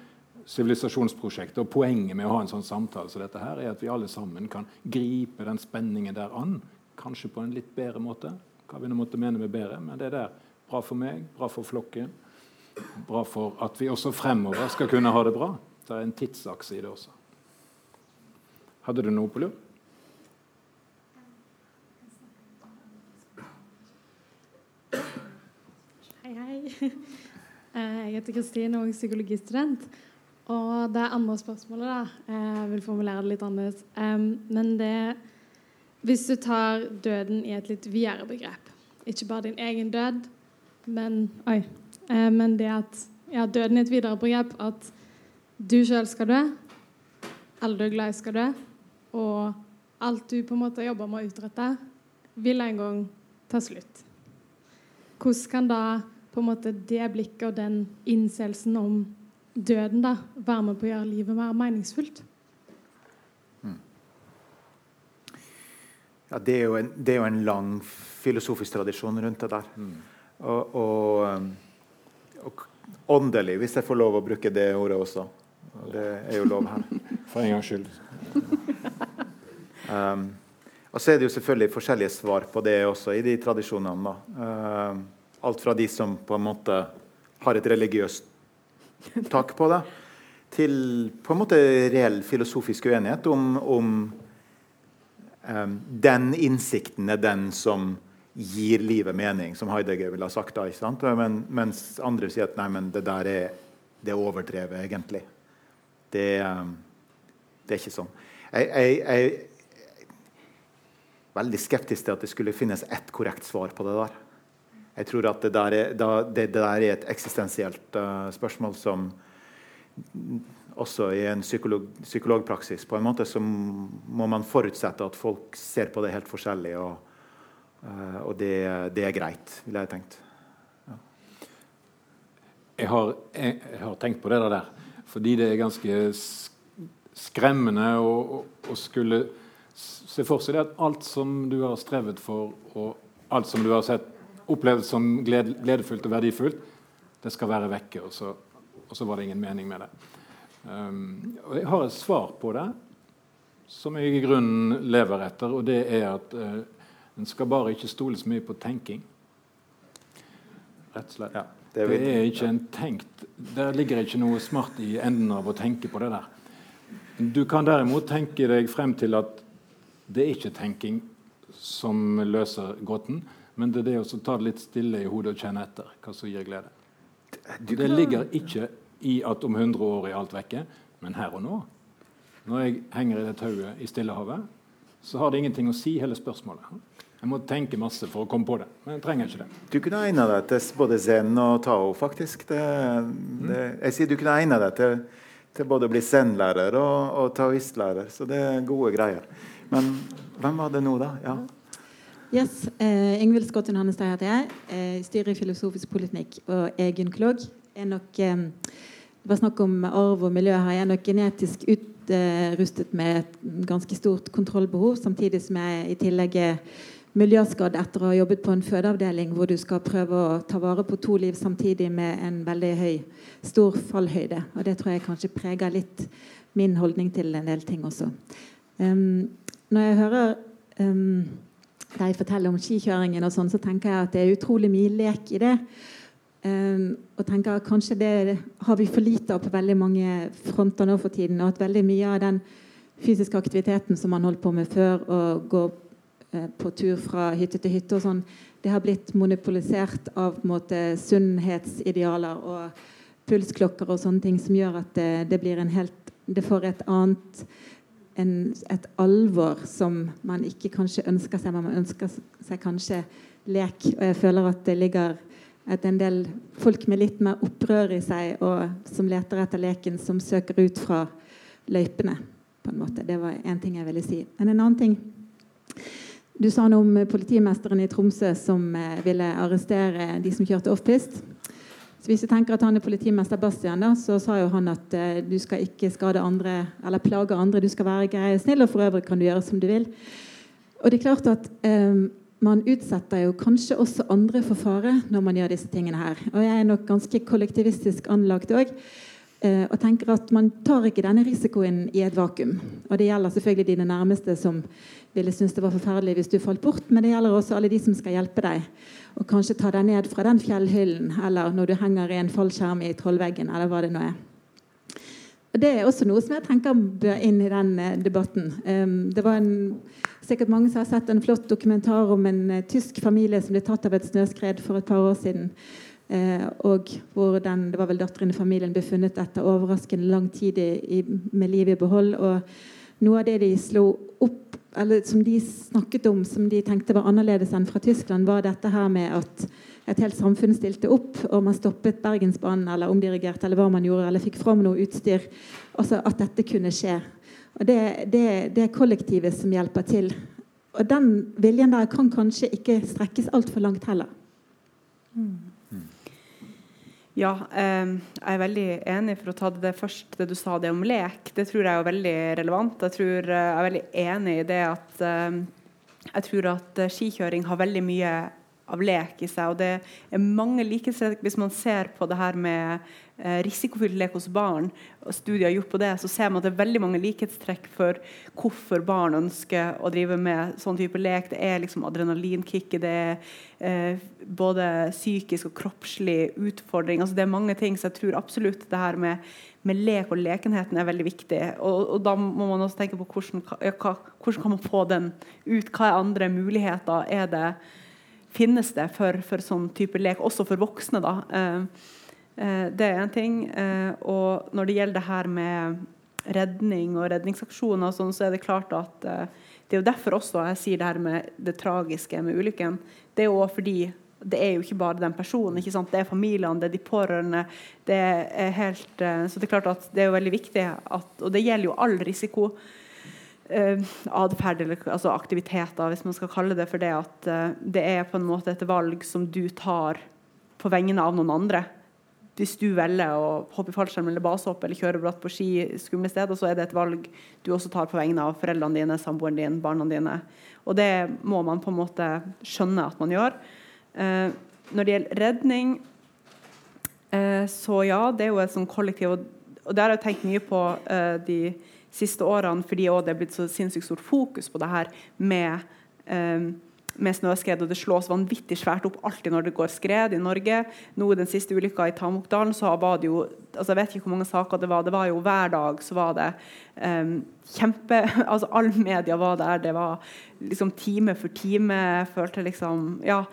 sivilisasjonsprosjektet og poenget med å ha en sånn samtale som dette her, er at vi alle sammen kan gripe den spenningen der an, kanskje på en litt bedre måte. Hva vi nå måtte mene med bedre, men det er der bra for meg, bra for flokken bra for at vi også fremover skal kunne ha det bra. Det er en tidsakse i det også. Hadde du noe på lur? Hei, hei. Eh, jeg heter Kristine og er psykologistudent. Og det andre spørsmålet, da Jeg vil formulere det litt annerledes. Men det Hvis du tar døden i et litt videre begrep, ikke bare din egen død, men Oi. Eh, men det at ja, døden er et videre begrep. At du sjøl skal dø, alle du er glad i, skal dø. Og alt du på en måte jobber med å utrette, vil en gang ta slutt. Hvordan kan da på en måte det blikket og den innseelsen om døden da, være med på å gjøre livet mer meningsfullt? Hmm. Ja, det er, en, det er, jo en, lang filosofisk tradisjon rundt det der. Mm. Og, og um, åndelig, hvis jeg får lov å bruke det ordet også. Det er jo lov her. For en gangs skyld. Um, og så er det jo selvfølgelig forskjellige svar på det også i de tradisjonene. Uh, alt fra de som på en måte har et religiøst tak på det, til på en måte reell filosofisk uenighet om, om um, den innsikten er den som gir livet mening, som Heidegger ville ha sagt. da, ikke men, Mens andre sier at nei, men det der er, det er overdrevet, egentlig. Det, um, det, er ikke sånn. Jeg, jeg, jeg, er veldig skeptisk til at det skulle finnes ett korrekt svar på det der. Jeg tror at det der er, det, der er et eksistensielt uh, spørsmål som også i en psykolog, psykologpraksis på en måte så må man forutsette at folk ser på det helt forskjellig. og og det, det, er greit, ville jeg tenkt. Ja. Jeg, har, jeg, jeg, har, tenkt på det der fordi det er ganske skremmende å, skulle se for seg det at alt som du har strevet for, og alt som du har sett, opplevd som gled, gledefullt og verdifullt, det skal være vekke. Og så, og så var det ingen mening med det. Um, og jeg har et svar på det som jeg i grunnen lever etter, og det er at uh, en skal bare ikke stole så mye på tenking. Rett og slett. Ja, det, det, er ikke en tenkt Der ligger ikke noe smart i enden av å tenke på det der. Du kan derimot tenke deg frem til at det er ikke tenking som løser gåten, men det er det å ta det litt stille i hodet og kjenne etter hva som gir glede. Det ligger ikke i at om 100 år er alt vekke, men her og nå. Når jeg henger i det tauet i Stillehavet, så har det ingenting å si, hele spørsmålet. Jeg må tenke masse for å komme på det, men jeg trenger ikke det. Du kunne egna deg til både zen og tao, faktisk. Det, det, jeg sier du kunne egna deg til, til, både å bli zen-lærer og, og taoistlærer, så det er gode greier. Men hvem var det nå, da? Ja. Yes, eh, Ingvild Skotten Hannestad heter jeg. Eh, styrer i Filosofisk politikk og er gynekolog. Er nok, eh, det var snakk om arv og miljø her. Jeg er nok genetisk utrustet med et ganske stort kontrollbehov, samtidig som jeg i tillegg er miljøskadd etter å ha jobbet på en fødeavdeling hvor du skal prøve å ta vare på to liv samtidig med en veldig høy, stor fallhøyde. Og det tror jeg kanskje preger litt min holdning til en del ting også. Um, når jeg hører um, deg fortelle om skikjøringen, og sånn, så tenker jeg at det er utrolig mye lek i det. Um, og tenker at Kanskje det har vi for lite av på veldig mange fronter nå for tiden. Og at veldig mye av den fysiske aktiviteten som man holdt på med før, og gå Eh, på tur fra hytte til hytte og sånn, det har blitt monopolisert av måte, sunnhetsidealer og pulsklokker og sånne ting som gjør at det, det blir en helt Det får et annet en, et alvor som man ikke kanskje ønsker seg, men man ønsker seg kanskje lek. Og jeg føler at det ligger at en del folk med litt mer opprør i seg, og som leter etter leken, som søker ut fra løypene. på en måte. Det var én ting jeg ville si. Men en annen ting du sa noe om politimesteren i Tromsø som eh, ville arrestere de som kjørte offpist. Så hvis du tenker at han er politimester Bastian, da, så sa jo han at eh, du skal ikke skade andre eller plage andre. Du skal være grei og snill, og for øvrig kan du gjøre som du vil. Og det er klart at eh, man utsetter jo kanskje også andre for fare når man gjør disse tingene her. Og jeg er nok ganske kollektivistisk anlagt òg. Eh, og tenker at man tar ikke denne risikoen i et vakuum. Og det gjelder selvfølgelig dine nærmeste som ville synes det var forferdelig hvis du falt bort, men det gjelder også alle de som skal hjelpe deg. Og kanskje ta deg ned fra den fjellhyllen, eller når du henger i en fallskjerm i trollveggen, eller hva det nå er. Og Det er også noe som jeg tenker bør inn i den eh, debatten. Det var en, sikkert mange som har sett en flott dokumentar om en uh, tysk familie som ble tatt av et snøskred for et par år siden. Uh, og hvor den, det var vel datteren i familien ble funnet etter overraskende lang tid i, med livet i behold. Og noe av det de slo opp, eller som de snakket om som de tenkte var annerledes enn fra Tyskland, var dette her med at et helt samfunn stilte opp, og man stoppet Bergensbanen eller omdirigerte eller hva man gjorde, eller fikk fram noe utstyr. Altså at dette kunne skje. Og det, det, det er kollektivet som hjelper til. Og den viljen der kan kanskje ikke strekkes altfor langt heller. Mm. Ja, eh, jeg er veldig enig for å ta det først, det du sa det om lek. Det tror jeg er veldig relevant. Jeg, tror, eh, jeg er veldig enig i det at eh, jeg tror at eh, skikjøring har veldig mye av lek i seg. Og det er mange likhetstrekk hvis man ser på det her med eh, risikofylt lek hos barn. og studier gjort på det, Så ser man at det er veldig mange likhetstrekk for hvorfor barn ønsker å drive med sånn type lek. Det er liksom adrenalinkicket, det er eh, både psykisk og kroppslig utfordring. altså Det er mange ting, så jeg tror absolutt det her med, med lek og lekenheten er veldig viktig. Og, og da må man også tenke på hvordan, ja, hvordan kan man få den ut? Hva er andre muligheter? Er det finnes det for, for sånn type lek, også for voksne. da. Eh, det er en ting. Eh, og når det gjelder det her med redning og redningsaksjoner, og sånn, så er det klart at det er jo derfor også jeg sier det her med det tragiske med ulykken. Det er jo fordi det er jo ikke bare den personen. ikke sant? Det er familiene, det er de pårørende. det er helt, Så det er klart at det er jo veldig viktig, at, og det gjelder jo all risiko uh, atferd eller altså aktiviteter, hvis man skal kalle det for det. At uh, det er på en måte et valg som du tar på vegne av noen andre. Hvis du velger å hoppe i fallskjerm eller basehopp eller kjøre bratt på ski skumle steder, så er det et valg du også tar på vegne av foreldrene dine, samboeren din, barna dine. Og det må man på en måte skjønne at man gjør. Eh, når det gjelder redning, så ja, det er jo et sånn kollektiv. Og, og der har jeg tenkt mye på de siste årene, fordi det er blitt så sinnssykt stort fokus på det her med, um, med snøskred. Og det slås vanvittig svært opp alltid når det går skred i Norge. Nå i den siste ulykka i Tamokdalen så var det jo altså Jeg vet ikke hvor mange saker det var. Det var jo hver dag så var det um, kjempe altså All media var der. Det var liksom time for time. Følte liksom Ja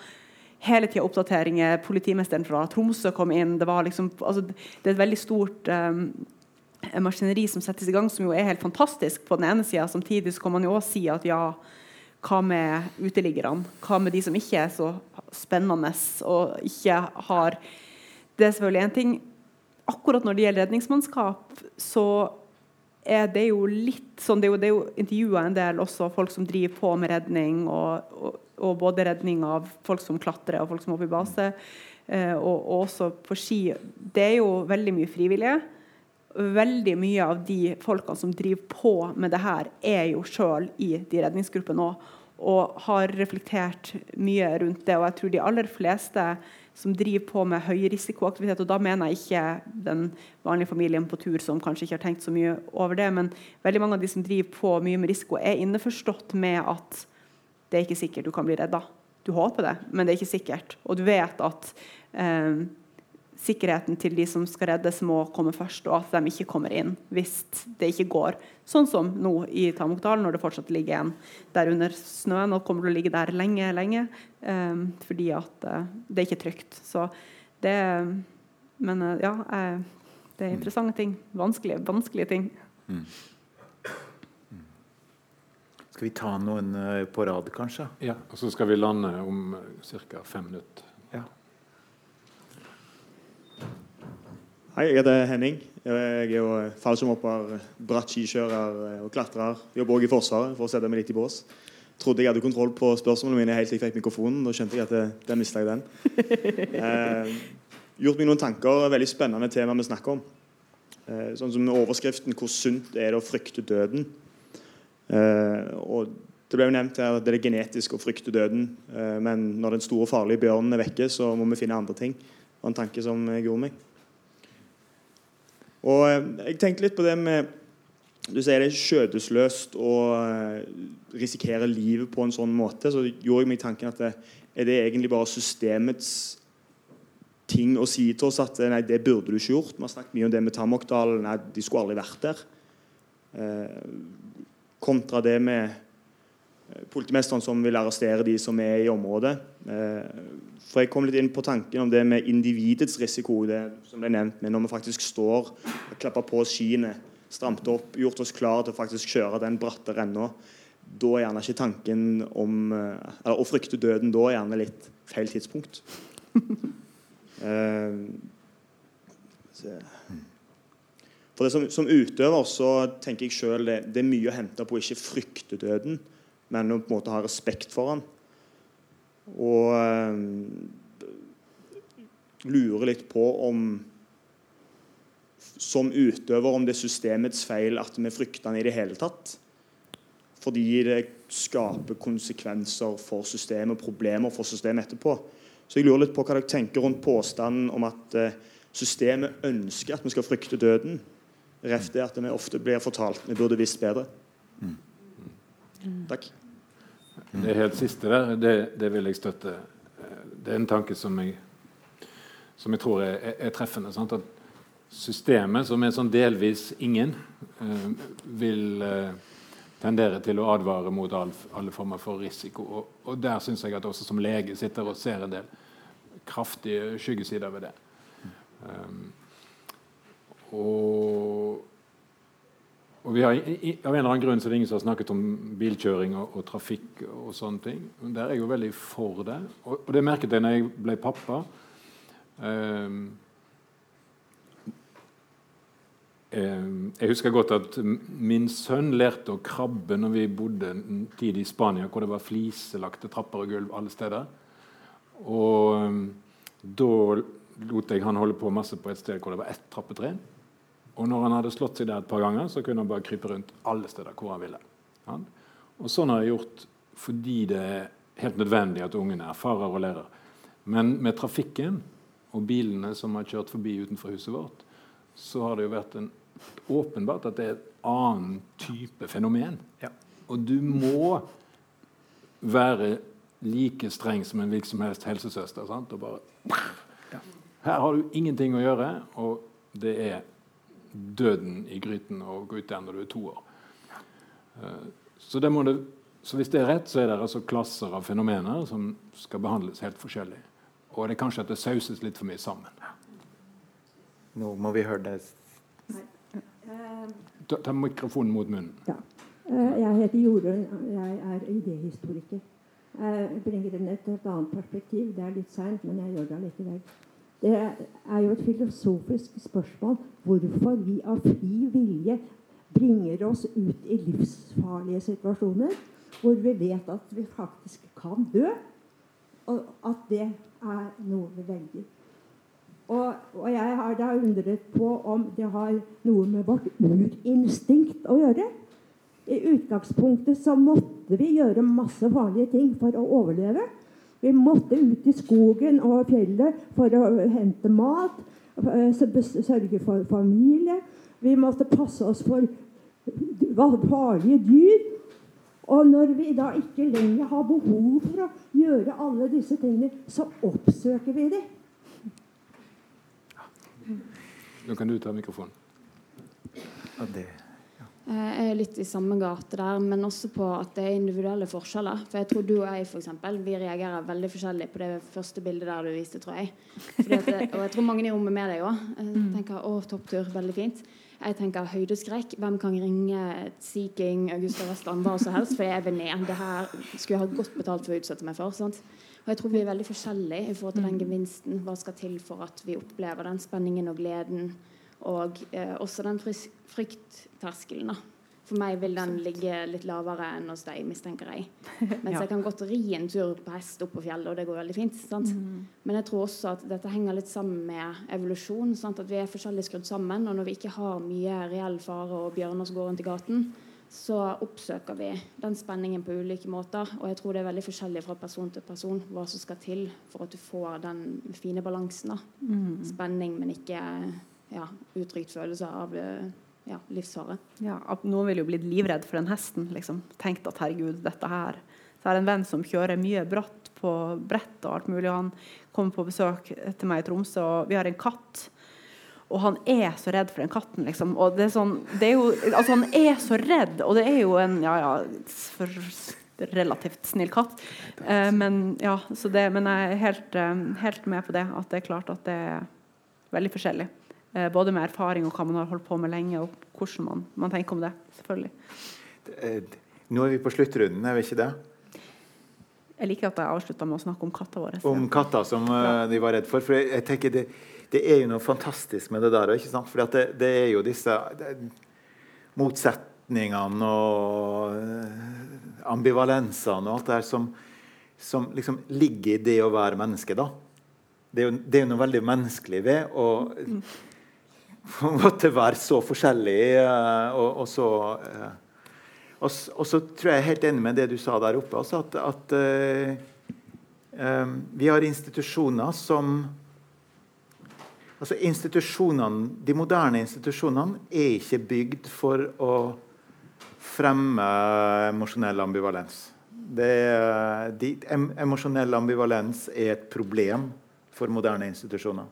hele tida oppdateringer. Politimesteren fra Tromsø kom inn. Det, var liksom, altså, det er et veldig stort um, maskineri som settes i gang, som jo er helt fantastisk på den ene sida. Samtidig så kan man jo også si at ja, hva med uteliggerne? Hva med de som ikke er så spennende og ikke har Det er selvfølgelig en ting. Akkurat når det gjelder redningsmannskap, så er det jo litt sånn Det er jo, det er jo intervjua en del også folk som driver på med redning, og, og, og, både redning av folk som klatrer og folk som hopper i base, eh, og, og også på ski. Det er jo veldig mye frivillige veldig mye av de folkene som driver på med det her, er jo sjøl i de redningsgruppene òg. Og har reflektert mye rundt det. Og jeg tror de aller fleste som driver på med høyrisikoaktivitet, og da mener jeg ikke den vanlige familien på tur som kanskje ikke har tenkt så mye over det, men veldig mange av de som driver på mye med risiko, er innforstått med at det er ikke sikkert du kan bli redda. Du håper det, men det er ikke sikkert. Og du vet at eh, sikkerheten til de som skal reddes, må komme først, og at de ikke kommer inn hvis det ikke går. Sånn som nå i Tamokdalen, når det fortsatt ligger en der under snøen og kommer til å ligge der lenge, lenge, um, fordi at uh, det er ikke trygt. Så det Men uh, ja, uh, det er interessante ting. Vanskelige, vanskelige ting. Mm. mm. Skal vi ta noen på rad, kanskje? Ja, og så skal vi lande om ca. fem minutter. Hei, jeg heter Henning. Jeg er jo fallskjermhopper, bratt skikjører og klatrer. Jobber også i Forsvaret, for å sette meg litt i bås. Trodde jeg hadde kontroll på spørsmålene mine helt til jeg fikk mikrofonen. Da skjønte jeg at den mista jeg den. Eh, gjort meg noen tanker. Veldig spennende tema vi snakker om. Eh, sånn som overskriften 'Hvor sunt er det å frykte døden?' Eh, og Det ble jo nevnt her at det er genetisk å frykte døden. Eh, men når den store, farlige bjørnen er vekke, så må vi finne andre ting. Det var en tanke som gjorde meg. Og eh, Jeg tenkte litt på det med Du sier det er skjødesløst å eh, risikere livet på en sånn måte. Så gjorde jeg meg tanken at det, er det egentlig bare systemets ting å si til oss at nei, det burde du ikke gjort. Vi har snakket mye om det med Tamokdal. Nei, de skulle aldri vært der. Eh, kontra det med eh, politimesteren som vil arrestere de som er i området. Eh, for Jeg kom litt inn på tanken om det med individets risiko. det som ble nevnt med Når vi faktisk står og klapper på skiene, stramt opp, gjort oss klare til å faktisk kjøre den bratte renna, da er gjerne ikke tanken om eh, eller Å frykte døden da er gjerne litt feil tidspunkt. Eh. For det som, som utøver så tenker jeg selv det, det er mye å hente på å ikke frykte døden, men å på en måte ha respekt for den. Og eh, lurer litt på om som utøver om det er systemets feil at vi frykter den i det hele tatt. Fordi det skaper konsekvenser for systemet, problemer for systemet etterpå. Så jeg lurer litt på hva dere tenker rundt påstanden om at eh, systemet ønsker at vi skal frykte døden. Ref det at vi ofte blir fortalt vi burde visst bedre. Takk. Det helt siste der, det, det vil jeg støtte. Det er en tanke som jeg, som jeg tror er, er, er treffende. Sant? At systemet, som er sånn delvis ingen, eh, vil eh, tendere til å advare mot all, alle former for risiko. Og, og der syns jeg at også som lege sitter og ser en del kraftige skyggesider ved det. Um, og, og vi har, i, av en eller annen grunn så er det ingen som har snakket om bilkjøring og, og trafikk og sånne ting. Men der er jeg jo veldig for det. Og, og det merket jeg når jeg ble pappa. Um, jeg husker godt at min sønn lærte å krabbe når vi bodde en tid i Spania, hvor det var fliselagte trapper og gulv alle steder. Og um, da lot jeg han holde på masse på et sted hvor det var ett trappetrinn. Og når han hadde slått seg der et par ganger, så kunne han bare krype rundt alle steder hvor han ville. Ja? Og sånn har jeg gjort fordi det er helt nødvendig at ungene erfarer og lærer. Men med trafikken og bilene som har kjørt forbi utenfor huset vårt, så har det jo vært en, åpenbart at det er et annen type fenomen. Ja. Og du må være like streng som en hvilken som helst helsesøster. Sant? Og bare, her har du ingenting å gjøre, og det er døden i gryten og gå ut der når du er to år. Eh, så, det det, så, hvis det er rett, så er det altså klasser av fenomener som skal behandles helt forskjellig. Og det er kanskje at det sauses litt for mye sammen. Nå må vi høre det. Ta, ta mikrofonen mot munnen. Ja. Eh, jeg heter Jorunn. Jeg er idéhistoriker. Jeg bringer inn et, et annet perspektiv. Det er litt seint, men jeg gjør det allikevel. Det er jo et filosofisk spørsmål hvorfor vi av fri vilje bringer oss ut i livsfarlige situasjoner hvor vi vet at vi faktisk kan dø, og at det er noe vi velger. Og, og jeg har da undret på om det har noe med vårt urinstinkt å gjøre. I utgangspunktet så måtte vi gjøre masse farlige ting for å overleve. Vi måtte ut i skogen og fjellet for å hente mat, sørge for familie. Vi måtte passe oss for farlige dyr. Og når vi da ikke lenger har behov for å gjøre alle disse tingene, så oppsøker vi det. Nå kan du ta mikrofonen. Ja, det. Jeg er litt i samme gate der, men også på at det er individuelle forskjeller. For jeg tror du og jeg for eksempel, vi reagerer veldig forskjellig på det første bildet der du viste, tror jeg. At, og jeg tror mange i rommet med deg òg tenker 'å, topptur, veldig fint'. Jeg tenker høydeskrekk. Hvem kan ringe Sea King, Augusta Westland, hva som helst? For jeg vil ned. Det her skulle jeg ha godt betalt for å utsette meg for. Sant? Og jeg tror vi er veldig forskjellige i forhold til den gevinsten. Hva skal til for at vi opplever den spenningen og gleden? Og eh, også den fryktterskelen. For meg vil den ligge litt lavere enn hos deg, mistenker jeg. Mens Ja. jeg kan godt ri en tur på hest opp på fjellet, og det går veldig fint. Mhm. Men jeg tror også at dette henger litt sammen med evolusjon. Sant? At vi er forskjellig skrudd sammen. Og når vi ikke har mye reell fare og bjørner som går rundt i gaten, så oppsøker vi den spenningen på ulike måter. Og jeg tror det er veldig forskjellig fra person til person hva som skal til for at du får den fine balansen. da. Mhm. Spenning, men ikke ja, uttrykt følelse av eh, ja, livsfare. Ja, noen ville jo blitt livredd for den hesten. liksom. Tenkt at herregud, dette her Så jeg har en venn som kjører mye bratt på brett og alt mulig. Han kommer på besøk til meg i Tromsø, og vi har en katt. Og han er så redd for den katten, liksom. Og det er sånn, det er jo, altså Han er så redd, og det er jo en ja, ja, for relativt snill katt. Eh, men ja, det, men jeg er helt, eh, helt med på det. At det er klart at det er veldig forskjellig. Eh, både med erfaring og hva man har holdt på med lenge, og hvordan man, man tenker om det. selvfølgelig. Eh, Nå er vi på sluttrunden, er vi ikke det? Jeg liker at jeg avslutta med å snakke om katta vår. Om katta som ja. de var redd for. For jeg, jeg tenker det, det er jo noe fantastisk med det der. Ikke sant? For det, det er jo disse det, motsetningene og eh, ambivalensene og alt det her som, som liksom ligger i det å være menneske. da. Det er jo, det er jo noe veldig menneskelig ved å på en måte være så forskjellig eh, og, og så eh, og, og så tror jeg jeg er helt enig med det du sa der oppe, altså at, at eh, vi har institusjoner som Altså institusjonene, De moderne institusjonene er ikke bygd for å fremme emosjonell ambivalens. Det de, em, emosjonell ambivalens er et problem for moderne institusjoner.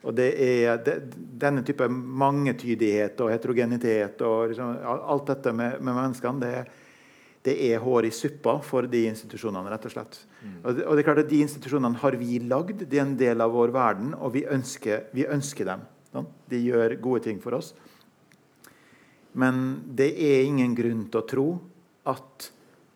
Og det er de, denne type mangetydighet og heterogenitet og liksom, alt dette med, med menneskene, det, det er hår i suppa for de institusjonene, rett og slett. Og, det, og det er klart at De institusjonene har vi lagd, de er en del av vår verden, og vi ønsker, vi ønsker dem. sant? De gjør gode ting for oss. Men det er ingen grunn til å tro at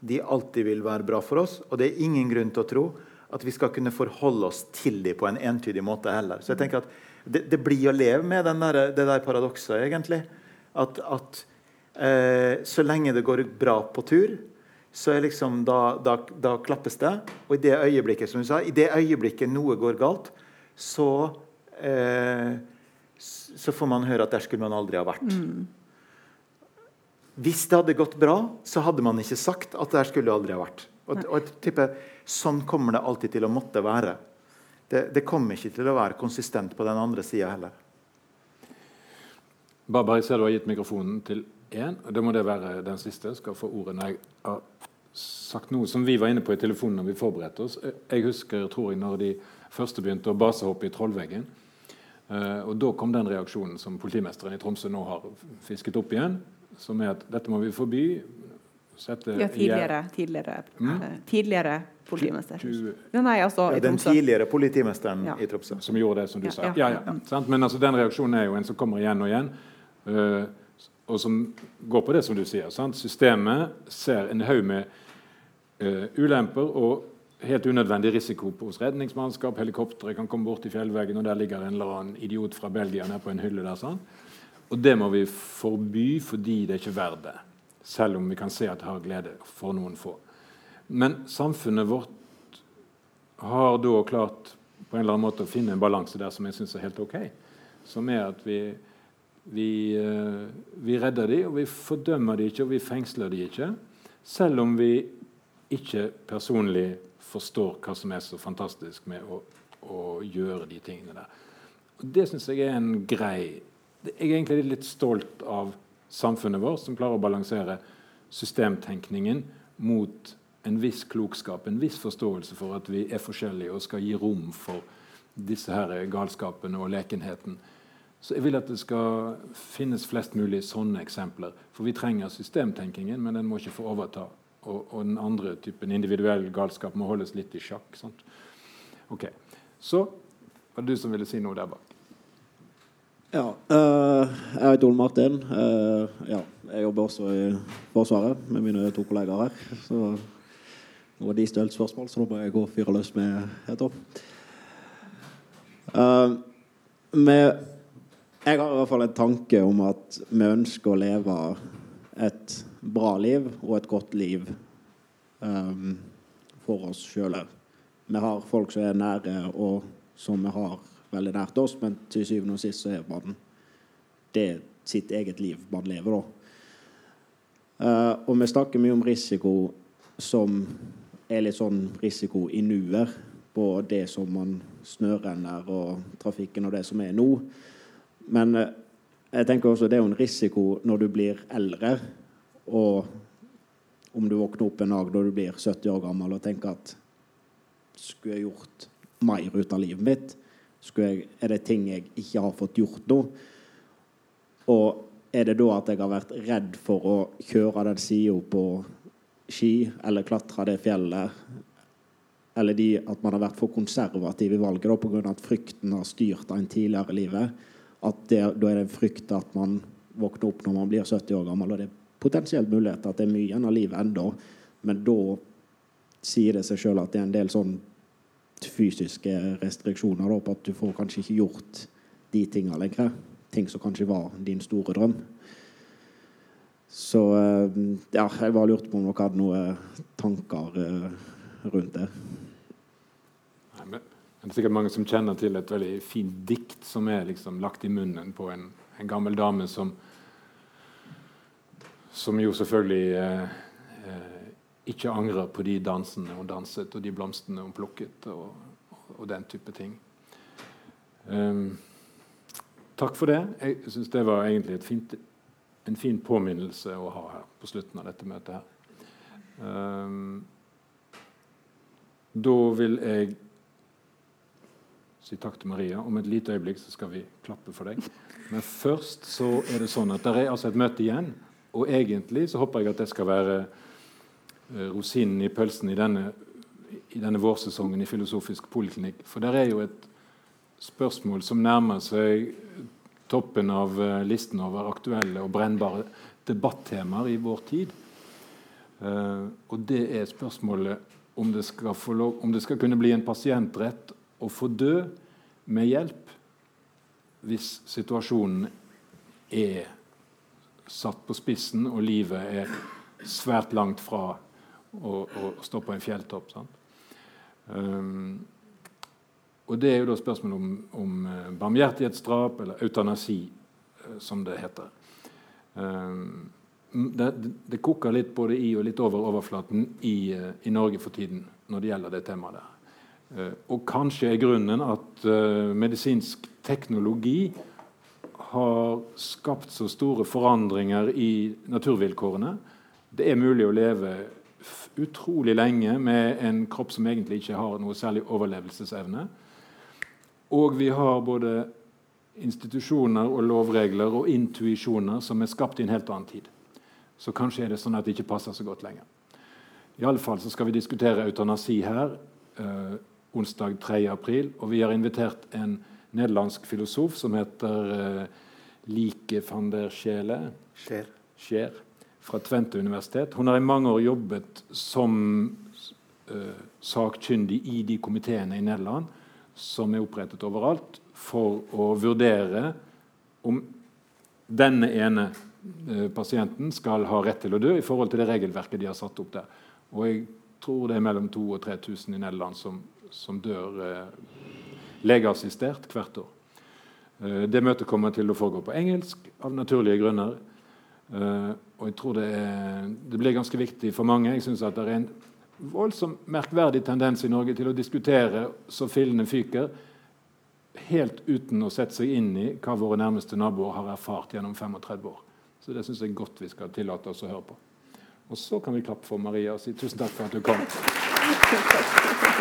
de alltid vil være bra for oss, og det er ingen grunn til å tro at vi skal kunne forholde oss til dem på en entydig måte heller. Så jeg tenker at det, det blir å leve med den der, det der paradokset, egentlig. At, at eh, så lenge det går bra på tur, så er liksom da, da, da klappes det. Og i det øyeblikket som du sa, i det øyeblikket noe går galt, så, eh, så får man høre at der skulle man aldri ha vært. Hvis det hadde gått bra, så hadde man ikke sagt at der skulle aldri ha vært. Og, og jeg tipper, Sånn kommer det alltid til å måtte være. Det, det kommer ikke til å være konsistent på den andre sida heller. Barbar, jeg ser du har gitt mikrofonen til én. Det må det være den siste. Jeg skal få ordet når jeg har sagt noe som vi var inne på i telefonen når vi forberedte oss. Jeg husker tror jeg, når de første begynte å basehoppe i Trollveggen. Uh, og Da kom den reaksjonen som politimesteren i Tromsø nå har fisket opp igjen. Som er at dette må vi forby. Sette Ja, tidligere, tidligere, Mm. eh, tidligere politimester. Ja, Nei, altså Ja, den tidligere politimesteren Ja. i Tromsø. Som gjorde det som du Ja, sa. ja. Ja, ja, sant? Men altså, den reaksjonen er jo en som kommer igjen og igjen. Uh, og som går på det som du sier. Sant? Systemet ser en haug med uh, ulemper og helt unødvendig risiko hos redningsmannskap. Helikoptre kan komme bort i fjellveggen, og der ligger en eller annen idiot fra Belgia nede på en hylle der. Sant? Og det må vi forby fordi det er ikke verdt det. Selv om vi kan se at det har glede for noen få. Men samfunnet vårt har da klart på en eller annen måte å finne en balanse der som jeg syns er helt OK. Som er at vi, vi, eh, vi redder de, og vi fordømmer de ikke, og vi fengsler de ikke. Selv om vi ikke personlig forstår hva som er så fantastisk med å, å gjøre de tingene der. Og Det syns jeg er en grei Jeg er egentlig litt stolt av samfunnet vårt, som klarer å balansere systemtenkningen mot en viss klokskap, en viss forståelse for at vi er forskjellige og skal gi rom for disse her galskapene og lekenheten. Så jeg vil at det skal finnes flest mulig sånne eksempler. For vi trenger systemtenkingen, men den må ikke få overta. Og, og den andre typen individuell galskap må holdes litt i sjakk. Sant? Ok, Så var det du som ville si noe der bak. Ja. eh, jeg heter Ole Martin. Eh, ja, jeg jobber også i Forsvaret med mine to kollegaer her. Så nå var de stilt spørsmål, så nå må jeg gå og fyre løs med et opp. Uh, jeg har i hvert fall en tanke om at vi ønsker å leve et bra liv og et godt liv um, for oss sjøl. Vi har folk som er nære, og som vi har veldig nært oss, men til syvende og sist så er man det sitt eget liv man lever, da. Uh, og vi snakker mye om risiko som er litt sånn risiko i nuet på det som man snørenner og trafikken og det som er nå. Men uh, jeg tenker også det er jo en risiko når du blir eldre, og om du våkner opp en dag når du blir 70 år gammel og tenker at skulle jeg gjort mer ut av livet mitt? Jeg, er det ting jeg ikke har fått gjort nå? Og er det da at jeg har vært redd for å kjøre den sida på ski, eller klatre det fjellet? Eller de, at man har vært for konservativ i valget da, pga. at frykten har styrt en tidligere i livet? At det, da er det en frykt at man våkner opp når man blir 70 år gammel. Og det er potensielt mulighet at det er mye igjen av livet ennå, men da sier det seg sjøl at det er en del sånn fysiske restriksjoner da, på at du får kanskje ikke gjort de tinga lenger. Ting som kanskje var din store drøm. Så eh, ja, jeg bare lurte på om dere hadde noen tanker eh, rundt det. Det er sikkert mange som kjenner til et veldig fint dikt som er liksom lagt i munnen på en, en gammel dame som som jo selvfølgelig eh, eh ikke angrer på de dansene hun danset, og de blomstene hun plukket, og, og, den type ting. Um, takk for det. Jeg syns det var egentlig fint, en fin påminnelse å ha her på slutten av dette møtet. her. Um, da vil jeg si takk til Maria. Om et lite øyeblikk så skal vi klappe for deg. Men først så er det sånn at det er altså et møte igjen. Og egentlig så håper jeg at det skal være rosinen i pølsen i denne, i denne vårsesongen i Filosofisk poliklinikk. For det er jo et spørsmål som nærmer seg toppen av eh, listen over aktuelle og brennbare debattemaer i vår tid. Uh, og det er spørsmålet om det, lov, om det, skal kunne bli en pasientrett å få dø med hjelp hvis situasjonen er satt på spissen og livet er svært langt fra å, å stå på en fjelltopp. Um, og Det er jo da spørsmålet om, om uh, barmhjertighetsdrap, eller eutanasi, uh, som det heter. Um, det, det, koker litt både i og litt over overflaten i, uh, i Norge for tiden når det gjelder det temaet der. og kanskje er grunnen at medisinsk teknologi har skapt så store forandringer i naturvilkårene. Det er mulig å leve utrolig lenge med en kropp som egentlig ikke har noe særlig overlevelsesevne. Og vi har både institusjoner og lovregler og intuisjoner som er skapt i en helt annen tid. Så kanskje er det sånn at det ikke passer så godt lenger. I alle fall så skal vi diskutere eutanasi her eh, onsdag 3.4. Og vi har invitert en nederlandsk filosof som heter eh, Like van der Schele. Scher fra Tvente universitet. Hun har i mange år jobbet som uh, sakkyndig i de komiteene i Nederland som er opprettet overalt, for å vurdere om denne ene uh, pasienten skal ha rett til å dø i forhold til det regelverket de har satt opp der. Og jeg tror det er mellom 2000 og 3000 i Nederland som, som dør uh, legeassistert hvert år. Det møtet kommer til å foregå på engelsk av naturlige grunner. Og jeg tror det, er, det, blir ganske viktig for mange. Jeg synes at det er en voldsom merkverdig tendens i Norge til å diskutere så fillene fyker, helt uten å sette seg inn i hva våre nærmeste naboer har erfart gjennom 35 år. Så det syns jeg godt vi skal tillate oss å høre på. Og så kan vi klappe for Maria og si tusen takk for at du kom.